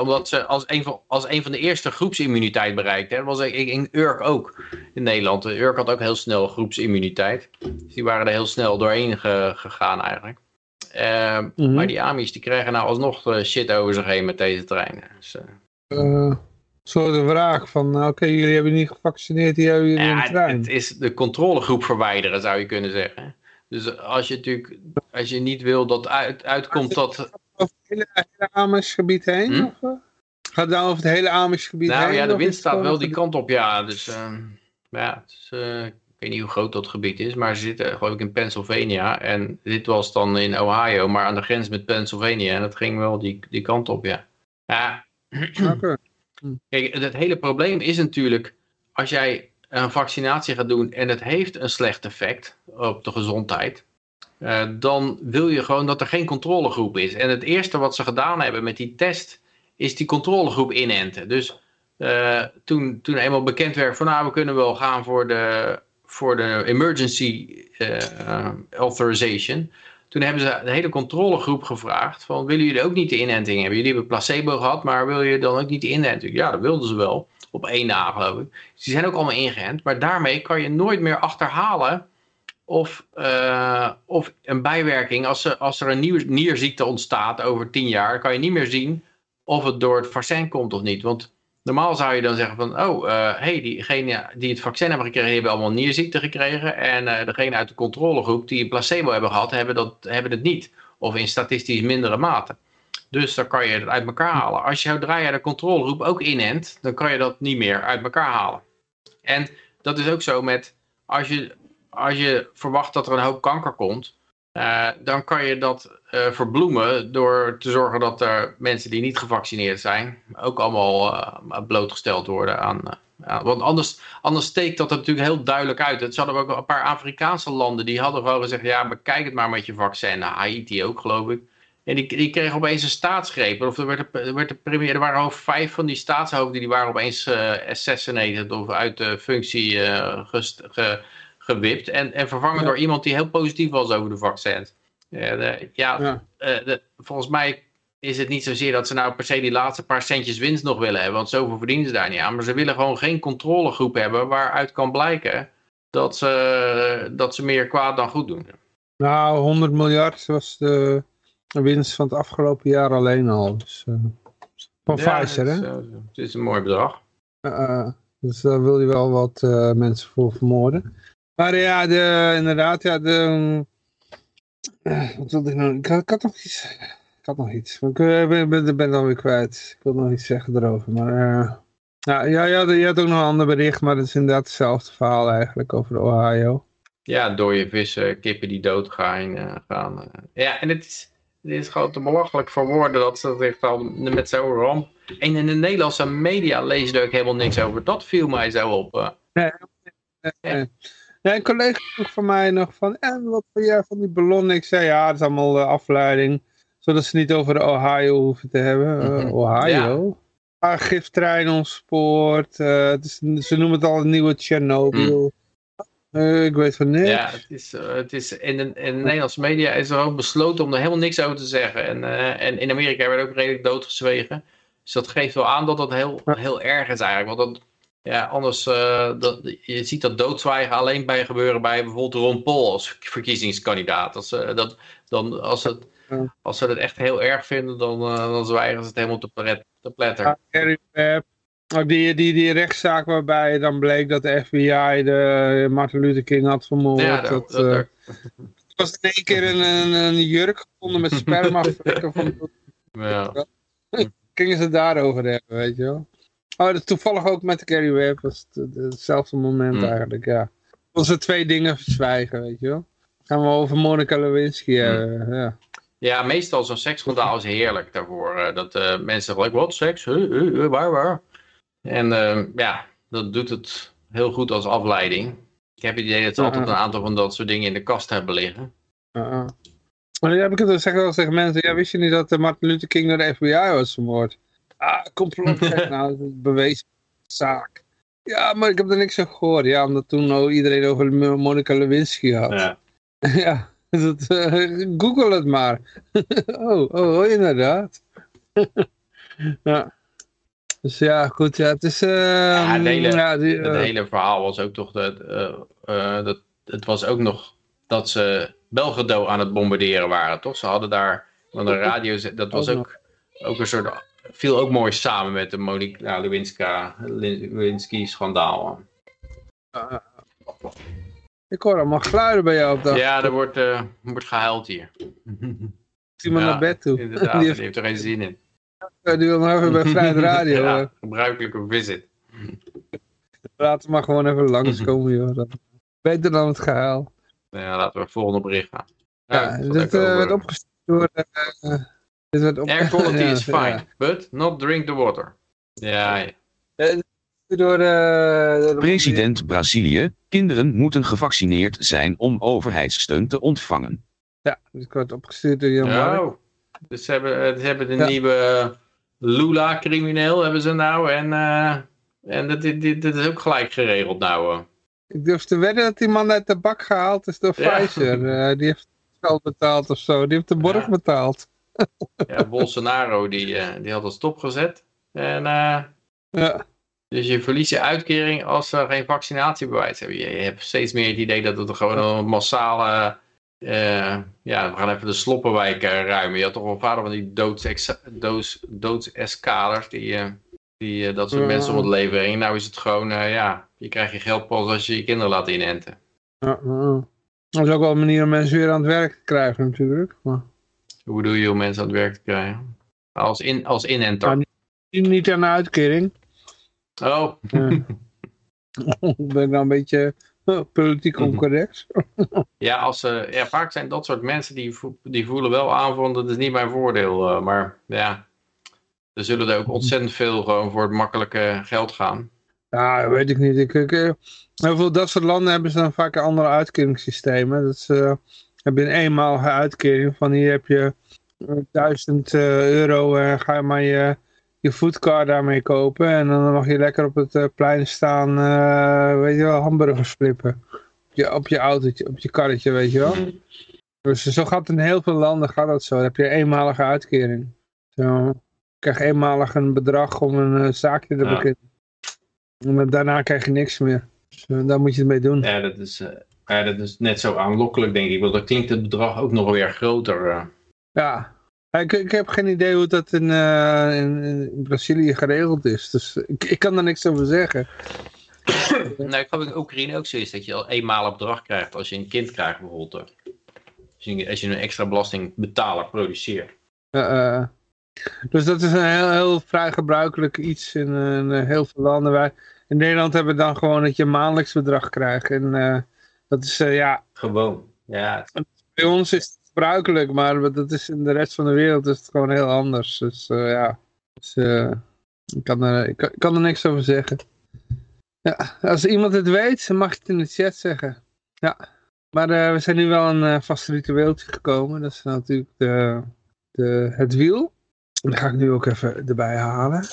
omdat ze als een, van, als een van de eerste groepsimmuniteit bereikten. Dat was in, in Urk ook in Nederland. De Urk had ook heel snel groepsimmuniteit. Dus die waren er heel snel doorheen ge- gegaan eigenlijk. Eh, Mhm. Maar die Amish die krijgen nou alsnog eh, shit over zich heen met deze treinen. Dus, eh, Eh, soort een vraag van, oké, jullie hebben niet gevaccineerd, die hebben jullie in ja, de het, trein. het is de controlegroep verwijderen zou je kunnen zeggen. Dus als je natuurlijk, als je niet wil dat uit, uitkomt dat... Over het hele, hele Amish-gebied heen? Hm? Of? Gaat het nou over het hele Amish-gebied heen? Nou ja, de of wind staat wel die kant op, ja. Dus ehm, ja, het is, ik weet niet hoe groot dat gebied is, maar ze zitten geloof ik in Pennsylvania. En dit was dan in Ohio, maar aan de grens met Pennsylvania. En dat ging wel die, die kant op, ja. Ja, Oké. Kijk, het hele probleem is natuurlijk, als jij een vaccinatie gaat doen en het heeft een slecht effect op de gezondheid, eh, dan wil je gewoon dat er geen controlegroep is. En het eerste wat ze gedaan hebben met die test, is die controlegroep inenten. Dus eh, toen, toen eenmaal bekend werd van, nou, we kunnen wel gaan voor de, voor de emergency eh, authorization, toen hebben ze de hele controlegroep gevraagd van willen jullie ook niet de inenting hebben? Jullie hebben placebo gehad, maar wil je dan ook niet de inenting? Ja, dat wilden ze wel. Op één na geloof ik. Dus die zijn ook allemaal ingeënt. Maar daarmee kan je nooit meer achterhalen of, eh, of een bijwerking, als, er- als er een nieuwe nierziekte ontstaat over tien jaar, kan je niet meer zien of het door het vaccin komt of niet. Want normaal zou je dan zeggen van, oh, hé, hey, diegenen die het vaccin hebben gekregen, hebben allemaal nierziekte gekregen. En eh degene uit de controlegroep die een placebo hebben gehad, hebben, dat, hebben het niet. Of in statistisch mindere mate. Dus dan kan je het uit elkaar halen. Als je zodra je de controlegroep ook inent, dan kan je dat niet meer uit elkaar halen. En dat is ook zo met, als je, als je verwacht dat er een hoop kanker komt, eh, dan kan je dat eh, verbloemen door te zorgen dat er mensen die niet gevaccineerd zijn, ook allemaal eh, blootgesteld worden aan... aan- want anders, anders steekt dat er natuurlijk heel duidelijk uit. Het hadden ook een paar Afrikaanse landen die hadden gewoon gezegd, ja, bekijk het maar met je vaccin. Nou, Haiti ook, geloof ik. En die, die kregen opeens een staatsgreep. Of er, werd, er, werd de premier, er waren al vijf van die staatshoofden die waren opeens eh assassinated of uit de functie eh, gest- ge- gewipt. En, en vervangen Ja. door iemand die heel positief was over de vaccins. Ja, de- ja, Ja. eh, de- volgens mij is het niet zozeer dat ze nou per se die laatste paar centjes winst nog willen hebben. Want zoveel verdienen ze daar niet aan. Maar ze willen gewoon geen controlegroep hebben waaruit kan blijken dat ze, dat ze meer kwaad dan goed doen. Nou, 100 miljard was de winst van het afgelopen jaar alleen al. Dus, eh, van Ja, Pfizer, hè? eh, het is een mooi bedrag. Uh, dus daar wil je wel wat eh, mensen voor vermoorden. Maar ja, de, inderdaad, ja, de... eh, wat wilde ik nou? Ik had, ik had nog iets. Ik had nog iets. Ik eh, ben, ben, ben het alweer kwijt. Ik wil nog iets zeggen erover. Maar eh, ja, ja, je, had, je had ook nog een ander bericht, maar het is inderdaad hetzelfde verhaal eigenlijk over Ohio. Ja, dode vissen, kippen die doodgaan. gaan. Ja, en het is, het is gewoon te belachelijk voor woorden dat ze echt al met zo'n ramp... En in de Nederlandse media je er ook helemaal niks over. Dat viel mij zo op. Eh, Ja, een collega vroeg van mij nog van, en wat vind jij van die ballonnen? Ik zei, ja, dat is allemaal eh, afleiding. Zodat ze niet over de Ohio hoeven te hebben. Eh. Ohio? Eh, het is, ze noemen het al een nieuwe Chernobyl. Eh, ik weet van niks. Ja, het is, eh, het is in, de, in de Nederlandse media is er ook besloten om er helemaal niks over te zeggen. En, eh, en in Amerika werd ook redelijk doodgezwegen. Dus dat geeft wel aan dat dat heel, heel erg is eigenlijk. Want dat, ja, anders, eh, dat, je ziet dat doodzwijgen alleen bij gebeuren bij bijvoorbeeld Ron Paul als verkiezingskandidaat. Als, ze dat, dan, als, het, als ze het echt heel erg vinden, dan, eh, dan zwijgen ze het helemaal te, pret, te pletter. Oh, die, die, die rechtszaak waarbij dan bleek dat de FBI de Martin Luther King had vermoord. Ja, dat, dat, dat, dat- was in één keer een, een, een jurk gevonden met spermavlekken van ja. gingen ze het daarover hebben, weet je wel. Oh, dat toevallig ook met Gary Webb. was het, het- hetzelfde moment Hmm. eigenlijk, ja. Onze twee dingen verzwijgen, weet je wel. Gaan we over Monica Lewinsky hebben, ja. Ja, meestal zo'n seksschandaal is heerlijk daarvoor. eh, dat eh, mensen gelijk, wat, seks? Huh, huh, huh, waar, waar? En eh, ja, dat doet het heel goed als afleiding. Ik heb het idee dat ze altijd een aantal van dat soort dingen in de kast hebben liggen. Maar dan heb ik het zeggen wel tegen mensen, ja, wist je niet dat eh, Martin Luther King door de FBI was vermoord? Ah, complot, nou, dat is bewezen zaak. Ja, maar ik heb er niks over gehoord. Ja, omdat toen oh, iedereen over Monica Lewinsky had. Ja. Ja, dat, eh, google het maar. oh, oh, inderdaad. ja. Dus ja, goed, ja, het is... eh, Ja, het hele- ja, die, Het eh, hele verhaal was ook toch dat, eh, dat het was ook nog dat ze Belgrado aan het bombarderen waren, toch? Ze hadden daar van de radio, dat was ook, ook een soort, viel ook mooi samen met de Monica Lewinsky, Lewinsky schandaal. ik hoor allemaal geluiden bij jou op de Ja, er wordt, eh, wordt gehuild hier. iemand Ja, naar bed toe. Inderdaad, die, die heeft, er geen zin in. die wil nog even bij Vrijheid Radio. ja, gebruikelijke visit. Laten we maar gewoon even langskomen, joh. Dat- Beter dan het gehaal. Nou Ja, laten we het volgende bericht gaan. Ja, het dit eh, werd opgestuurd door... eh, dit werd op... Air quality Ja, is ja. fine, but not drink the water. Ja, ja. Door, eh, door de- President Brazilië, kinderen moeten gevaccineerd zijn om overheidssteun te ontvangen. Ja, dit wordt opgestuurd door Jan Mark. Oh, dus ze hebben, eh, ze hebben de Ja. nieuwe Lula-crimineel hebben ze nou. En, eh, en dat, dit, dit, dit is ook gelijk geregeld nou. eh. Ik durf te wedden dat die man uit de bak gehaald is door Ja. Pfizer. Eh, die heeft geld betaald of zo. Die heeft de borg Ja. betaald. Ja, Bolsonaro die, eh, die had dat stopgezet. En eh, Ja. dus je verliest je uitkering als ze geen vaccinatiebewijs hebben. Je, je hebt steeds meer het idee dat het gewoon een massale... eh, ja, we gaan even de sloppenwijk ruimen. Je had toch wel vader van die doodsex- doods, die, die dat soort mensen om het leven brengen. Nou is het gewoon, ja, je krijgt je geld pas als je je kinderen laat inenten. Ja. Dat is ook wel een manier om mensen weer aan het werk te krijgen natuurlijk. Maar, Hoe doe je om mensen aan het werk te krijgen? Als, in, als inenter. Nou, Niet- Niet aan de uitkering. Oh, Ik ben nou een beetje politiek Mhm. oncorrect. ja, als, ja, vaak zijn dat soort mensen die, vo- die voelen wel aan van dat is niet mijn voordeel. eh, maar ja, er zullen er ook ontzettend veel gewoon voor het makkelijke geld gaan. Ja, weet ik niet. Ik, ik, eh, heel veel dat soort landen hebben ze dan vaak andere uitkeringssystemen. Dat is, heb je een eenmalige uitkering van hier heb je eh, 1000 eh, euro en ga je maar je, je foodcar daarmee kopen. En dan mag je lekker op het eh, plein staan, eh, weet je wel, hamburgers flippen. Op je, op je autootje, op je karretje, weet je wel. Dus zo gaat het in heel veel landen gaat dat zo. Dan heb je een eenmalige uitkering. Zo, je krijgt eenmalig een bedrag om een eh, zaakje te Ja. beginnen. Maar daarna krijg je niks meer. Dus eh, daar moet je het mee doen. Ja, dat is, eh, ja, dat is net zo aanlokkelijk, denk ik. Want dan klinkt het bedrag ook nog weer groter. eh. Ja. Ik, ik heb geen idee hoe dat in, eh, in, in Brazilië geregeld is. Dus ik, ik kan daar niks over zeggen. Nou, ik geloof in Oekraïne ook zo is dat je al eenmalig bedrag krijgt als je een kind krijgt bijvoorbeeld. Als je, als je een extra belastingbetaler produceert. Eh, dus dat is een heel, heel vrij gebruikelijk iets in, in, heel veel landen. Wij, in Nederland hebben we dan gewoon dat je een maandelijks bedrag krijgt. En eh, dat is, eh, ja, Gewoon. Ja, bij ons is het gebruikelijk, maar dat is in de rest van de wereld is het gewoon heel anders. Dus eh, ja, dus, eh, ik, kan er, ik, kan, er niks over zeggen. Ja, als iemand het weet, dan mag je het in de chat zeggen. Ja, maar we zijn nu wel een vast ritueeltje gekomen. Dat is natuurlijk de, de, het wiel. Dat ga ik nu ook even erbij halen.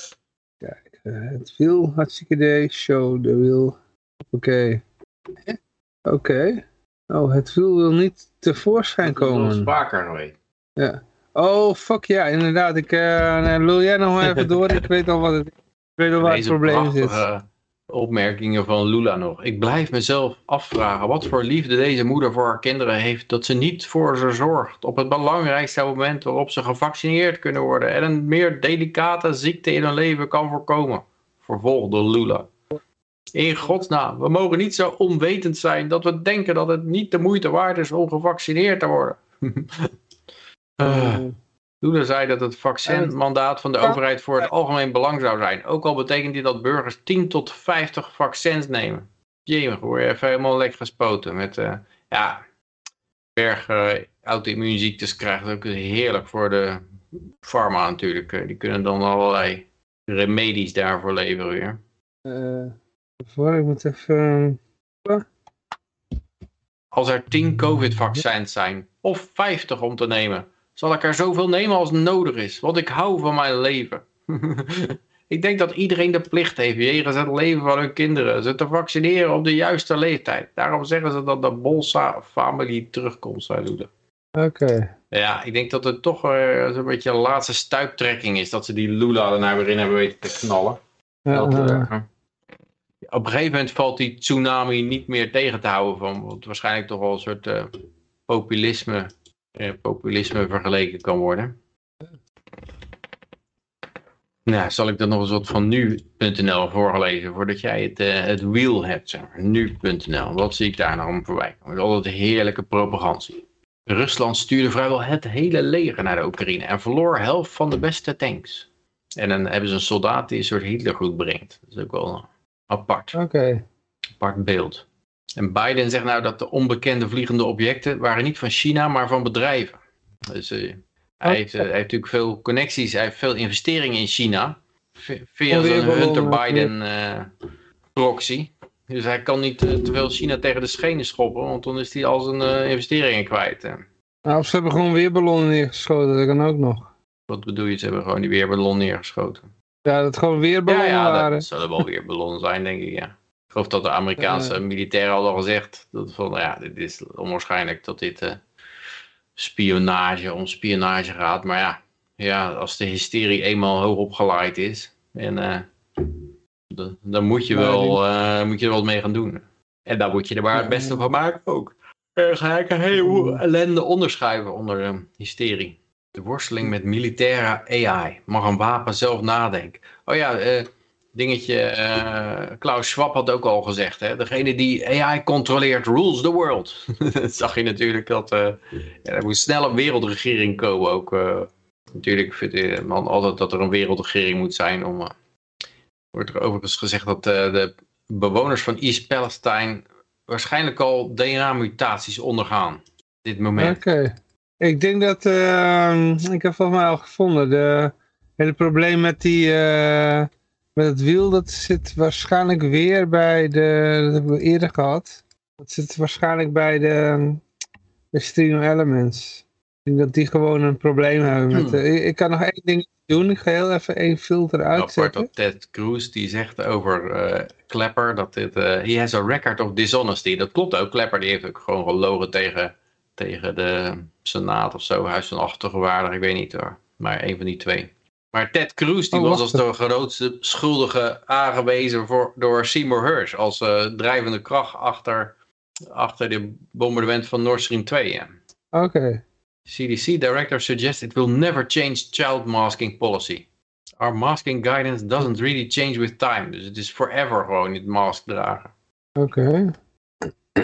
Kijk, het wiel, hartstikke idee. Show de wiel. Oké. Oké. Oh, het wiel wil niet tevoorschijn dat komen. vaker geweest. Oh, fuck ja, inderdaad. Ik, eh, nee, lul jij nog maar even door. Ik weet al wat het, ik weet al waar het probleem zit. opmerkingen van Lula nog. Ik blijf mezelf afvragen wat voor liefde deze moeder voor haar kinderen heeft. Dat ze niet voor ze zorgt op het belangrijkste moment waarop ze gevaccineerd kunnen worden. En een meer delicate ziekte in hun leven kan voorkomen. Vervolgde Lula. In godsnaam, we mogen niet zo onwetend zijn dat we denken dat het niet de moeite waard is om gevaccineerd te worden. Eh, Lula zei dat het vaccinmandaat van de overheid voor het algemeen belang zou zijn. Ook al betekent dit dat burgers 10 tot 50 vaccins nemen. Jemig, word je even helemaal lekker gespoten. Met, eh, ja, berg eh, auto-immuunziektes krijgt het ook heerlijk voor de pharma natuurlijk. Die kunnen dan allerlei remedies daarvoor leveren weer. Eh, voor, ik moet even... Als er 10 COVID-vaccins zijn, of 50 om te nemen, zal ik er zoveel nemen als nodig is, want ik hou van mijn leven. ik denk dat iedereen de plicht heeft, jegens het leven van hun kinderen, ze te vaccineren op de juiste leeftijd. Daarom zeggen ze dat de Bolsa-familie terugkomt, zei Lula. Oké. Ja, ik denk dat het toch eh, zo'n beetje een laatste stuiptrekking is, dat ze die Lula er nou weer in hebben weten te knallen. Ja, Dat, eh, eh, op een gegeven moment valt die tsunami niet meer tegen te houden van wat waarschijnlijk toch wel een soort eh, populisme, eh, populisme vergeleken kan worden. Nou, zal ik dan nog eens wat van nu.nl voorlezen voordat jij het, eh, het wiel hebt, zeg maar. Nu.nl, wat zie ik daar nou om voorbij komen? Altijd heerlijke propagantie. Rusland stuurde vrijwel het hele leger naar de Oekraïne en verloor helft van de beste tanks. En dan hebben ze een soldaat die een soort Hitlergroet brengt. Dat is ook wel apart, Oké. apart beeld. En Biden zegt nou dat de onbekende vliegende objecten waren niet van China, maar van bedrijven. Dus eh, hij, heeft, eh, hij heeft natuurlijk veel connecties, hij heeft veel investeringen in China. Via zijn Hunter ballonnen, Biden eh, proxy. Dus hij kan niet eh, te veel China tegen de schenen schoppen, want dan is hij al zijn eh, investeringen kwijt. eh. Nou, of ze hebben gewoon weer ballonnen neergeschoten. Dat kan ook nog. Wat bedoel je, ze hebben gewoon die weerballon neergeschoten. Ja, dat het gewoon weer Ja, ballonnen ja, waren. dat zullen wel weer ballonnen zijn, denk ik, ja. Ik geloof dat de Amerikaanse Eh. militairen al al gezegd, dat van, nou ja, dit is onwaarschijnlijk dat dit eh, spionage om spionage gaat. Maar ja, ja, als de hysterie eenmaal hoog opgeleid is, en, eh, dan, dan moet, je Maar wel, moet je er wat mee gaan doen. En daar moet je er maar het beste van maken ook. Er ga ik een heleboel ellende onderschrijven onder eh, hysterie. De worsteling met militaire AI. Mag een wapen zelf nadenken? Oh ja, eh, dingetje, eh, Klaus Schwab had ook al gezegd, hè? degene die AI controleert rules the world. zag je natuurlijk, dat eh, er moest snel een wereldregering komen ook. eh, Natuurlijk vindt man altijd dat er een wereldregering moet zijn. Om, wordt er overigens gezegd dat de bewoners van East Palestine waarschijnlijk al DNA-mutaties ondergaan. Dit moment. Oké. Ik denk dat, uh, ik heb volgens mij al gevonden, de hele probleem met die, uh, met het wiel, dat zit waarschijnlijk weer bij de, dat hebben we eerder gehad. Dat zit waarschijnlijk bij de, de Stream Elements. Ik denk dat die gewoon een probleem hebben met... Hmm. Ik, ik, kan nog één ding doen. Ik ga heel even één filter uitzetten. dat Ted Cruz die zegt over uh, Klepper dat dit... He has a record of dishonesty. Dat klopt ook. Klepper die heeft ook gewoon gelogen tegen, tegen de Senaat of zo. Huis van Achtergewaarder, ik weet niet hoor. Maar een van die twee. Maar Ted Cruz die oh, was als de grootste schuldige aangewezen voor, door Seymour Hersh. Als uh, drijvende kracht achter, achter de bombardement van Nord Stream 2. Ja. Oké. Okay. CDC director suggests it will never change child masking policy. Our masking guidance doesn't really change with time. Dus het is forever gewoon niet mask dragen. Oké. Okay.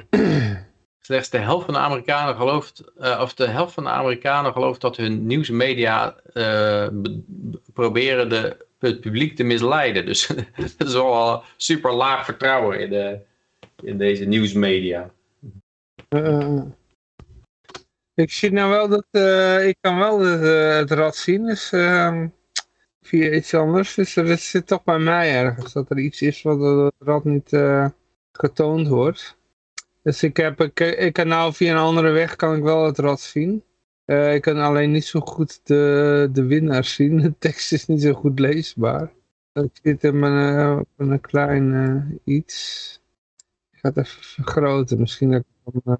Slechts de helft van de Amerikanen gelooft, uh, of de helft van de Amerikanen gelooft dat hun nieuwsmedia uh, proberen de, het publiek te misleiden. Dus dat is wel super laag vertrouwen in, de, in deze nieuwsmedia. Uh, ik zie nou wel dat, ik kan wel het, rad zien, dus uh, via iets anders. Dus het zit toch bij mij ergens, dat er iets is wat het rad niet getoond wordt. Dus ik, heb, ik, ik kan nou via een andere weg kan ik wel het rad zien. ik kan alleen niet zo goed de, de winnaar zien. De tekst is niet zo goed leesbaar. Ik zit in mijn, op een klein iets. Ik ga het even vergroten, misschien dat ik dan,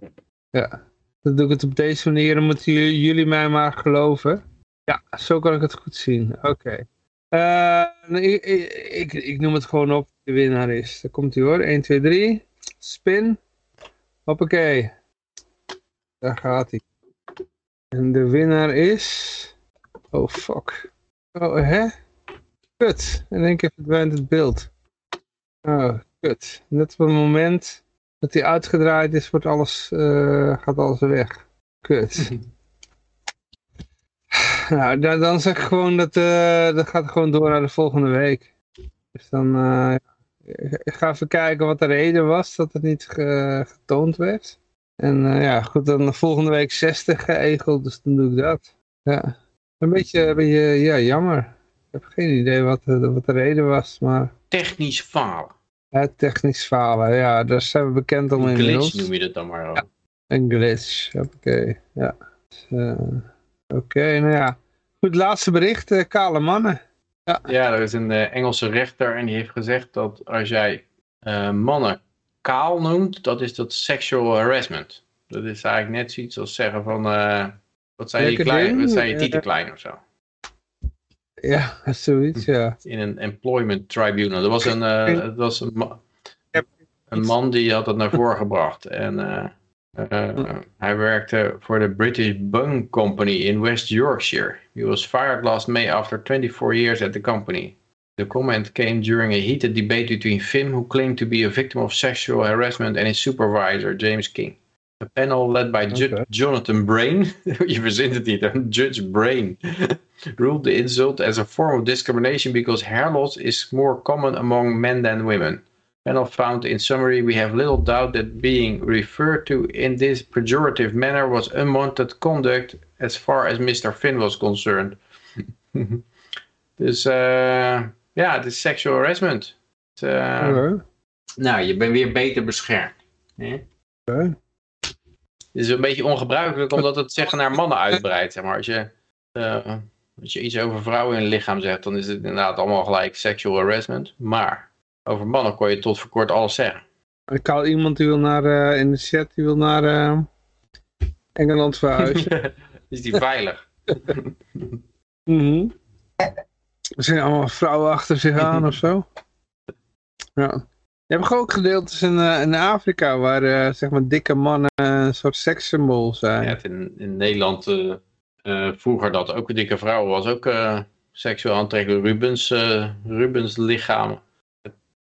ja... Dan doe ik het op deze manier, dan moeten jullie mij maar geloven. Ja, zo kan ik het goed zien. Oké. Okay. Uh, ik, ik, ik, noem het gewoon op de winnaar is. Daar komt hij hoor. 1, 2, 3. Spin. Hoppakee. Daar gaat hij. En de winnaar is... Oh fuck. Oh hè? Kut. In één keer verdwijnt het beeld. Oh, kut. Net op het moment dat hij uitgedraaid is, wordt alles, uh, gaat alles weg. Kut. nou, dan, dan zeg ik gewoon dat uh, dat gaat gewoon door naar de volgende week. Dus dan uh, ga even kijken wat de reden was dat het niet getoond werd. En ja, goed, dan volgende week 60 geëgeld, dus dan doe ik dat. Ja, een beetje, een beetje ja, jammer. Ik heb geen idee wat, wat de reden was, maar... Technisch falen. Het technisch falen, ja, daar zijn we bekend om in glitch noem je dat dan maar. Ja, een glitch, oké, ja. Dus, uh, oké, nou ja. Goed, laatste bericht, kale mannen. Ja. ja, er is een uh, Engelse rechter en die heeft gezegd dat als jij mannen kaal noemt, dat is dat sexual harassment. Dat is eigenlijk net zoiets als zeggen van, wat zijn, je klein, wat zijn je tieten klein of zo. Ja, zoiets, ja. In een employment tribunal. Er was een, uh, het was een, ma een man die had het naar voren gebracht. En uh, uh, hij werkte voor de British Bung Company in West Yorkshire. He was fired last May after 24 years at the company. The comment came during a heated debate between Fim, who claimed to be a victim of sexual harassment, and his supervisor, James King. A panel led by okay. Jonathan Brain, je verzint het niet, Judge Brain, ruled the insult as a form of discrimination because hair loss is more common among men than women. Panel found in summary we have little doubt that being referred to in this pejorative manner was unwanted conduct as far as Mr. Finn was concerned. dus uh, ja, het is sexual harassment. Uh, okay. Nou, je bent weer beter beschermd. Okay. Het is een beetje ongebruikelijk omdat het zeggen naar mannen uitbreidt. Zeg maar. als, je, uh, als je iets over vrouwen in het lichaam zegt, dan is het inderdaad allemaal gelijk sexual harassment. Maar over mannen kon je tot voor kort alles zeggen. Ik had iemand die wil naar, uh, in de chat, die wil naar uh, Engeland verhuizen. is die veilig? mm Er zijn allemaal vrouwen achter zich aan of zo. Ja. Je hebt ook gedeeltes in, uh, in Afrika waar uh, zeg maar dikke mannen een soort sekssymbool zijn. Ja, in, in Nederland uh, vroeger dat ook dikke vrouwen was ook seksueel aantrekkelijk. Rubens, Rubens lichaam.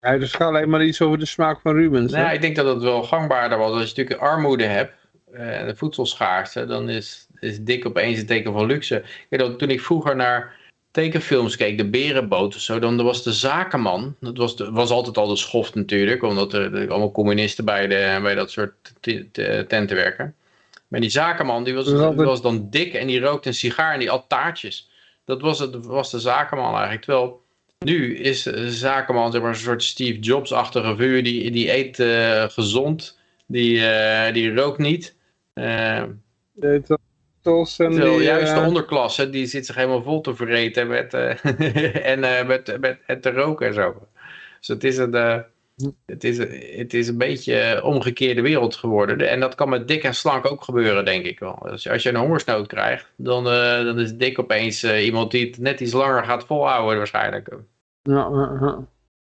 Ja, dus gaat alleen maar iets over de smaak van Rubens. Nou, ik denk dat het wel gangbaarder was. Als je natuurlijk armoede hebt, de voedselschaarste, dan is is dik opeens een teken van luxe. Kijk, dat- toen ik vroeger naar tekenfilms keek, de Berenboot of zo, dan was de zakenman, dat was, de, was altijd al de schoft natuurlijk, omdat er, er allemaal communisten bij, de, bij dat soort tenten werken. Maar die zakenman, die was, die was dan dik en die rookte een sigaar en die at taartjes. Dat was, het, was de zakenman eigenlijk. Terwijl nu is de zakenman zeg maar, een soort Steve Jobs-achtige vuur. Die, die eet eh, gezond, die, eh, die rookt niet. Eh, De totals en terwijl die, juist de onderklasse, die zit zich helemaal vol te vreten met, en, met, met, en te roken en zo. Dus het is een, het is, het is een beetje omgekeerde wereld geworden. En dat kan met dik en slank ook gebeuren, denk ik wel. Dus als je een hongersnood krijgt, dan, dan is dik opeens iemand die het net iets langer gaat volhouden waarschijnlijk. Ja,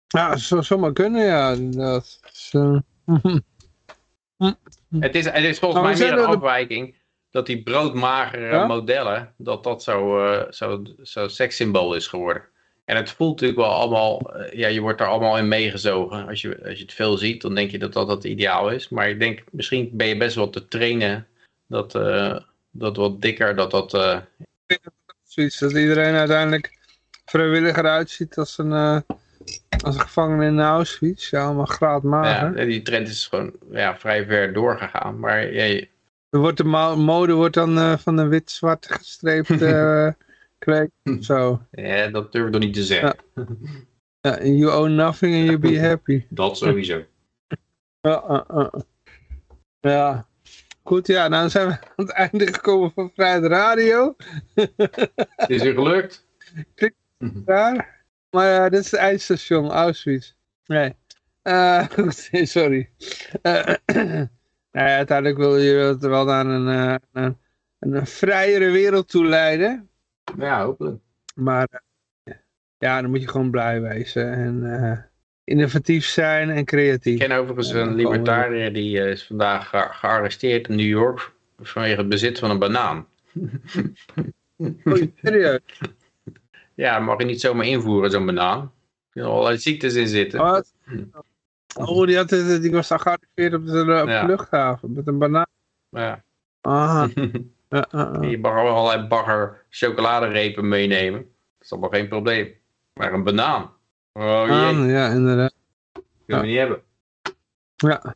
ja, dat zou zomaar kunnen, ja. Dus, eh, Het is, het is volgens Maar mij meer een de- afwijking dat die broodmagere Ja? modellen, dat dat zo, eh, zo, zo sekssymbool is geworden. En het voelt natuurlijk wel allemaal, eh, ja, je wordt er allemaal in meegezogen. Als je, als je het veel ziet, dan denk je dat dat het ideaal is. Maar ik denk, misschien ben je best wel te trainen dat, dat wat dikker, dat dat... zoiets dat iedereen uiteindelijk vrijwilliger uitziet als een, eh, als een gevangene in Auschwitz. Ja, allemaal graadmager. ja, die trend is gewoon ja, vrij ver doorgegaan. Maar ja, je- Er wordt de mo- mode wordt dan eh, van een wit-zwart gestreept eh kweek. Zo. ja, dat durf ik nog niet te zeggen. Ja, you own nothing and you be happy. Dat sowieso. Ja, uh, uh. ja. Goed, ja, nou zijn we aan het einde gekomen van Vrijheid Radio. Is weer gelukt. Maar ja, dit is het eindstation, Auschwitz. Nee. Eh, goed, sorry. Eh, nou ja, uiteindelijk wil je het wel naar een, eh, een, een vrijere wereld toe leiden. Ja, hopelijk. Maar ja, dan moet je gewoon blij wezen. En innovatief zijn en Ik creatief. ken overigens een libertariër die is vandaag ge- gearresteerd in New York vanwege het bezit van een banaan. Oei, serieus. Ja, mag je niet zomaar invoeren, zo'n banaan. Er kunnen allerlei ziektes in zitten. Wat? Oh, die, had, die was gearriveerd op de, op de Ja. luchthaven met een banaan. Ja. Ah, ja. Je mag wel allerlei bagger chocoladerepen meenemen. Dat is allemaal geen probleem. Maar een banaan. Oh jee, ja, inderdaad. kunnen we niet hebben. Ja.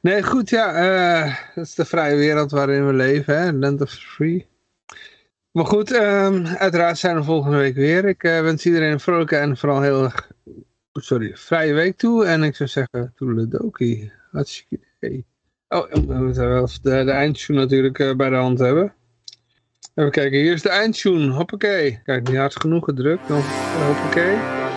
Nee, goed, ja. eh, dat is de vrije wereld waarin we leven, hè. Land of free. Maar goed, ehm, uiteraard zijn we volgende week weer. Ik eh, wens iedereen een vrolijke en vooral heel sorry, vrije week toe. En ik zou zeggen, toedeledokie. Hartstikke idee. Oh, we moeten wel de, de eindtune natuurlijk eh, bij de hand hebben. Even kijken, hier is de eindtune. Hoppakee. Kijk, niet hard genoeg gedrukt. Dan, hoppakee.